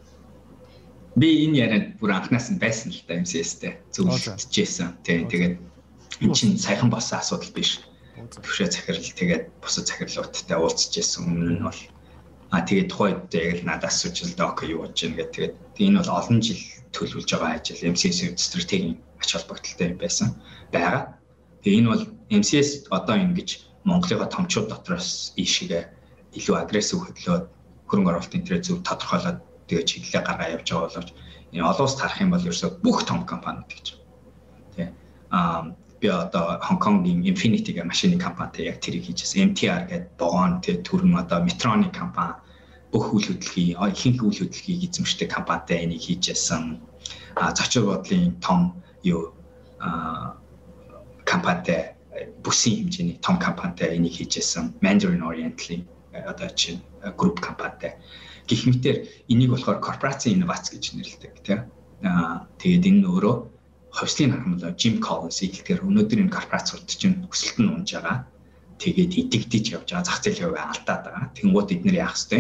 би энэ яриад бүр анханаас нь байсан л та MCS-тэй зөвлөжсэн. Тийм тэгээд эн чинь саяхан болсон асуудал биш. Төвшөө захирал тэгээд бусад захирлуудтай уулзж ирсэн. Өмнө нь бол а тэгээд тухайд яг л надаас асууж л док юу болж байна гэх. Тэгээд энэ бол олон жил төлөвлөж байгаа ажил MCS-ийн стратегийн ач холбогдолтой байсан байгаа. Тэгээд энэ бол MCS одоо ингэж Монголын томчууд дотроос ийшээ илүү агрессив хөдлөөд хөрөнгө оруулалтын төрөө зөв тодорхойлоод тэгээ чиглэлээ гаргаа явж байгаа боловч энэ олон улсад харах юм бол ерөөсөө бүх том компаниуд гэж. Тэ. Аа би одоо Хонконгийн Infinity гэх машины компанитай яг тэрийг хийжсэн. MTR гэдэг богоон тэ төрн одоо Metronic компани бүх үйл хөдлөлийн ихэнх үйл хөдлөлийг эзэмшдэг компанитай энийг хийжсэн. А зочид бодлын том юу а компанитай бүсийн хэмжээний том компанитай энийг хийжсэн. Mandarin Oriental одоо чинь групп компанитай гэх мэтэр энийг болохоор корпорацийн инновац гэж нэрлэдэг тийм аа тэгээд энэ өөрөө ховслын хармал Jim Collins хэлдгээр өнөөдөр энэ корпорацууд чинь өсөлт нь унж байгаа. Тэгээд идэгдэж явж байгаа зах зээлийн хувь алдаад байгаа. Тэнгууд эднэр яах вэ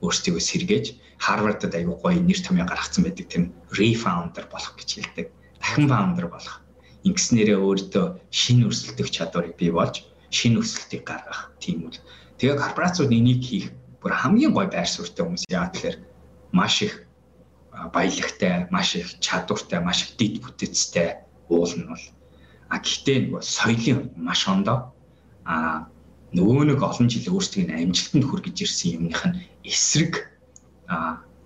өөрсдийгөө сэргээж Harvard-д аягүй гоё нэр томьёо гаргацсан байдаг тэр refounder болох гэж хэлдэг. Дахин founder болох. Ингэснээрээ өөртөө шинэ өрсөлдөх чадварыг бий болж шинэ өсөлтийг гаргах. Тийм үл Тэгээ корпорацууд энийг хийх бүр хамгийн гой байр суурьтай хүмүүс яа тэгэхээр маш их баялагтай, маш их чадвартай, маш их дэд бүтцтэй уул нь бол а гэхдээ нөгөө соёлын маш ондоо а нөгөө нэг олон жил өөрсдийг нь амжилтанд хүргэж ирсэн юмных нь эсрэг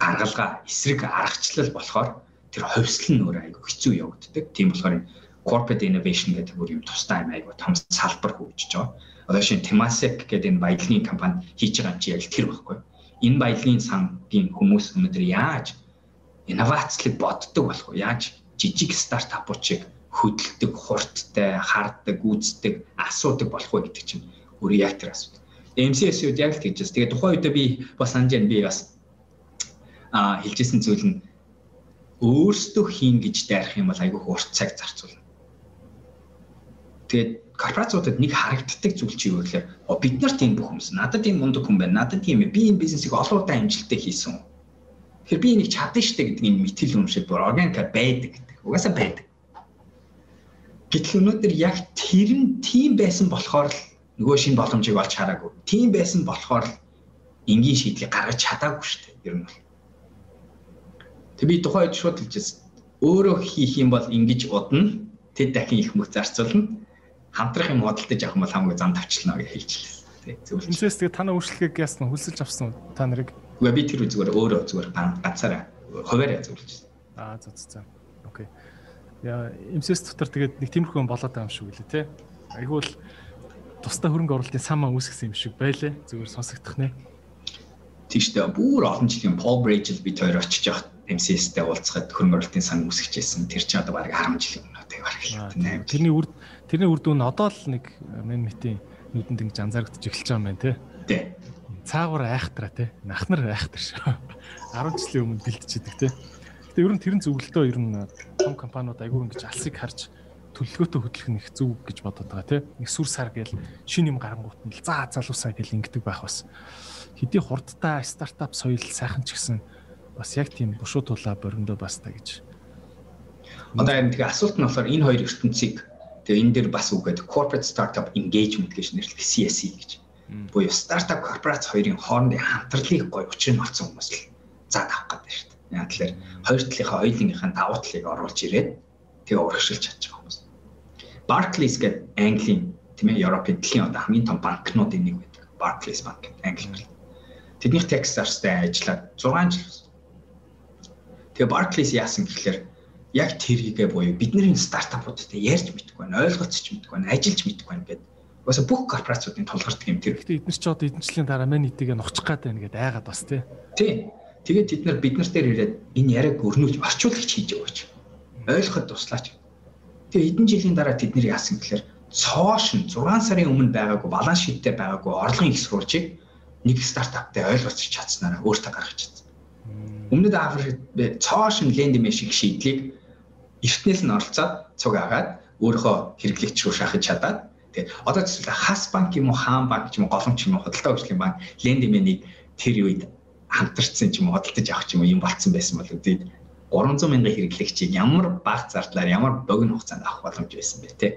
гаргалгаа, эсрэг аргачлал болохоор тэр ховслол нь өөрөө айгүй хэцүү явагддаг. Тийм болохоор corporate innovation гэдэг бүр юм тустай юм айгүй том салбар хөгжиж байгаа. Одоо шинэ Temasek гэдэг энэ баялагын компани хийж байгаа чи яг тэр байхгүй. Энэ баялагын сангийн хүмүүс өнөөдөр яаж инновацлыг боддог болох вэ? Яаж жижиг стартапуудыг хөдөлдөг, хурдтай, харддаг, үздэг, асуудаг болох вэ гэдэг чинь өөрөө яг тэр асуудал. MCS-үүд яг л тэгжээс. Тэгээ тухайн үедээ би бас санаж байна би бас а хэлжсэн зүйл нь өөрсдөө хийн гэж дайрах юм бол айгүй урт цаг зарцуулна. Тэгээд корпорациудад нэг харагддаг зүйл чи юу гэхээр бид нар тийм бүх хүмүүс надад ийм мундаг хүн байна надад тийм би энэ бизнесийг олон удаа амжилттай хийсэн. Тэгэхээр би энийг чадна штэ гэдэг энэ мэтгэл үншил бүр органика байдаг гэдэг. Угаасаа байдаг. Гэтэл өнөөдөр яг тэр нь тийм байсан болохоор л нөгөө шин боломжийг олж хараагүй. Тийм байсан болохоор л энгийн шийдлийг гаргаж чадаагүй штэ. Ер нь бол. Тэг би тухайд шууд хэлчихсэн. Өөрөө хийх юм бол ингэж удна. Тэд дахин их мөх зарцуулна хамтрах юм худалдаж авах юм бол хамгийн зам тавчлана гэж хэлчихлээ. Тий. Зөвлөж. Энэс тэгээ та нар үйлчлэгийг яасан хөлсөлж авсан уу та нарыг? Үгүй би тэр зүгээр өөрөө зүгээр ганцаараа хуваараа зөвлөж. Аа зөв зөв. Окей. Яа, эмсэс дотор тэгээд нэг тиймэрхүү болоод байгаа юм шиг үлээ. Айгүй бол тусдаа хөрөнгө оруулалтын самаа үүсгэсэн юм шиг байлээ. Зүгээр сонсогдох нэ. Тийштэй бүр олон жилийн Paul Bridge би тойр очиж явах MCS-тэй уулзахад хөрөнгө оруулалтын сан үүсгэжсэн. Тэр чинь одоо бараг 10 жилийн өмнө тэг бараг л. Тэрний үр Тэрний үр дүн одоо л нэг мен мэтийн нүдэнд ингэж анзаарэгдэж эхэлж байгаа юм байна те. Тий. Цаагуур айхтраа те. Нахнар айхтар шүү. 10 жилийн өмнө бэлтжидэг те. Гэтэ ер нь тэрэн зөвлөлтөө ер нь том компаниуд айгүй ингэж алсыг харж төлөвлөгөөтэй хөтлөх нь их зөв гэж бодоод байгаа те. Нэг сүр сар гээл шин юм гарангуут нь заа залуусаа гэл ингэдэг байх бас. Хэдий хурдтай стартап соёл сайхан ч гэсэн бас яг тийм бушуу тулаа бориндоо бас та гэж. Одоо энэ тэгээ асуулт нь болохоор энэ хоёр ертөнцийг Тэгээ энэ дээр бас үгээд corporate startup engagement гэж нэрлэх CSE гэж. Буюу startup корпорац хоёрын хоорондын хамтралыг гой учрыг олцсон хүмүүс л заад авах гэдэг шүү дээ. Яг тэгэхээр хоёр талынхаа хоёулынхаа давуу талыг оруулж ирээд тэгээ урагшилж чадчих хүмүүс. Barclays гэдэг Английн тийм ээ Европын дэлхийн одоо хамгийн том банкнуудын нэг байдаг. Barclays банк Англи. Тэднийх Texas-тай ажиллаад 6 жил. Тэгээ Barclays яасан гэхэлэр яг тэрийгээ буюу бидний стартапуудтай ярьж мэдгүй байна, ойлгоцч мэдгүй байна, ажиллаж мэдгүй байна гэдэг. Угаасаа бүх корпорациудын тулгардаг юм тэр. Гэтэ эдгээр ч одоо эдэн жилийн дараа мань нийтийг нухчих гад байна гэдээ айгаад бас тий. Тий. Тэгээд бид нар бид нар дээр ирээд энэ яриаг өрнүүлж орчуулагч хийж өгөөч. Ойлгоход туслаач. Тэгээд эдэн жилийн дараа тэд нар яасан гэхээр цоошин 6 сарын өмнө байгаагүй баланс шиттэй байгаагүй орлогын их сурвалжийг нэг стартаптай ойлгоц чадсанараа өөртөө гаргаж чадсан. Өмнөд Африк цоошин лендимэ шиг шийдлийг эртнээс нь оролцоод цуг агаад өөрийнхөө хэрэглэгч рүү шахаж чадаад тэгээд одоо жишээлбэл хас банк юм уу хаан банк ч юм уу голомч юм уу худалдаа хөгжлийн банк лендименийг тэр үед хамтарцсан ч юм уу худалдаж авах ч юм уу юм болцсон байсан бол үгүй 300 мянган хэрэглэгчийг ямар бага зардлаар ямар богино хугацаанд авах боломж байсан бэ те?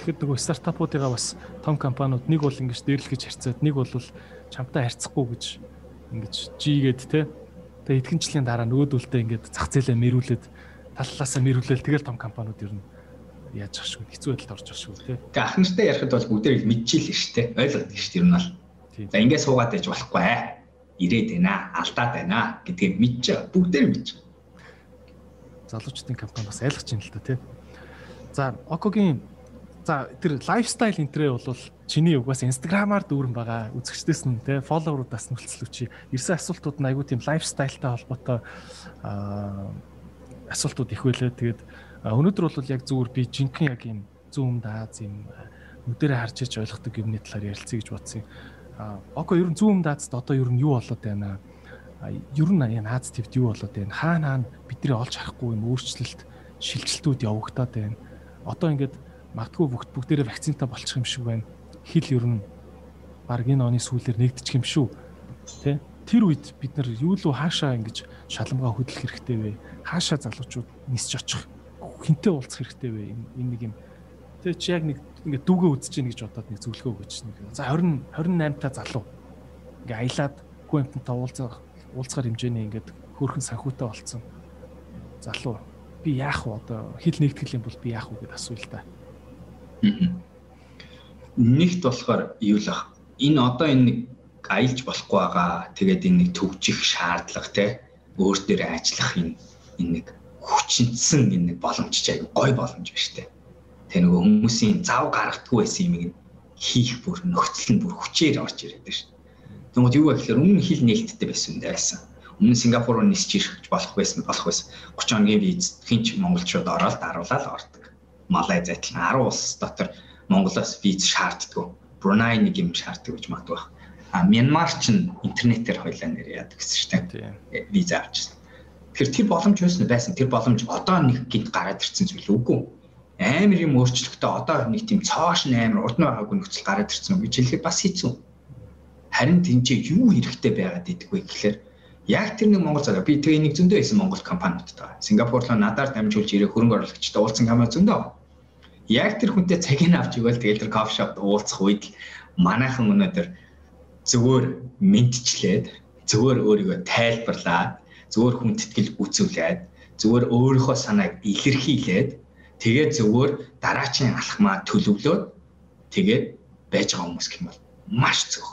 Тэгэхэд нөгөө стартапуудыгаа бас том компаниуд нэг бол ингэж дээрлэж харьцаад нэг бол чамтай харьцахгүй гэж ингэж жигээд те Тэгээ итгэнчлийн дараа нөгөөдөлтөө ингээд зах зээлээ мэрүүлээд таллаасаа мэрүүлээл тэгэл том компаниуд ер нь яаж ах шүү хэцүү байдалд орж ах шүү тий. Тэгээ ах нартай ярихад бол бүгдээ мэдчихэл шүү тий. Ойлгоод шүү ер нь бол. За ингээд суугаад байж болохгүй ээ. Ирээд байна, алдаад байна гэдгийг мэдж байгаа. Бүгдээ мэдж байгаа. Залуучдын компани бас айлгч юм л та тий. За Окогийн За тэр лайфстайл энтрээ бол чиний угаас инстаграмаар дүүрэн байгаа үзэгчдээс нь те фолловеруудаас нөлцлөвчи. Ирсэн асуултууд нь айгүй тийм лайфстайлтай холбоотой асуултууд их байлаа. Тэгээд өнөөдөр бол яг зүгээр би жинхэнэ яг юм зүүм дааз юм нүдэрэ харж иж ойлгохдаг юмны талаар ярилцъя гэж бодсон юм. Око ер нь зүүм даазд одоо ер нь юу болоод байна? Ер нь энэ Аз твд юу болоод байна? Хаана хаана бидний олж харахгүй юм өөрчлөлт, шилжилтүүд явагдаад байна. Одоо ингээд магадгүй бүгд бүгдээрээ вакцинтай болчих юм шиг байна. Хил ер нь баг энэ оны сүүлээр нэгдчих юм шүү. Тэ? Тэр үед бид нар юу л хаашаа ингэж шаламгаа хөдлөх хэрэгтэй вэ? Хаашаа залуучууд нисж очих хинтээ уулзах хэрэгтэй вэ? Энэ нэг юм Тэгээ чи яг нэг ингээд дүүгээ үзэж гин гэж бодоод нэг зөвлөгөө өгөөч нэг. За 20 28 та залуу. Ингээ аялаад Quentin-тай уулзах уулзгаар хэмжээний ингээд хөөрхөн санхүүтэй болцсон. Залуу би яах вэ одоо хил нэгтгэл юм бол би яах вэ гэд асууя л та. Нэгт болохоор юу л ах. Энэ одоо энэ нэг аялж болохгүй байгаа. Тэгээд энэ нэг төгжих шаардлага те өөр дээр ажиллах энэ энэ нэг хүчнэсэн энэ нэг боломж ч аяг гой боломж ба штэ. Тэ нөгөө хүмүүсийн зав гаргадаггүй байсан юм хийх бүр нөхцөл нь бүр хүчээр орж ирээд байна штэ. Тэгмэд юу гэхээр өмнө хил нээлттэй байсан юм дайсан. Өмнө Сингапур руу нисч ирэх болох байсан болох байсан. 30 хоногийн виз хинч монголчууд ороод даруулаад ордог. Малай зайтлан 10 улс дотор Монголоос виз шаарддаг. Бруней нэг юм шаарддаг гэж магадгүй байна. А Мянмар ч интернетээр хойлоо нэр яадаг гэсэн шүү дээ. Виза авчихсан. Тэгэхээр тэр боломж байсан байсан. Тэр боломж одоо нэг гинт гараад ирсэн зүйл үгүй. Амар юм өөрчлөлтөө одоо нэг тийм цоош амар урд нь байгаагүй нөхцөл гараад ирсэн гэж хэлэхэд бас хэцүү. Харин тэнцээ юу хэрэгтэй байгаад идэггүй гэхээр яг тэр нэг Монгол залуу би тэгээ нэг зөндөө байсан Монгол компаниудтай. Сингапур руу надаар дамжуулж ирээ хөрөнгө оруулагчтай уулзсан компани зөндөө. Яг тэр хүнтэй цагийг авч ивэл тэгээ тэр кофе шопт уулзах үед манайхан өнөөдөр зөвөр мэдчлээд зөвөр өөрийгөө тайлбарлаад зөвөр хүндэтгэл үүсүүлээд зөвөр өөрийнхөө санааг илэрхийлээд тэгээ зөвөр дараачийн алхмаа төлөвлөөд тэгээд байж байгаа хүмүүс гэх юм бол маш зөв.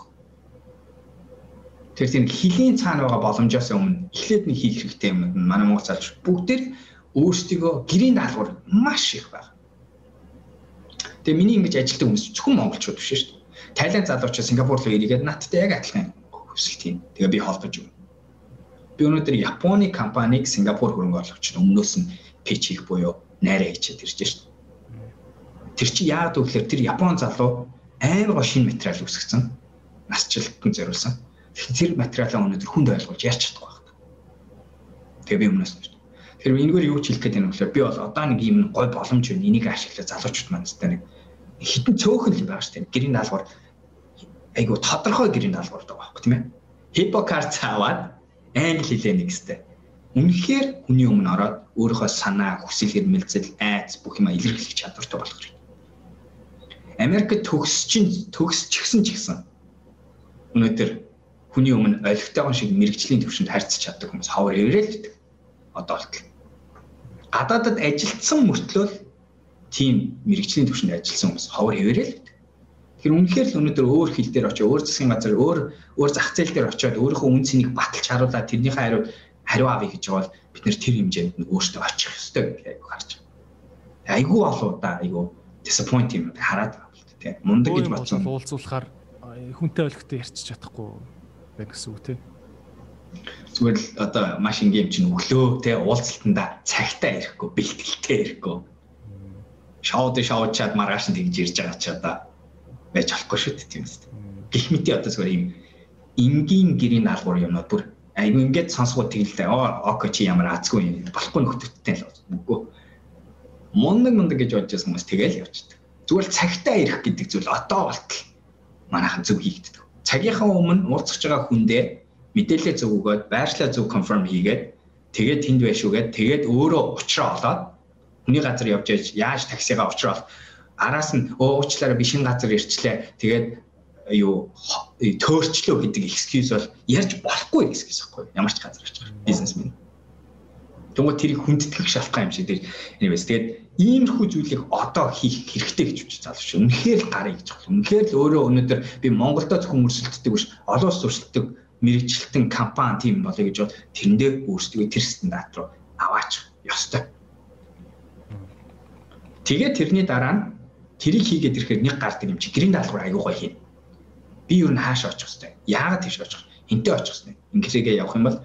Тэр тийм хилийн цаана байгаа боломжоос өмнө эхлээд нэг хийх хэрэгтэй юм нь манай монгол залж бүгдээр өөрсдийгөө гэрийн даалгавар маш их байна. Тэгээ миний ингэж ажилтдаг хүмүүс зөвхөн монголчууд биш шүү дээ. Тайланд залуучууд Сингапур руу ирээд надтай яг адилхан хүсэл тийм. Тэгээ би холбож өгнө. Би өнөөдөр Японы компаниг Сингапур хөрөнгө оруулагчид өмнөөс нь пич хийх буюу найраа хийчихэд ирж шүү дээ. Тэр чи яагаад вэ гэхээр тэр Япон залуу амар гоо шинэ материал үүсгэсэн. Насжилтанд зориулсан тэр материалаа өнөөдөр хүнд ойлгуулж ярьж чадахгүй байна. Тэгээ би өмнөөс нь. Тэр энэгээр юу ч хэлэх гээд байна вэ? Би бол одоо нэг юм гой боломж байна. Энийг ашиглаж залуучууд маань тест нэг хитэн цөөхөн юм байгаа шүү дээ. Гэрийн даалгавар айгу тодорхой гэрийн даалгавар байгаа байхгүй тийм ээ. Хипокарт аваад англи хэлээ нэг өстэй. Үнэхээр хүний өмнө ороод өөрийнхөө санаа, хүсэл эрмэлзэл, айц бүх юма илэрхийлэх чадвартай болох хэрэгтэй. Америкт төгсчин төгсчихсэн ч гэсэн өнөөдөр хүний өмнө олигтойгон шиг мэрэгжлийн төвшөнд харьцаж чаддаг хүмүүс ховор эврэлдэг. Одоо болтол. Гадаадад ажилтсан мөртлөө тийм мэрэгжлийн төвшөнд ажилласан хүмүүс ховор эврэлдэг. Тэр үнэхээр л өнөөдөр өөр хил дээр очиж өөр засгийн газар өөр өөр зах зээл дээр очиод өөрийнхөө үн цэнийг баталж харуулаад тэрнийхээ хариу хариу авъя гэж бол бид нэр тэр хэмжээнд нь өөртөө очих ёстой гэж айгу харж байна. Айгу олуудаа айгу disappoint юм хараад байгаа бол тээ. Мундаг гэж бодсон. Уулзуулахаар хүнтэй олигтой ярьчих чадахгүй байна гэсэн үг тийм. Зүгээр л одоо маш ингээм чинь өглөө те уулзалтанда цагтаа ирэхгүй бэлтгэлтэй ирэхгүй. Шоуд шоучаад маргааш нь тэгж ирж байгаа ч одоо байж болохгүй шүү дээ тийм үст. Гэх мэт одоо зүгээр юм энгийн гэрийн даалгавар юмнууд бүр айгу ингээд сонсгоо тэгэлээ. Оо окей чи ямар азгүй юм болохгүй нөхдөдтэй л үгүй. Мундаг мундаг гэж бодож байсан хүмүүс тэгэл явчихдаг. Зүгээр цагтаа ирэх гэдэг зүйл одоо болтол манайхан зөв хийгддэг цагийнхаа өмнө уулзах байгаа хүндээ мэдээлэл зөв өгөөд байршлаа зөв конферм хийгээд тэгээд тэнд байшуугээд тэгээд өөрөө уучраа олоод хүний газар явж яж яаж таксигаа уучраа араас нь өө уучлаарай би шинэ газар ирчлээ тэгээд юу төөрчлөө гэдэг excuse бол ярьж болохгүй excuse байхгүй ямар ч газар очих бизнесмен Тэгвэл тэрийг хүндэтгэх шалтгаан юм шиг. Anyways тэгээд иймэрхүү зүйлийг одоо хийх хэрэгтэй гэж үуч залууч. Үнэхээр л гарыг гэж байна. Үнэхээр л өөрөө өнөөдөр би Монголдо зөвхөн өрсөлддөг биш, олон улс өрсөлддөг мэрэгчлэлтэн компани тийм болоё гэж бод тэрэндээ өөрсдөө тэр стандарт руу аваач ёстой. Тэгээд тэрний дараа нь тэрийг хийгээд ирэхээр нэг гардаг юм чи гэрийн даалгавар аягүй гоё хийнэ. Би юу н хаашаа очих хэвтэй. Яагаад тийш очих? Хинтээ очих хэвтэй. Ингэсээгээ явах юм бол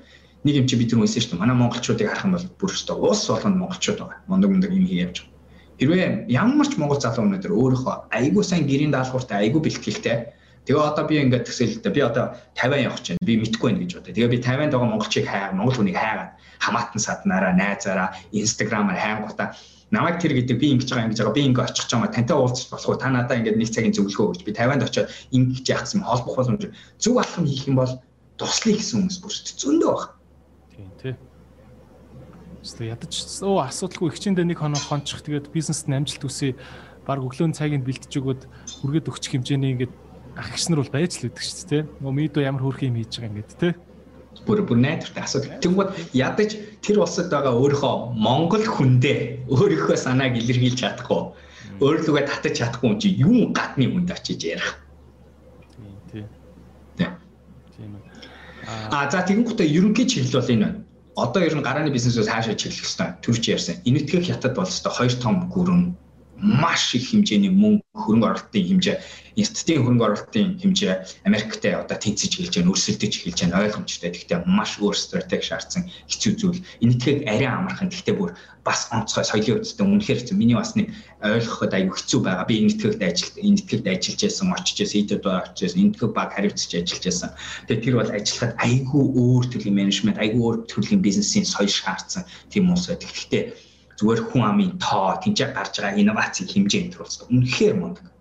нэг юм чи бид нар үнсэн шүү дээ. Манай монголчуудыг харах юм бол бүр өстой уус болгоно монголчууд байгаа. Мундаг мундаг юм хийж явж байгаа. Хэрвээ ямар ч монгол залуу өнөдр өөрийнхөө айгүй сайн гэрийн даалгавартай айгүй бэлтгэлтэй Тэгээ одоо би ингээд төсөөлөлтөө би одоо 50 явах чинь би мэдгүй байх гэж бодъё. Тэгээ би 50-нд байгаа монголчийг хайгаа, монгол хүнийг хайгаад хамаатан саднараа, найзаараа, инстаграмаар хайнгуудаа намайг тэр гэдэг би ингэж байгаа ингэж байгаа би ингэ очих ч юм аа тантай уулзах болох уу? Та надаа ингээд нэг цагийн зөвлөгөө өгч би 50-нд очиод ингэж яах гэсэн холбох боломж зөв алхам хийх юм бол туслая гэсэн хүмүүс бүрт зөндөө байна. Тий. Өөртөө ядаж. Өө асуудалгүй. Ихчэндээ нэг хоног хончих. Тэгээд бизнест нь амжилт үсээ баг өглөөний цагийг бэлтэж өгөөд хүргээд өгчих хэмжээний ингээд ах гис нар бол байж л өгдөг шүү дээ. Нөгөө мидо ямар хөрх юм хийж байгаа ингээд те. Бүр бүр найдвартай асуудал. Тэнгууд ядаж тэр улсад байгаа өөрийнхөө Монгол хүндээ өөрийнхөө санааг илэрхийлж чадахгүй өөрлөгөө татаж чадахгүй юм чи юу гадны хүнд очиж ярих. Тийм. Тийм. Тийм үү. А за тэгэнгүүтээ ерөнхий чиглэл бол энэ байна. Одоо ер нь гарааны бизнесээс хаашаа чиглэх хэвээр төрч ярьсан. Энэтхэг хятад бол өстой хоёр том гүрэн маш их хэмжээний мөнгө хөрөнгө оруулалтын хэмжээ институтын хөрөнгө оруулалтын хэмжээ Америктэй одоо тэнцэж эхэлж байна, өрсөлдөж эхэлж байна ойлгомжтой. Гэхдээ маш өөр стратеги шаардсан хэцүү зүйл. Энэтхэг арай амархан. Гэхдээ бүр бас онцгой соёлын үсттэй үнэхээр хэцүү. Миний бас нэг ойлгоход аюу хэцүү байгаа. Би энэтхэгт ажилт энэтхэгт ажиллаж байсан, очиж байсан, идэд очиж байсан, энэтхэг баг хариуцж ажиллаж байсан. Тэгээ тэр бол ажиллахад айгүй өөр төрлийн менежмент, айгүй өөр төрлийн бизнесийн соёл шаардсан тийм улс байдаг. Гэхдээ зүгээр хүн амын тоо, тэнцээ гарч байгаа инновацийн хэмжээ энэ төр улс үнэхээр мундаг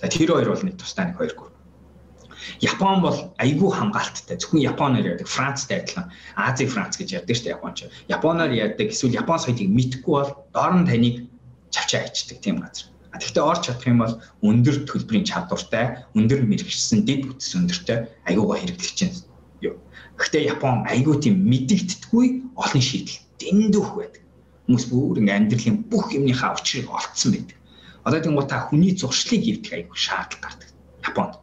За тэр хоёр бол нэг тусдаа нэг хоёр гүр. Япон бол айгүй хамгаалттай. Зөвхөн Японоор ярьдаг, Францтай адилхан. Ази Франц гэж ярьдаг шүү дээ Японч. Японоор ярьдаг эсвэл Япон соёлыг мэдгүй бол доор нь таныг чавчаа ичдэг тийм газар. А тэгвэл орч чадах юм бол өндөр төлбөрийн чадвартай, өндөр мэрэгчсэн дэд бүтц өндөртэй айгүй гоо хэрэглэж чинь. Гэхдээ Япон айгүй тийм мэдэгддэггүй олон шийдэл дэндүүх байдаг. Хүмүүс бүр ингээ амьдралын бүх юмныхаа учрыг олцсон байдаг. Одоо тийм гоо та хүний зуршлыг ивдэх айгүй шаардлага гардаг. Японд.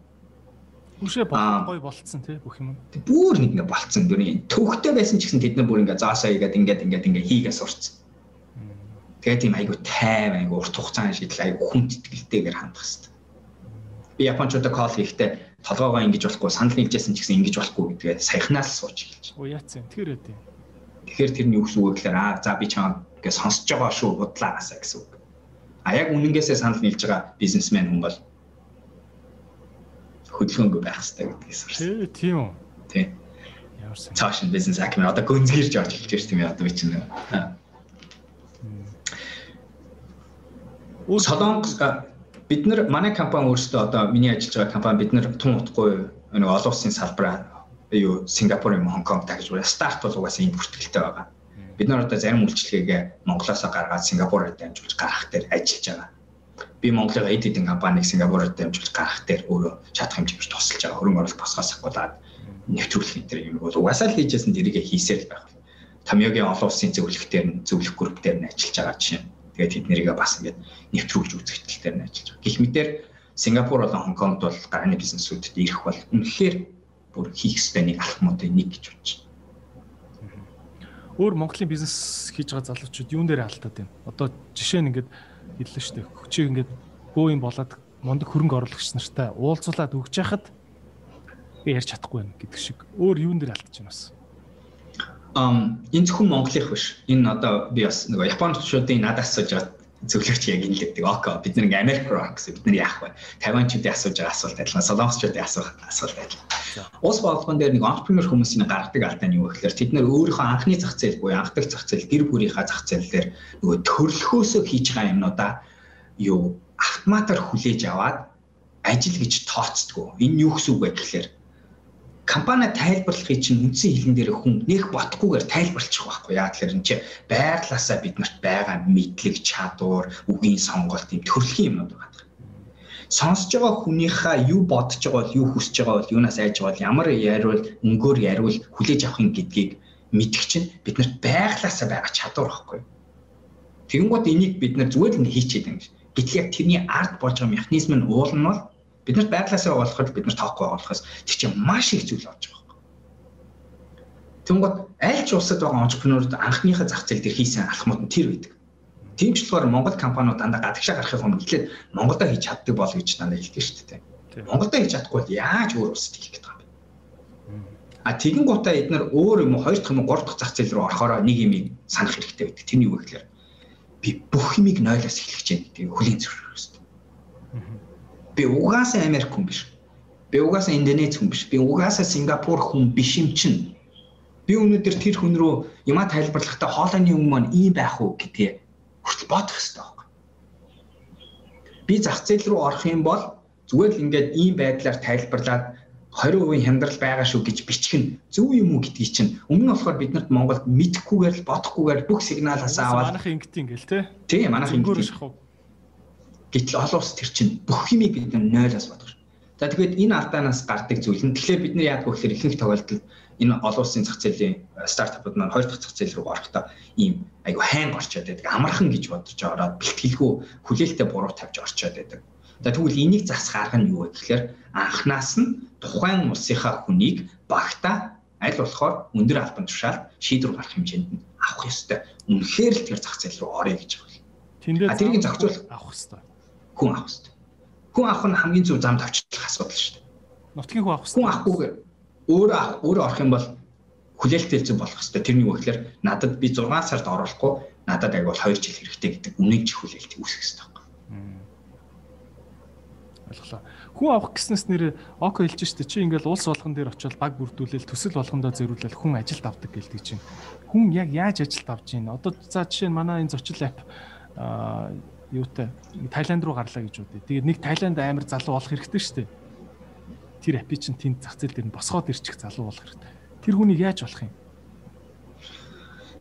Үшээ гоё болцсон тий бүх юм. Бүр нэг ингэ болцсон дүрийн төвхтэй байсан ч гэсэн тэд нар бүр ингэ заасаа игээд ингээд ингээд ингээд хийгээ сурцсан. Тэгээд тийм айгүй тайв айгүй урт хугацааны шийдэл айгүй хүн тэтгэлтэйгээр хандах хэрэгтэй. Би японочдод кол хийхдээ толгоогоо ингэж болохгүй санал нийлжсэн ч гэсэн ингэж болохгүй гэдгээ саяхнаас сууж эхэлж. Оо яатсан. Тэр үгүй. Тэгэхээр тэрний үгс үг гэхээр аа за би чам гэж сонсож байгаа шүү бодлаагаасаа гэсэн үг. А яг үнэнгээсээ санал нийлж байгаа бизнесмен хүн бол хөдөлгөөнгүй байх хэрэгтэй гэдгээс сурсан. Тийм үү? Тийм. Ямарсан. Цааш нь бизнес акмын одоо гүнзгийрж орж эхэлж байна тийм ээ одоо би чинь. Өөр солонгос бид нар манай компани өөрсдөө одоо миний ажиллаж байгаа компани бид нар тун утгагүй нэг олон улсын салбараа юу Сингапур юм Хонконг тагж байна. Старт бол угаасаа энд бүртгэлтэй байгаа бид нар одоо зарим үйлчлэгээ Монголоос гаргаад Сингапураар дамжуулж гаргах дээр ажиллаж байгаа. Би Монголын эд эдийн компанийг Сингапураар дамжуулж гаргах дээр өөрөө чадах хэмжээгээр тусалж байгаа. Хөрөнгө оруулалт босгоос ахгуулаад нэвтрүүлэх энэ төр юм бол угаасаа л хийжсэн дэрийгэ хийсээр л байх. Томьёогийн олон улсын зөвлөлтөөр нь зөвлөх групп дээр нь ажиллаж байгаа жишээ. Тэгээд тэд нэрийгээ бас ингээд нэвтрүүлж үзэгдэл дээр нь ажиллаж байгаа. Гэх мэтэр Сингапур болон Хонконгд бол гарааны бизнесүүдэд ирэх бол үнэхээр бүр хийх ёстой нэг алхмуудын нэг гэж байна өөр Монголын бизнес хийж байгаа залуучууд юун дээр алдаад байна? Одоо жишээ нь ингээд хэллээ шүү дээ. Хүчийг ингээд бөө юм болоод мундаг хөрөнгө оруулагч нартай уулзуулаад өгч яхад би ярьж чадахгүй байна гэдэг шиг. Өөр юун дээр алдаж байна бас? Ам энэ зөвхөн Монголынх биш. Энэ одоо би бас нөгөө Японочдын надаас асууж байгаа зөвлөгч яг энэ л гэдэг. Окей. Бид нэг Америк руу гэсэн бид нар яах вэ? Тайванчуудын асууж байгаа асуулт адилхан, Солонгосчуудын асуух асуулт адилхан. Ус бодлогон дээр нэг entrepreneur хүмүүсийн гаргадаг алдаа нь юу гэхээр тэд нар өөрийнхөө анхны зах зээл буюу анхдаг зах зээл гэр бүлийнхаа зах зээлээр нөгөө төрлөхөөсөө хийж байгаа юмнуудаа юу автоматар хүлээж аваад ажил гэж тооцдгоо. Энэ юу гэсэн үг вэ гэхээр компани тайлбарлахыг чинь үндсэн хэлэн дээр хүн нэх ботхгүйгээр тайлбарлчих байхгүй яа тэгэхээр энэ чи байглаасаа биднэрт байгаа мэдлэг чадвар үгийн сонголт юм төрөлхийн юмнууд байгаа. Сонсож байгаа хүнийхээ юу бодож байгаа бол юу хүсэж байгаа бол юунаас айж байгаа бол ямар яриул өнгөөр яриул хүлээж авахын гэдгийг мэдэх чинь биднэрт байглаасаа байгаа чадвар байхгүй. Тэгэнгүүт энийг бид нар зүгээр л хийчихэд юм. Гэтэл яг тэрний ард болж байгаа механизм нь уул нь бол Биднэрт байглаасаа болоход бид нар тоохгүй болохоос тэр чинь маш их зүйл болж байгаа юм. Тэнгууд аль ч улсад байгаа entrepreneur-д анхныхаа зах зээл дээр хийсэн алхмууд нь тэр байдаг. Тийм ч болохоор Монгол компаниуд дандаа гадагшаа гарахын өмнө эхлээд Монголдо хийж чаддаг бол гэж дандаа хэлдэг шүү дээ. Монголдо хийж чадахгүй бол яаж өөр улсад хийх гэдэг юм бэ? А тэгэн гутаа эдгээр өөр юм уу хоёр дахь юм уу гурав дахь зах зээл рүү орохороо нэг юм санах хэрэгтэй байдаг. Тэрний үг гэхээр би бүх юмыг нойлоос эхлэх гэж байна гэдэг хүлийн хэрэгтэй. Би угаасаа Америк хүн биш. Би угаасаа Индонез хүн биш. Би угаасаа Сингапур хүн биш юм чинь. Би өнөөдөр тэр хүн рүү юма тайлбарлахдаа хоолойны маань ийм байх уу гэдгээ хүртэл бодох хэрэгтэй байхгүй. Би зах зээл рүү орох юм бол зүгээр л ингээд ийм байдлаар тайлбарлаад 20% хямдрал байгаа шүү гэж бичих нь зөв юм уу гэдгийг чинь өмнө нь болохоор биднэрт Монголд мэдхгүйгээр л бодохгүйгээр бүх сигналаас аваад манайх ингэт ингээл те. Тийм манайх ингэт Гэтэл олон улс тэр чинь бүх юмыг бид нойлоос бодох шүү. За тэгээд энэ алдаанаас гардаг зүйл нь тэгэхээр бид нар яадаг вэ гэхээр ихэнх тохиолдолд энэ олон улсын зах зээлийн стартапууд маань хоёр дахь зах зээл рүү орохдоо ийм айгу хайн орчоод байдаг. Амархан гэж бодож ороод бэлтгэлгүй хүлээлттэй буруу тавьж орчоод байдаг. За тэгвэл энийг засах арга нь юу вэ гэхээр анханаас нь тухайн улсынхаа хүнийг багта аль болохоор өндөр албан тушаал шийдвэр гарах хэмжээнд нь авах ёстой. Үнэхээр л тэр зах зээл рүү орё гэж байна. Тэндээ тэрийг зохицуулах авах ёстой. Хүн авах ёстой. Хүн авах нь хамгийн зөв зам тавьчлах асуудал шүү дээ. Нутгийн хүн авах ёстой. Хүн авахгүйгээр өөрөө өөрөө орох юм бол хүлээлттэй зөв болох ёстой. Тэрний үг гэхээр надад би 6 сард оруулахгүй надад аяг бол 2 жил хэрэгтэй гэдэг үнэн ч хүлээлт үүсгэх ёстой ойлголоо. Хүн авах гэснээс нэр око хэлж штэ чи ингээл улс болгон дээр очиод баг бүрдүүлэл төсөл болгондоо зөрүүлэл хүн ажилд авдаг гэлдэг чинь. Хүн яг яаж ажилд авж гин? Одоо за жишээ нь манай энэ зочил ап юутай Таиланд руу гарлаа гэж үдээ. Тэгээд нэг Таиланд амар залуу болох хэрэгтэй штэ. Тэр апи чинь тэнд зах зээл дээр нь босгоод ирчих залуу болох хэрэгтэй. Тэр хүнийг яаж болох юм?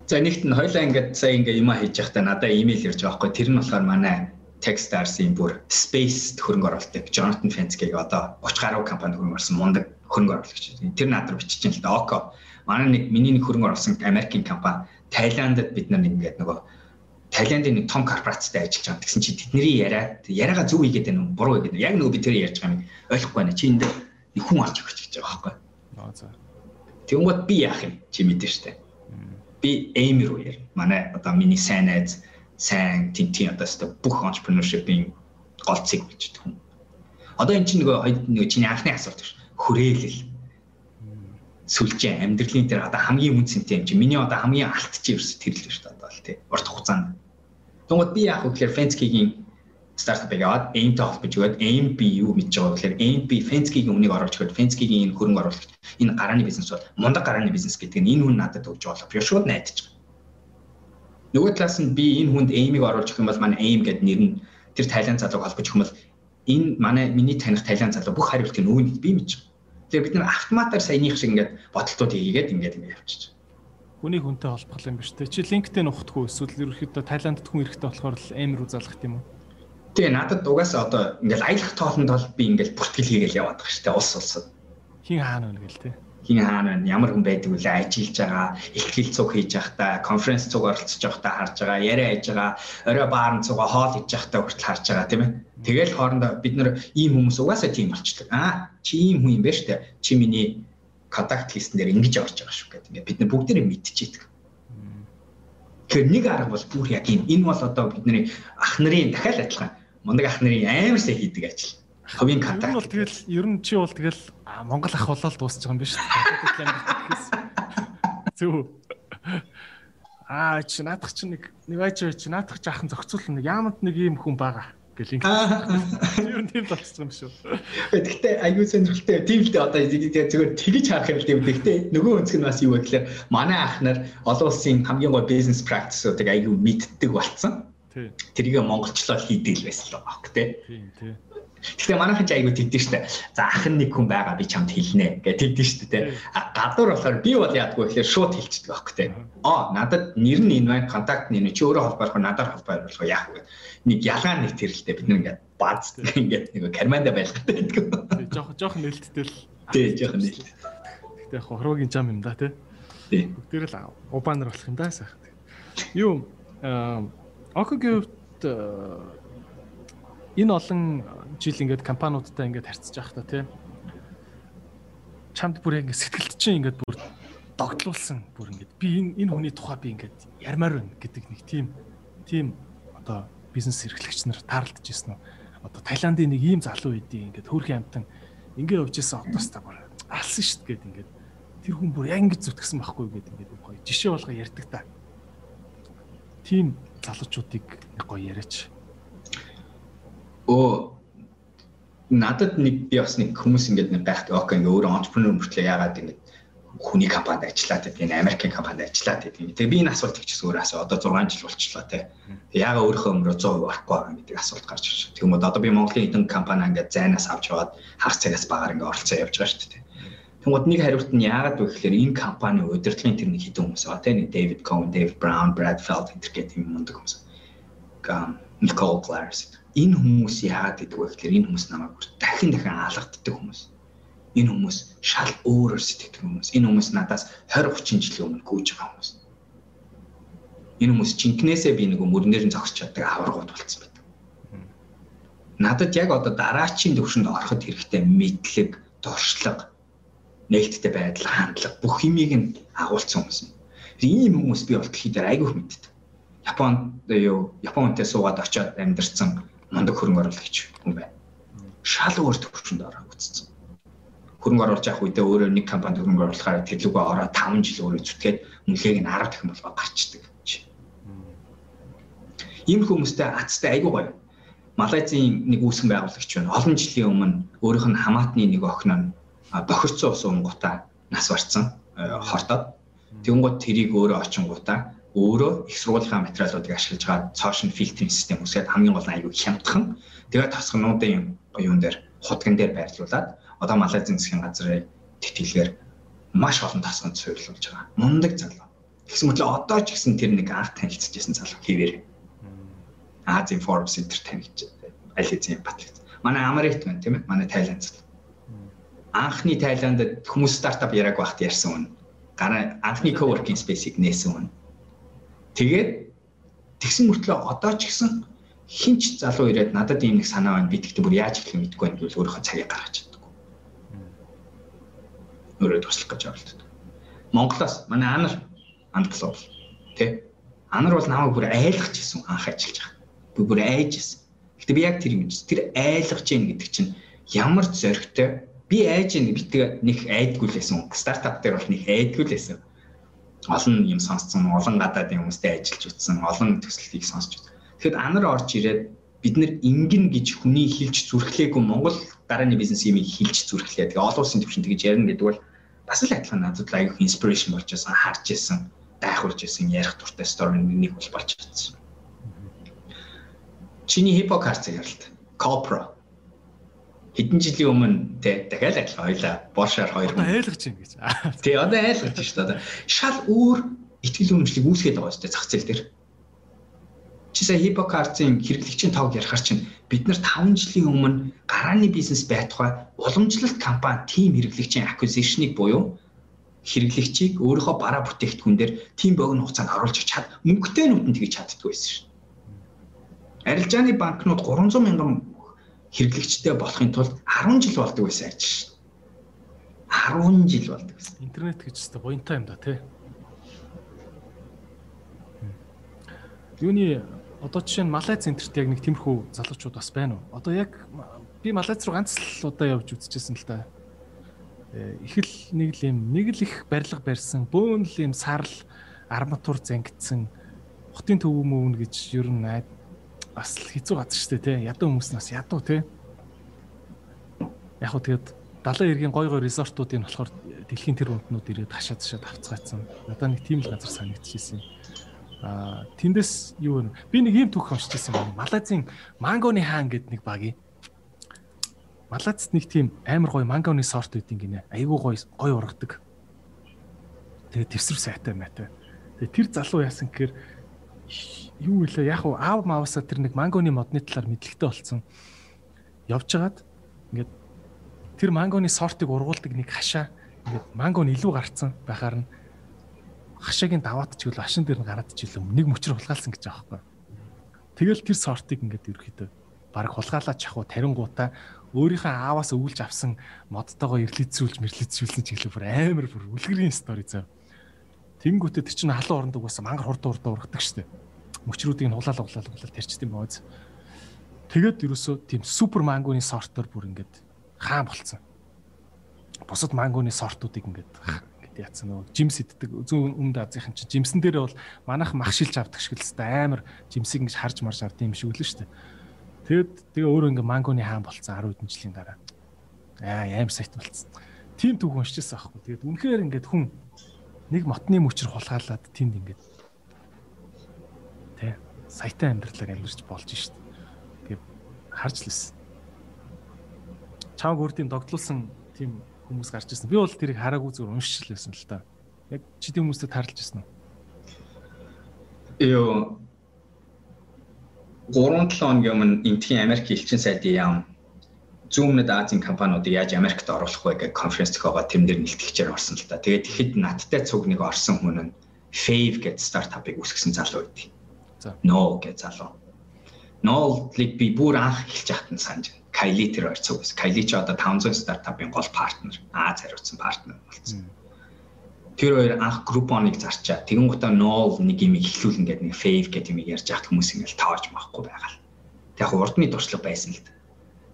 За нэгт нь хоёлаа ингээд сая ингээ юм хийж явахдаа надад имэйл ирж байгаа байхгүй. Тэр нь болохоор манай Techstars-ийн бүр Space хөрөнгө оруулалтыг Jonathan Fenske-г одоо 30 гаруй компани хөрөнгө оруулсан мундаг хөрөнгө оруулагч. Тэр надад бичиж байна л да. Око. Манай нэг миний нэг хөрөнгө оруулсан Америкийн компани Таиландд бид нар ингээд нөгөө Таиландын нэг том корпорацтай ажиллаж байгаа гэсэн чи тэдний яриад яриагаа зөв хийгээд байна уу буруу хийгээд яг нөгөө би тэр ярьж байгаа юм ойлгохгүй байна. Чи энд хүн олж өгч гэж байгаа байхгүй. Аа за. Тэгвэл би яах юм? Чи мэдэн штэ. Би эйм руу яар. Манай одоо миний сайн найз сайн тэнтийн одоо өстө бүх entrepreneurship-ийн голцыг бичдэг хүн. Одоо эн чинь нөгөө нөгөө чиний анхны асуулт биш. Хүрээлэл. Сүлжээ амьдралын дээр одоо хамгийн үнцэнтэй юм чи миний одоо хамгийн алт чи ерөөс тэр л шүү дээ одоо л тий. Урт хугацаанд. Тэгмэд би яах вэ гэхээр Fensky-гийн стартапыг аваад aim-тэй холбож өгөөд aim би юу мэдж байгаа гэхээр aim би Fensky-гийн өмнөг оруулж өгөөд Fensky-гийн энэ хөрөнгө оруулагч энэ гарааны бизнес бол мундаг гарааны бизнес гэдэг нь энэ хүн надад өгж болох. Би шууд найдаж байгаа Нөгөө талаас нь би энэ хүнд aim-ийг оруулж өгөх юм бол манай aim гэдэг нэр нь тэр Тайланд залууг холбож өгөх юм бол энэ манай миний таних Тайланд залуу бүх хариултыг өвөнд би мэдж байгаа. Тэгээ бид нар автоматар саяных шиг ингээд бодолтууд хийгээд ингээд ингээд байгаа. Хүний хүнтэй холбох юм биш үү? Чи линктэн ухтгүй эсвэл ерөөхдөө Тайландд хүн эрэхтэй болохоор л aim руу залгах юм уу? Тэгээ надад угаасаа одоо ингээд аялах тоолонд бол би ингээд бүртгэл хийгээл яваад байгаа шүү дээ. Улс улсад. Хин хаана вэ гэл тээ хин хаана байна ямар хүн байдаг вэ? Ажиллаж байгаа ихтгэл цуг хийж байхдаа конференц цуг оролцож байхдаа харж байгаа яриа хийж байгаа орой баарн цуга хоол хийж байхдаа хүртэл харж байгаа тийм ээ. Тэгэл хоорондоо бид нар ийм хүмүүс угаасаа тийм болчихдог аа чи ийм хүн юм байна штэ чи миний контакт листэн дээр ингэж орж байгаа шүү гэдэг ингээд бид нар бүгдээрээ мэдчихийдэг Тэгэхээр нэг арга бол бүр яг юм энэ бол одоо бидний ах нарын дахиад адилхан мундаг ах нарын амар сайн хийдэг ажил Ховийн контакт. Энэ бол тэгэл ер нь чи бол тэгэл Монгол ах болоод дуусах юм биш? Зүг. Аа чи наадах чи нэг нэг аж чи наадах чи ахын зохицуул нэг яамд нэг ийм хүн байгаа гэл ингэ. Ер нь тийм болчихсон юм шүү. Гэхдээ аюу сонирхолтой. Тийм л дээ одоо зүгээр тэгж харах юм л тийм. Гэхдээ нөгөө өнцг нь бас юу вэ гэхээр манай ах нар олон улсын хамгийн гой бизнес практисуудыг аюу мэддэг болсон. Тэрийг монголчлол хийдэг л байсан л байгаа хөөх тээ. Тийм тийм. Гэхдээ манайхан ч айгүй тэгдэж штэ. За ах нэг хүн байгаа би чамд хэлнэ гэж тэгдэж штэ те. А гадуур болохоор би бол яадгүй гэхээр шууд хэлчихдэг байхгүй те. Аа надад нэр нь энэ байна, контакт энэ чи өөрөө холбоорох надаар холбоор болох яах вэ? Нэг ялгаа нэг тэрэлтэй бид нэг бааз ингээд нэг карманда байлгатай гэдэг. Жохо жохо нээлттэй л. Тий, жохо нээлт. Гэхдээ яг хорвогийн зам юм да те. Тий. Бүгдээр л убанер болох юм да сайхан. Юу аа Окогийн хувьд энэ олон жил ингээд компаниудтай ингээд харьцаж явах та тийм чамд бүр ингээд сэтгэлд чинь ингээд бүр догтлуулсан бүр ингээд. Би энэ энэ хүний тухай би ингээд ярмаар байна гэдэг нэг тийм тийм одоо бизнес эрхлэгч нар таарлаж ирсэн нь. Одоо Таиландын нэг ийм залуу үеийн ингээд хөрхийн амтан ингээд явж исэн одоостай бүр алсан шүү дээ ингээд тэр хүн бүр яг ингэж зүтгэсэн байхгүй гэдэг ингээд гоё жишээ болгоо ярьдаг та. Тийм залуучуудыг гоё яриач Оо надад нэг би бас нэг хүмүүс ингээд нэг байх окей ингээ өөрөө entrepreneur мөртлөө яагаад ингэ хүний компанид ажиллаад байдаг энэ Америкийн компанид ажиллаад байдаг. Тэгээ би энэ асуулт ихчээс өөрөө асуу. Одоо 6 жил болчихлоо те. Яагаад өөрийнхөө өмрөө 100% орохгүй байгаа гэдэг асуулт гарч ирж байна. Тэгмээд одоо би Монголын хэдэн компани ингээд зайнаас авч яваад хар цагаас багаар ингээд оролцоо явж байгаа шүү дээ. Тэгмээд нэг хариулт нь яагаад вэ гэхээр энэ компани удирдлагын тэр нэг хэдэн хүмүүс байгаа те. Нэг David Cohen, David Brown, Brad Feld гэх юм мундаг хүмүүс. Nicole Clares энэ хүмүүс яагаад гэдэг вэ гэхээр энэ хүмүүс намайг бүр дахин дахин алгаддаг хүмүүс. Энэ хүмүүс шал өөрөөр сэтгэдэг хүмүүс. Энэ хүмүүс надаас 20 30 жилийн өмнө гүйж байгаа хүмүүс. Энэ хүмүүс жинкнээсээ би нэг мөрнөр нь зогсож чаддаг аваргууд болцсон байдаг. Надад яг одоо дараачийн төвшөнд ороход хэрэгтэй мэдлэг, дуршлаг, нэгттэй байдал, хандлага бүх юмыг нь агуулсан хүмүүс. Ийм хүмүүс би бол дэлхийд айгүйх мэддэг. Японд юу Японтэй суугаад очиод амьдарсан мундаг хөрөнгө оруулагч хүн байна. Шал өөр төвчөнд ороо үтцсэн. Хөрөнгө оруулж явах үедээ өөрөө нэг компанид хөрөнгө оруулахаар төлөвгөө ороо 5 жил өөрөө зүтгээд үнэлгээг нь 10 дахин болгоод гарчдаг. Ийм хүмүүстэй азтай айгуу гоё. Малайзийн нэг үүсгэн байгуулагч байна. Олон жилийн өмнө өөрийнх нь хамаатны нэг охин нь бохирцсон ус уунгуудаа нас барцсан хортоод тэгэнгუთ тэрийг өөрөө очингуудаа өөрөө их сургуулийнхаа материалуудыг ашиглаж байгаа цоошин фильтринг систем үсгээд хамгийн гол нь аюу хямдхан. Тэгээд тосгонуудын юун дээр хутган дээр байрлуулад одоо Малайзийн засгийн газрын тэтгэлгээр маш олон тасганд суйрлуулж байгаа. Мундаг залуу. Тэгсэн мэт л одоо ч гэсэн тэр нэг анх танилцчихсэн залуу хэвээр. Азийн Forbes Center танигч аль хэзээ батлагдсан. Манай Америкт байна тийм ээ. Манай Тайланд. Анхны Тайландд хүмүүс стартап яриаг багт ярьсан үнэ. Гараа анхны coworking space-ийг нээсэн үнэ Тэгээд тэгсэн мөртлөө одоо ч гэсэн хинч залуу ирээд надад ийм нэг санаа байна би тэгтээ бүр яаж хэлэх мэдэхгүй байна гэвэл өөрийнхөө цагийг гаргаж чаддаг. Өөрөө туслах гэж оролддог. Монголоос манай анар анд клуб тий анар бол намайг бүр айлгаж исэн анх ажиллаж байгаа. Би бүр айж исэн. Гэтэ би яг тэр юм чинь тэр айлгаж ийн гэдэг чинь ямар зоригтой би айж ийн битгээ нэг айдгүй л байсан. Стартап дээр бол нэг айдгүй л байсан олон юм сонсцсон, олон гадаадын хүмүүстэй ажиллаж утсан, олон төсөлтийг сонсч. Тэгэхэд анар орж ирээд бид нэр ингэн гэж хүний хилж зүрхлээгүй Монгол дарааны бизнес юмыг хилж зүрхлээ. Тэгээ олон улсын төвшин тэгж ярина гэдэг бол бас л адилхан надад аяг инспирэшн болж байсан, харж байсан, дайхурж байсан, ярих дуртай стори нэг бол болж чадсан. Чиний хипокарц ярилт. Copra хэдэн жилийн өмнө те дахиад адилхан хоёлаа Bosch-аар хоёр хүн айлгаж юм гэж. Тий одоо айлгаж шүү дээ. Шал өөр ихтгэл үнэмшлийг үүсгээд байгаа шүү дээ зах зээл дээр. Чи сая Hippocards-ын хэрэглэгчийн тоог ярихаар чинь бид нар 5 жилийн өмнө гарааны бизнес байтугай уламжлалт компани team хэрэглэгчийн acquisition-ыг буюу хэрэглэгчийг өөрийнхөө бараа бүтээгдэхүүн дээр team богино хугацаанд оруулж чад мөнгөтэй нүдэнд тгийж чаддгүй байсан шин. Арилжааны банкнууд 300 мянган хэрэглэгчтэй болохын тулд 10 жил болдог байсан ажил шүү. 10 жил болдог байсан. Интернет гэж өстой буянтай юм да тий. Юуны одоо жишээ нь Малайз центрт яг нэг тиймэрхүү залуучууд бас байна уу? Одоо яг би Малайз руу ганц л удаа явж үзчихсэн л да. Э, их л нэг л юм нэг л их барилга барьсан, бөөн л юм сарл арматур зангидсан, хотын төв мөвн гэж ер нь бас хэцүү газар шүү дээ тий. Ядуу хүмүүс нас ядуу тий. Яг хөө тэгээд далайн эргийн гой гой резортуудын болохоор дэлхийн тэр үндэнүүд ирээд хашаа зашаад авцгаацсан. Надаа нэг тийм л газар санагдчихсэн юм. Аа тэндээс юу вэ? Би нэг ийм түүх уншижсэн байна. Малайзийн Мангоны хаан гэдэг нэг багийн Малайзд нэг тийм амар гоё мангоны сорт үүдин гинэ. Айгуу гоё гоё ургадаг. Тэгээ төвсрв сайтай мэтэй. Тэгээ тэр залуу яасан гэхээр юу вэ? Яг уу аав маавсаа тэр нэг мангоны модны талаар мэдлэгтэй болсон. Явжгаад ингээд тэр мангоны сортыг ургуулдаг нэг хашаа ингээд манго нь илүү гарцсан байхаар нь хашаагийн даваад ч үл ашин дээр нь гараад ч үл нэг мөчр хулгаалсан гэж байгаа байхгүй. Тэгэл тэр сортыг ингээд ерөөхдөө баг хулгаалаад чахуу тарингуудаа өөрийнхөө ааваас өвлж авсан модтойгоо ирлэцүүлж мэрлэцүүлсэн чиглэл бүр амар бүр үлгэрийн стори зав. Тэнгүүтээ тэр чинь халуун орондоо угаасаа мангар хурд хурд ургадаг штеп мөчрүүдийг нь хуглаал хуглаал хуглаал тарчдсан бооз. Тэгээд ерөөсөө тийм супер мангоны сортоор бүр ингээд хаан болцсон. Бусад мангоны сортуудыг ингээд ингээд яатсан нөгөө жимс иддэг зүүн өмнөд Азийн чинь жимсэн дээр бол манайх махшилж авдаг шиг л хэвээр амар жимсийг ингэж харж марж авд юм шиг үлэн штэ. Тэгэд тэгээ өөрөө ингээд мангоны хаан болцсон 10 хэдэн жилийн дараа. Аа аим сайт болцсон. Тим түүх уншижсэн аахгүй. Тэгээд үнэхээр ингээд хүн нэг мотны мөчр хулгаалаад тэнд ингээд саятай амьдралаар амьдарч болж шít. Тэгээ харж л байсан. Чааг үрдийн догтлуулсан тийм хүмүүс гарч ирсэн. Би бол тэрийг хараагүй зүгээр уншиж л байсан л та. Яг чи тийм хүмүүстэй тааралж ирсэн үү? Йоо. 3-7 хоногийн өмнө энтхийн Америк элчин сайдын яам зүүмнэд Азийн компаниудыг яаж Америкт оруулах вэ гэх конференц зохиогоо тэрэн дээр нэлтгэгчээр орсон л та. Тэгээд тэгэхэд надтай цуг нэг орсон хүн нь Fave гэдэг стартапыг үүсгэсэн залуу байдгийг. No гэж залуу. No-ыг би бүр анх эхэлж нь санаж байна. Kylie тэр хоёр цуг. Kylie ч одоо 500 стартапын гол партнер, Аз хариуцсан партнер болсон. Тэр хоёр анх Groupon-ыг зарчаа. Тэгэн гутаа No нэг юм эхлүүлэн гэдэг нэг Fave гэдэг юм ярьж ахт хүмүүс ингээл тааж байхгүй байгаа л. Тэг яг урдны туршлага байсан л да.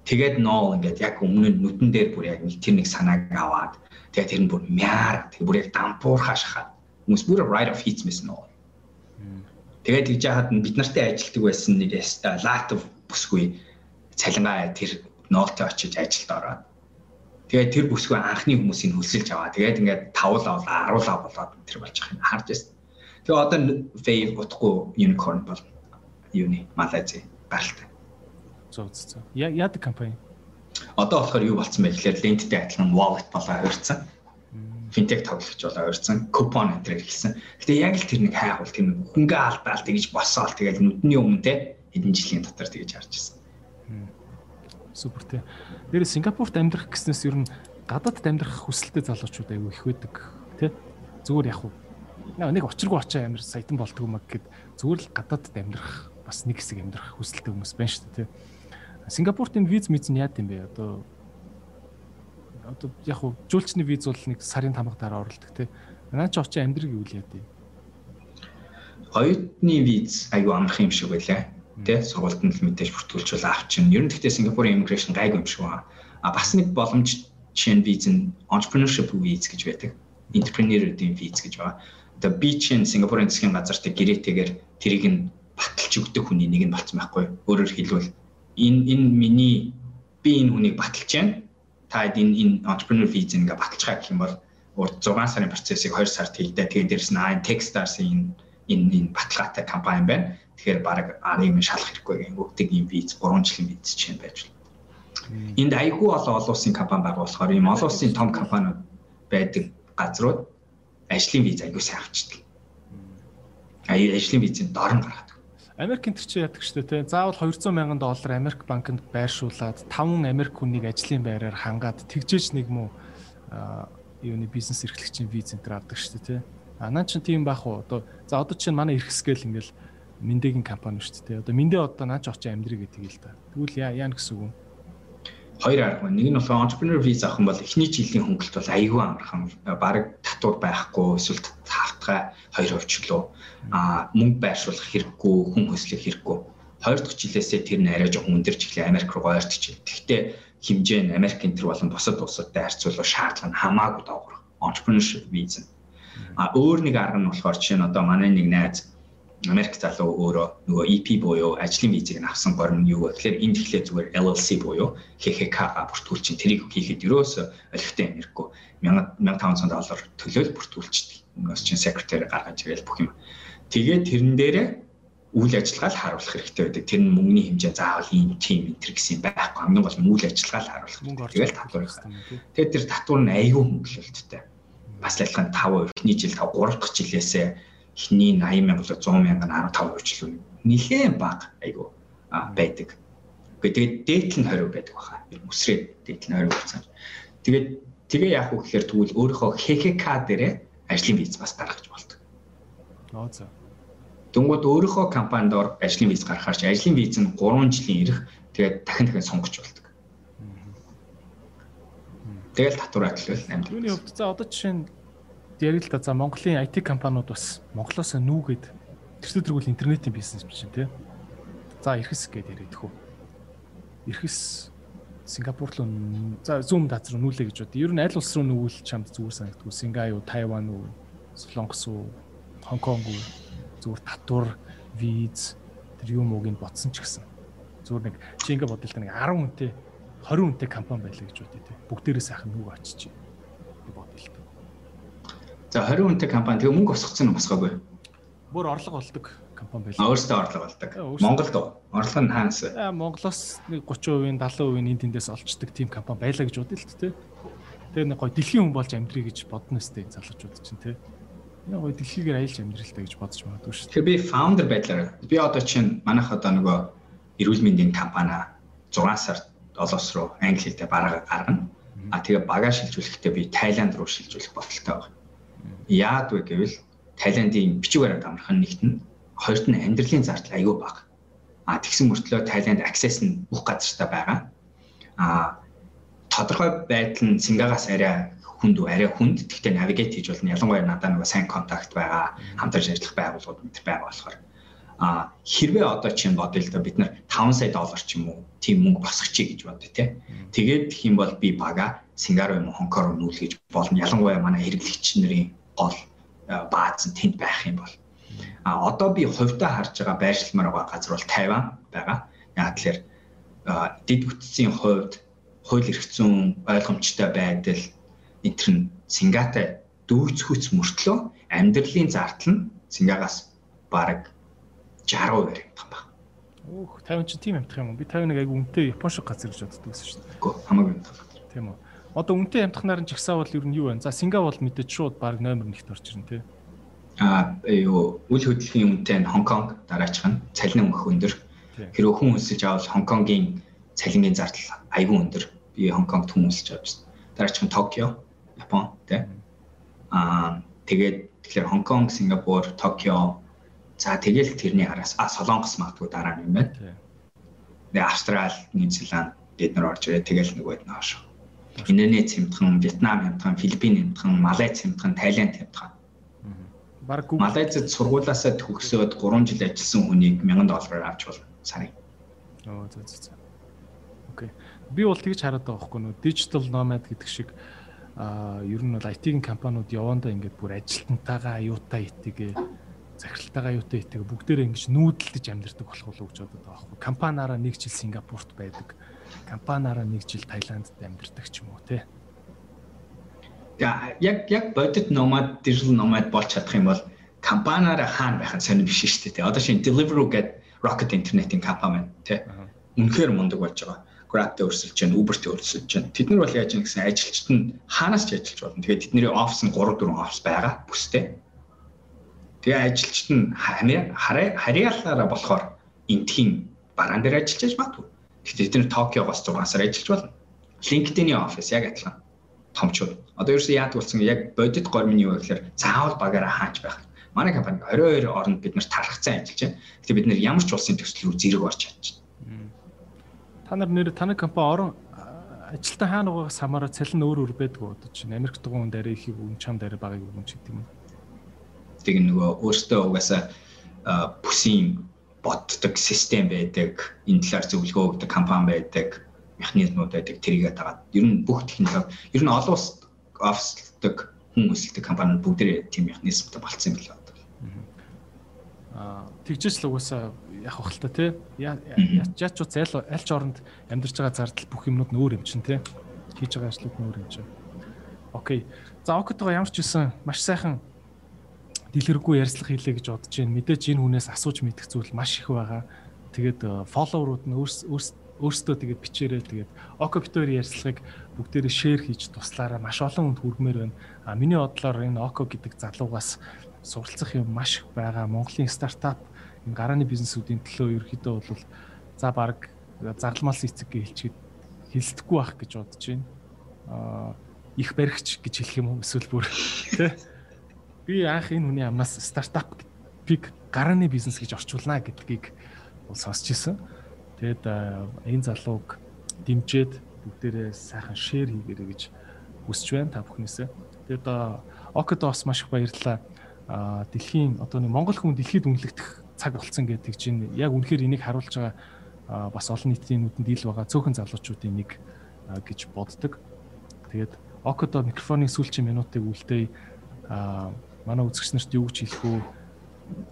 Тэгээд No ингээд яг өмнө нь нүдэн дээр бүр яг нэг тэр нэг санааг аваад тэгээд тэр нь бүр мяар тэг бүр яг дампуур хашахад хүмүүс бүр right of hits мэс No. Тэгээд тэгж яхад бид нартай ажилтдаг байсан нэг латв бүсгүй цалингаа тэр ноолтой очиж ажилд ороод тэгээд тэр бүсгүй анхны хүмүүсийг хөлсөлж аваа. Тэгээд ингээд тавал авал аруулаа болоод тэр болж байгаа юм харж байсан. Тэгээ одоо Wave утгагүй unicorn бол юуны Малайзи гаралтай. Зөв зөв. Яадаг компани? Одоо болохоор юу болцсон бэ гэхээр ленттэй адилхан wallet болоо хувирсан финтех тоглогч болоо өрцөн купон энэ төр хэлсэн. Гэтэ яг л тэр нэг хайгуул тэр нэг хөнгө алдаал тэгж босоол тэгэл нүдний өмнө те хэдэн жилийн дотор тэгж харж ирсэн. Супер те. Тэр Сингапурт амьдрах гэснээс ер нь гадаадд амьдрах хүсэлтэй залуучууд аягүй их байдаг те. Зүгээр яг уу нэг очиргүй очоо амир саятан болтгүй маг гэд зүгээр л гадаадд амьдрах бас нэг хэсэг амьдрах хүсэлтэй хүмүүс байна шүү дээ те. Сингапурт энэ виз мэз нь яад юм бэ? Одоо одоо яг хуу жуулчны виз бол нэг сарын тамга дараа оролдог те. Наа чи очиж амьдрыг юу л яа дээ. Оюутны виз айгүй амархан юм шиг байлаа. Тэ сургуульд нь л мэдээж бүртгүүлж бол авчин. Ер нь гэхдээ Сингапурын immigration гайгүй юм шиг байна. А бас нэг боломж жишээ нь виз нь entrepreneurship виз гэж байдаг. Entrepreneur-ийн виз гэж байна. Одоо би чинь Сингапурын засгийн газарт гэрээтэйгээр тэрийг нь баталж өгдөг хүний нэг нь болцсон байхгүй. Өөрөөр хэлбэл энэ энэ миний би энэ хүнийг баталж байна та энэ энэ entrepreneur visa ингээ баталцгаа гэх юм бол урд 6 сарын процессыг 2 сард хийгдээ. Тэгээд дээрэс нь аа Techstars-ийн энэ энэ баталгаатай компани байна. Тэгэхээр баг арыг нь шалах хэрэггүй гэнгүүгдэг юм виз 3 жилийн виз чинь байж байна. Энд айгүй олон олон улсын компани байгаа болохоор ийм олон улсын том компаниуд байдаг газрууд ажлын виз айгүй сайн авчдаг. Аяа ажлын визийн дорн гаргадаг. Америк энэ чи яадаг шүү дээ. Заавал 200 мянган доллар Америк банкнд байршуулад 5 Америк хүнийг ажлын байраар хангаад тэгжээж нэг мүү юуны бизнес эрхлэгчийн виз төр авдаг шүү дээ. А наа чин тийм бах уу? Одоо за одоо чинь манай эрхсгээл ингээл Миндэгийн компани шүү дээ. Одоо Миндэ одоо наач очиж амьдрий гэдэг л да. Тэгвэл яа гэсэн үг юм? Хоёр арга байна. Нэг нь болохоор entrepreneur visa авах юм бол эхний жилийн хөнгөлт бол айгүй амархан. Бараг татвар байхгүй эсвэл тавтгай 2% ч лөө а мөнгө байршуулах хэрэггүй, хүн хөслөх хэрэггүй. Хоёр дахь жилээсээ тэр нь арай жоохон өндөрч эхлэе Америк руу ойртож. Гэхдээ хэмжээ нь Америк энэ төр болон бусад улсуудтай харьцуулбал шаардлага нь хамаагүй доогор. Entrepreneurship visa. А өөр нэг арга нь болохоор жишээ нь одоо манай нэг найз Америк залуу өөрөө нөгөө EP буюу ажлын визийг нь авсан горим юу вэ гэхээр энд тэгэхээр зүгээр LLC буюу HHK-га бүртгүүл чинь тэрийг хийхэд ерөөсө олигтой юм хэрэггүй 1500 доллар төлөөл бүртгүүлчихдээ. Унгаас чинь секретарь гаргаж ирээл бүх юм. Тэгээд тэрэн дээрээ үйл ажиллагаа л харуулах хэрэгтэй байдаг. Тэр нь мөнгөний хэмжээ заавал ийм тим энтер гэсэн байхгүй. Хамгийн гол нь үйл ажиллагаа л харуулах. Тэгэл татвар хэрэгтэй. Тэгээд тэр татвар нь айгүй хөнгөлөлттэй. Бас адилхан 5% эхний жил 3 дахь жилээсээ эхний 80 мянга 100 мянга 15% ч л нэлээд бага айгүй байдаг. Тэгээд дээдл нь 20% байдаг баха. Үсрээд дээдл нь 20% болсон. Тэгээд тэгээ яах вэ гэхээр тэгвэл өөрийнхөө ХХК дээрээ ажлын виз бас гаргаж болдог. Ноо за. Дөнгөд өөрийнхөө компанид ор ажлын виз гаргахаар чи ажлын виз нь 3 жилийн ирэх тэгээд дахин дахин сонгож болдог. Тэгэл татвар атлал 8. Юуны хувьд за одоо жишээ нь яг л да за Монголын IT компаниуд бас Монголоос нүүгээд тэрсээ тэргүүл интернетийн бизнес биш тий. За эрхэс гэдээ яриад хөө. Эрхэс Сингапур руу за зүүн дазар нүүлээ гэж бод. Ер нь аль улс руу нүүл чамд зүгээр санагдгүй. Сингай юу, Тайван уу, Солонгос уу, Хонконг уу зүгээр татвар, виз тэр юм ууг нь ботсон ч гэсэн. Зүгээр нэг чи ингээ бодлоо нэг 10 хүнтэй 20 хүнтэй компани байлаа гэж бодъё те. Бүгдээрээ сайхан нүг очиж. Бодлоо. За 20 хүнтэй компани тэгээ мөнгө босгоцсон юм босгоогүй. Бүр орлого олдог компани байлаа. Өөрөөсөө орлого олдог. Монголд орлого нь хаанаас вэ? Монголоос нэг 30%, 70% энд тэндээс олчдаг тийм компани байлаа гэж бодъё л те. Тэгээ нэг гоё дэлхийн хүн болж амьдрий гэж бодно өстэй залуучууд чинь те. Яг гоё дэлхийгээр аялж амьдралтай гэж бодож магадгүй шүү. Тэгэхээр би founder байдлаар би одоо чинь манайх одоо нөгөө эрүүл мэндийн компани 6 сард долоос руу англи хэлтэй бараа гаргана. А тэгээ багаа шилжүүлэхдээ би Тайланд руу шилжүүлэх бодолтой байна. Яад вэ гэвэл Тайландын бичиг баримт амархан нэгт нь хоёрт нь амьдралын зардал аюу бага. А тэгсэн мөртлөө Тайланд access нь бүх газартаа байгаа. А тодорхой байдал нь Сингагаас арай хүнд арай хүнд гэхдээ навигейт хийж болно. Ялангуяа надад нэг сайн контакт байгаа, хамтарч ажиллах байгууллагууд мэтэр байгаа болохоор а хэрвээ одоо чинь бодъё л да бид нар 5 сая доллар ч юм уу тийм мөнгө босгочих гэж бодъё те. Тэгээд гэх юм бол би бага Сингапур юм уу Хонконг руу нүүлгэж болно. Ялангуяа манай хэрэглэгч нарын гол бааз нь тэнд байх юм бол. А одоо би хувьдаа харж байгаа байршилмаар байгаа газар бол Тайван байгаа. Яг тэлэр дид бүтцийн хувьд хууль эрх зүйн ойлгомжтой байдал энэ төр нь Сингапурт дүүцхүүц мөртлөө амьдралын зардал нь Сингагаас бараг 60% баригдах юм байна. Өөх 50 ч тийм амтах юм уу? Би 51 айгу үнэтэй Япон шиг газар гэж боддог байсан шүү дээ. Үгүй хамаагүй амтах. Тийм үү. Одоо үнэтэй амтахнаар нь жагсаавал ер нь юу вэ? За Сингапур мэдээж шууд баг номер 1-т орж ирнэ тий. Аа юу үйл хөдлөлийн үнэтэй нь Хонконг дараачих нь цалин өгөх өндөр. Хэрвээ хүн өсөж авал Хонконгийн цалингийн зардал айгүй өндөр. Би Хонконгт хүмүүсэж авч байна. Дараачих нь Токио, Япон тий. Аа тэгээд тэгэхээр Хонконг, Сингапур, Токио За тэгэл тэрний араас а Солонгос магадгүй дараа нь юм байна. Тэгээ Австрал, Нью-Зеланд бид нар орж ирээ тэгэл нөгөөд нь хашаа. Индонез хямдхан, Вьетнам хямдхан, Филиппин хямдхан, Малайз хямдхан, Тайланд хямдхан. Бараг Малайзад сургуулаасаа төгсөөд 3 жил ажилласан хүнийг 1000 доллараар авч болно сарын. Оо зөө зөө. Окей. Би бол тэгж хараад байгаа байхгүй нөө digital nomad гэдэг шиг а ер нь бол IT-ийн компаниуд явандаа ингээд бүр ажилтнтайгаа аюутаа итгээ захиралтайгаа юутай итэг бүгдээрээ ингэж нүүдэлдэж амьдэрдэг болох болов гэж бодод байгаа байхгүй. Компаниараа нэг жил Сингапурт байдаг. Компаниараа нэг жил Таиландд амьдэрдэг ч юм уу те. Яг яг бодит номад digital nomad болж чадах юм бол компаниараа хаана байх нь сонир биш шүү дээ. Одоо шинэ Deliveroo гэдэг Rocket Internet-ийн компани байна те. Үнэхээр мундаг болж байгаа. Grab-тэй өрсөлдөж байна, Uber-тэй өрсөлдөж байна. Тэд нар бол яаж юм гэсэн ажилчид нь хаанаас ч ажиллаж болно. Тэгээд тэдний офис нь 3 4 офис байгаа бүстэй Тэгээ ажилчид нь харьяалаараа болохоор энтхийн бараан дээр ажиллаж магадгүй. Гэхдээ тэд нэр Токиогоос 6 сар ажиллаж болно. LinkedIn-ийн офис яг адилхан томчууд. Одоо ерөөсөө яадаг болсон яг бодит гормын юу гэхээр заавал багаараа хаач байх. Манай компани 22 оронд бид нар тархацсан ажиллаж байна. Гэхдээ бид нар ямар ч улсын төсөл рүү зэрэг орж чадж байна. Та нар нэр таны компани орон ажилтан хаана байгаагаас хамаараа цалин өөр өөр байдаг уу? Одоо чинь Америк дугуун дээр их юм чам дээр багыг юм ч гэдэг юм. Тэг нөгөө өөртөө угаасаа бүсийн боддог систем байдаг, энэ талаар зөвлөгөө өгдөг компани байдаг, механизмууд байдаг тэрийгээ дагаад ер нь бүх технологи ер нь олон улс офслдог хүн өсөлтөг компаниуд бүгдээ тийм механизмтай болцсон юм билээ одоо. Аа тэгжээс л угаасаа яг бахал та тий. Яач ч зайл аль ч оронд амьдарч байгаа зардал бүх юмнууд нөөр юм чинь тий. Хийж байгаа ажлууд нөөр юм чинь. Окей. За окотойгоо ямар ч үсэн маш сайхан дэлгэрэнгүй ярьцлага хийлээ гэж бодож байна. Мэдээж энэ хүнээс асууж мэдэх зүйл маш их байгаа. Тэгээд фолловерууд нь өөрсдөө тэгээд бичээрэй. Тэгээд Окопитори ярьцлагыг бүгдээрээ шеэр хийж туслаараа маш олон хүнд хүргэмээр байна. А миний бодлоор энэ Око гэдэг залуугаас суралцах юм маш их байгаа. Монголын стартап энэ гарааны бизнесүүдийн төлөө ерөөхдөө бол за баг зарламалс эцэг хэлчихэд хэлсдэхгүй байх гэж бодож байна. А их баригч гэж хэлэх юм эсвэл бүр тий би анх энэ хүний амнаас стартап пик гарааны бизнес гэж орчуулна гэдгийг сонсч ирсэн. Тэгэд энэ залууг дэмжиж бүгдээрээ сайхан шеэр хийгээрэй гэж хүсэж байна та бүхнээсээ. Тэгэд Окодос маш их баярлалаа. Дэлхийн одоо нэг Монгол хүн дэлхийд үнэлэгдэх цаг болцсон гэдэг чинь яг үнэхээр энийг харуулж байгаа бас олон нийтийн нүдэнд ил байгаа цөөхөн залуучуудын нэг гэж боддог. Тэгээд Окодо микрофоны сүүлчийн минутыг үлдээе манай үзэгч нарт юу гэж хэлэх үү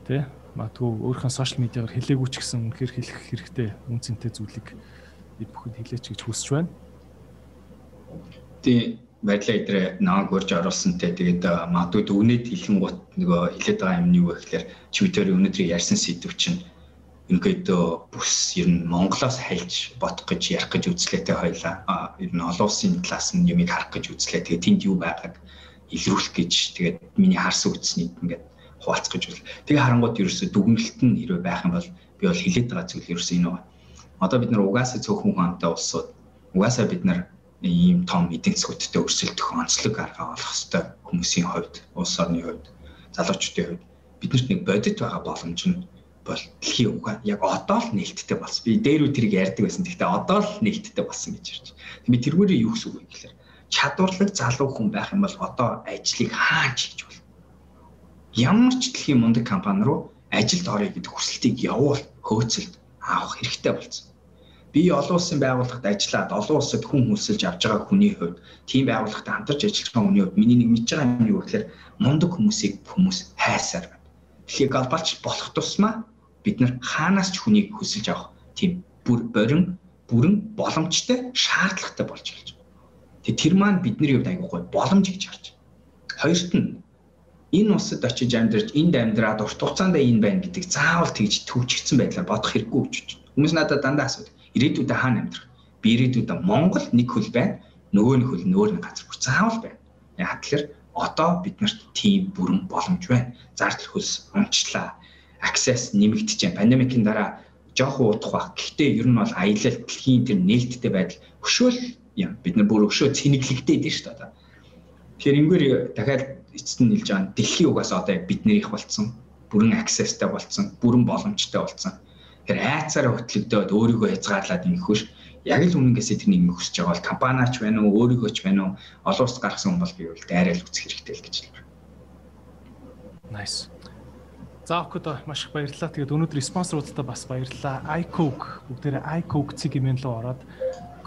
тэ магадгүй өөрийнхөө сошиал медиагаар хэлээгүй ч гэсэн үнэхээр хэлэх хэрэгтэй үнцэнтэй зүйлийг бид бүхэнд хэлээч гэж хүсэж байна. Тий байдлаа идрээ нааг урьж оруулсан те тэгээд магадгүй дүгнэд хэлэн гут нөгөө хэлээд байгаа юм нь юу вэ гэхээр Twitter өнөөдөр ярьсан сэдв чинь ерөнхийдөө бүс ер нь Монголоос хайлж бодох гэж ярих гэж үзлээтэй хойлоо. Ер нь олон улсын талаас нь юмыг харах гэж үзлээ. Тэгээд тэнд юу байгааг илрүүлэх гэж тэгээд миний харсан үтснийг ингээд хуваалцах гэж бол тэгээ харангууд ерөөсө дүгнэлт нь хэрвээ байх юм бол би бол хилээд байгаа зүйл ерөөсө энэ байна. Одоо бид нар угаасаа цөөхөн ухаантай улсууд угаасаа бид нар ийм том эдийн засгуудтай өрсөлдөх онцлог арга олох хэвээр хүмүүсийн хувьд, улс орны хувьд, залуучуудын хувьд биднэрт нэг бодит байгаа боломж нь бол дэлхийн ухаан яг одоо л нээлттэй болсон. Би дээр үе тэрийг ярьдаг байсан. Гэхдээ одоо л нээлттэй болсон гэж ярьж. Би тэргүүрээ юу гэсэн үг вэ гэхээр чадварлаг залуу хүн байх юм бол одоо ажлыг хаач хийж болно. Ямар ч дэлхийн мундаг компани руу ажилд орё гэдэг хүсэлтийг явуул хөөцөлд авах хэрэгтэй болсон. Би олон улсын байгууллагад ажиллаад олон улсад хүн хөлсөлж авч байгаа хүний хувьд тийм байгууллагатай хамтарч ажиллаж байгаа хүний хувьд миний нэг мэдж байгаа юм юу гэхээр мундаг хүмүүсийг хүмүүс хайсаар байна. Тэгэхээр глобалч болох тусмаа бид нар хаанаас ч хүнийг хөлсөлж авах тийм бүр борин бүрэн боломжтой шаардлагатай болж байна. Тэгээ тэр маань бидний хувьд айгуугүй боломж гэж харж. Хоёрт нь энэ усад очиж амьдарч энд амьдраад урт хугацаанд энэ байна гэдэг заавал тэгж төвчгдсэн байдлаар бодох хэрэггүй гэж байна. Хүмүүс надад дандаа асуудаг. Ирээдүйдээ хаана амьдрах? Би ирээдүйдээ Монгол нэг хөл байна. Нөгөө нэг хөл нөөр нэг газар бүр заавал байна. Яг тэгэхээр одоо биднэрт тийм бүрэн боломж байна. Зардал хөлс унчлаа. Access нэмэгдэж байна. Пандемикийн дараа жоох уудах баг. Гэхдээ ер нь бол аялал дэлхийн тэр нээлттэй байдал өшөөл юм. Бид нар бүр өшөө цэнэглэгдээд шүү дээ. Тэгэхээр энгээр дахиад эцэст нь нэлж байгаа дэлхийн угаас одоо яг биднэрийнх болцсон бүрэн accessтэй болцсон бүрэн боломжтой болцсон тэгэхээр айцаараа хөтлөгдөөд өөрийгөө хязгаарлаад ингэхүүш яг л үнэнгээсээ тэрнийг нөхөсж байгаа бол компаниач байна уу өөрийгөө ч байна уу олон улс гаргасан хүн бол би бол дайрал үзэх хэрэгтэй л гэж хэлмээр. Nice. За окудо маш их баярлалаа. Тэгээд өнөөдөр спонсоруудтай бас баярлалаа. iCoke бүгдээрээ iCoke цэг хэмээн рүү ороод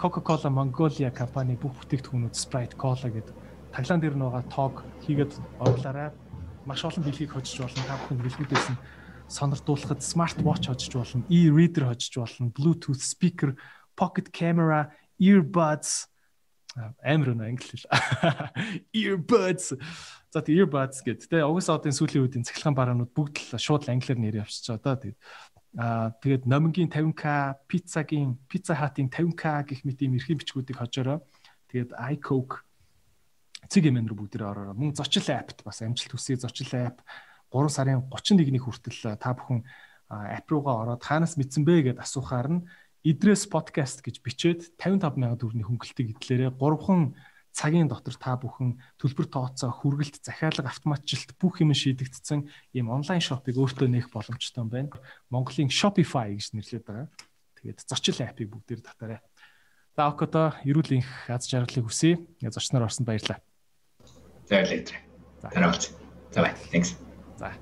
Coca-Cola Mongolia компани бүх бүтээгдэхүүнүүд Sprite Cola гэдэг таглаан дээр нь байгаа тоог хийгээд орлаарай. Маш олон бэлгийг хожиж болно. Та бүхэнд бэлгүүдээс нь сонирдуулахад смарт watch хожиж болно, e-reader хожиж болно, bluetooth speaker, pocket camera, earbuds амар нэ англи хэл. Earbuds. За тэг earbuds гэдэг. Тэ угсаа одын сүүлийн үеийн цахилгаан бараанууд бүгд л шууд англиар нэр явчихж байгаа да. Тэгээд аа тэгээд номингийн 50k, пиццагийн, pizza hut-ийн 50k гэх мэт ийм эрхийн бичгүүдийг хожоороо. Тэгээд iCoke цэг эмэн рүү бүгдээ ороороо. Мөн зочил апт бас амжилт хүсье зочил ап 3 сарын 31-ний хүртэл та бүхэн ап руугаа ороод хаанаас мэдсэн бэ гэд асуухаар нь Идрээс подкаст гэж бичээд 55 сая төгрөгийн хөнгөлтийг идлээрээ 3хан цагийн дотор та бүхэн төлбөр тооцоо, хүргэлт, захиалга автоматжилт бүх юм шийдэгдсэн ийм онлайн шопыг өөртөө нээх боломжтой байна. Монголын Shopify гэж нэрлэдэг байгаа. Тэгээд зочил апыг бүгдээр татаарай. За окото эрүүл энх аз жаргалыг хүсье. Зочноор орсонд баярлалаа. За баярлалаа. За. За бай. Thanks. За.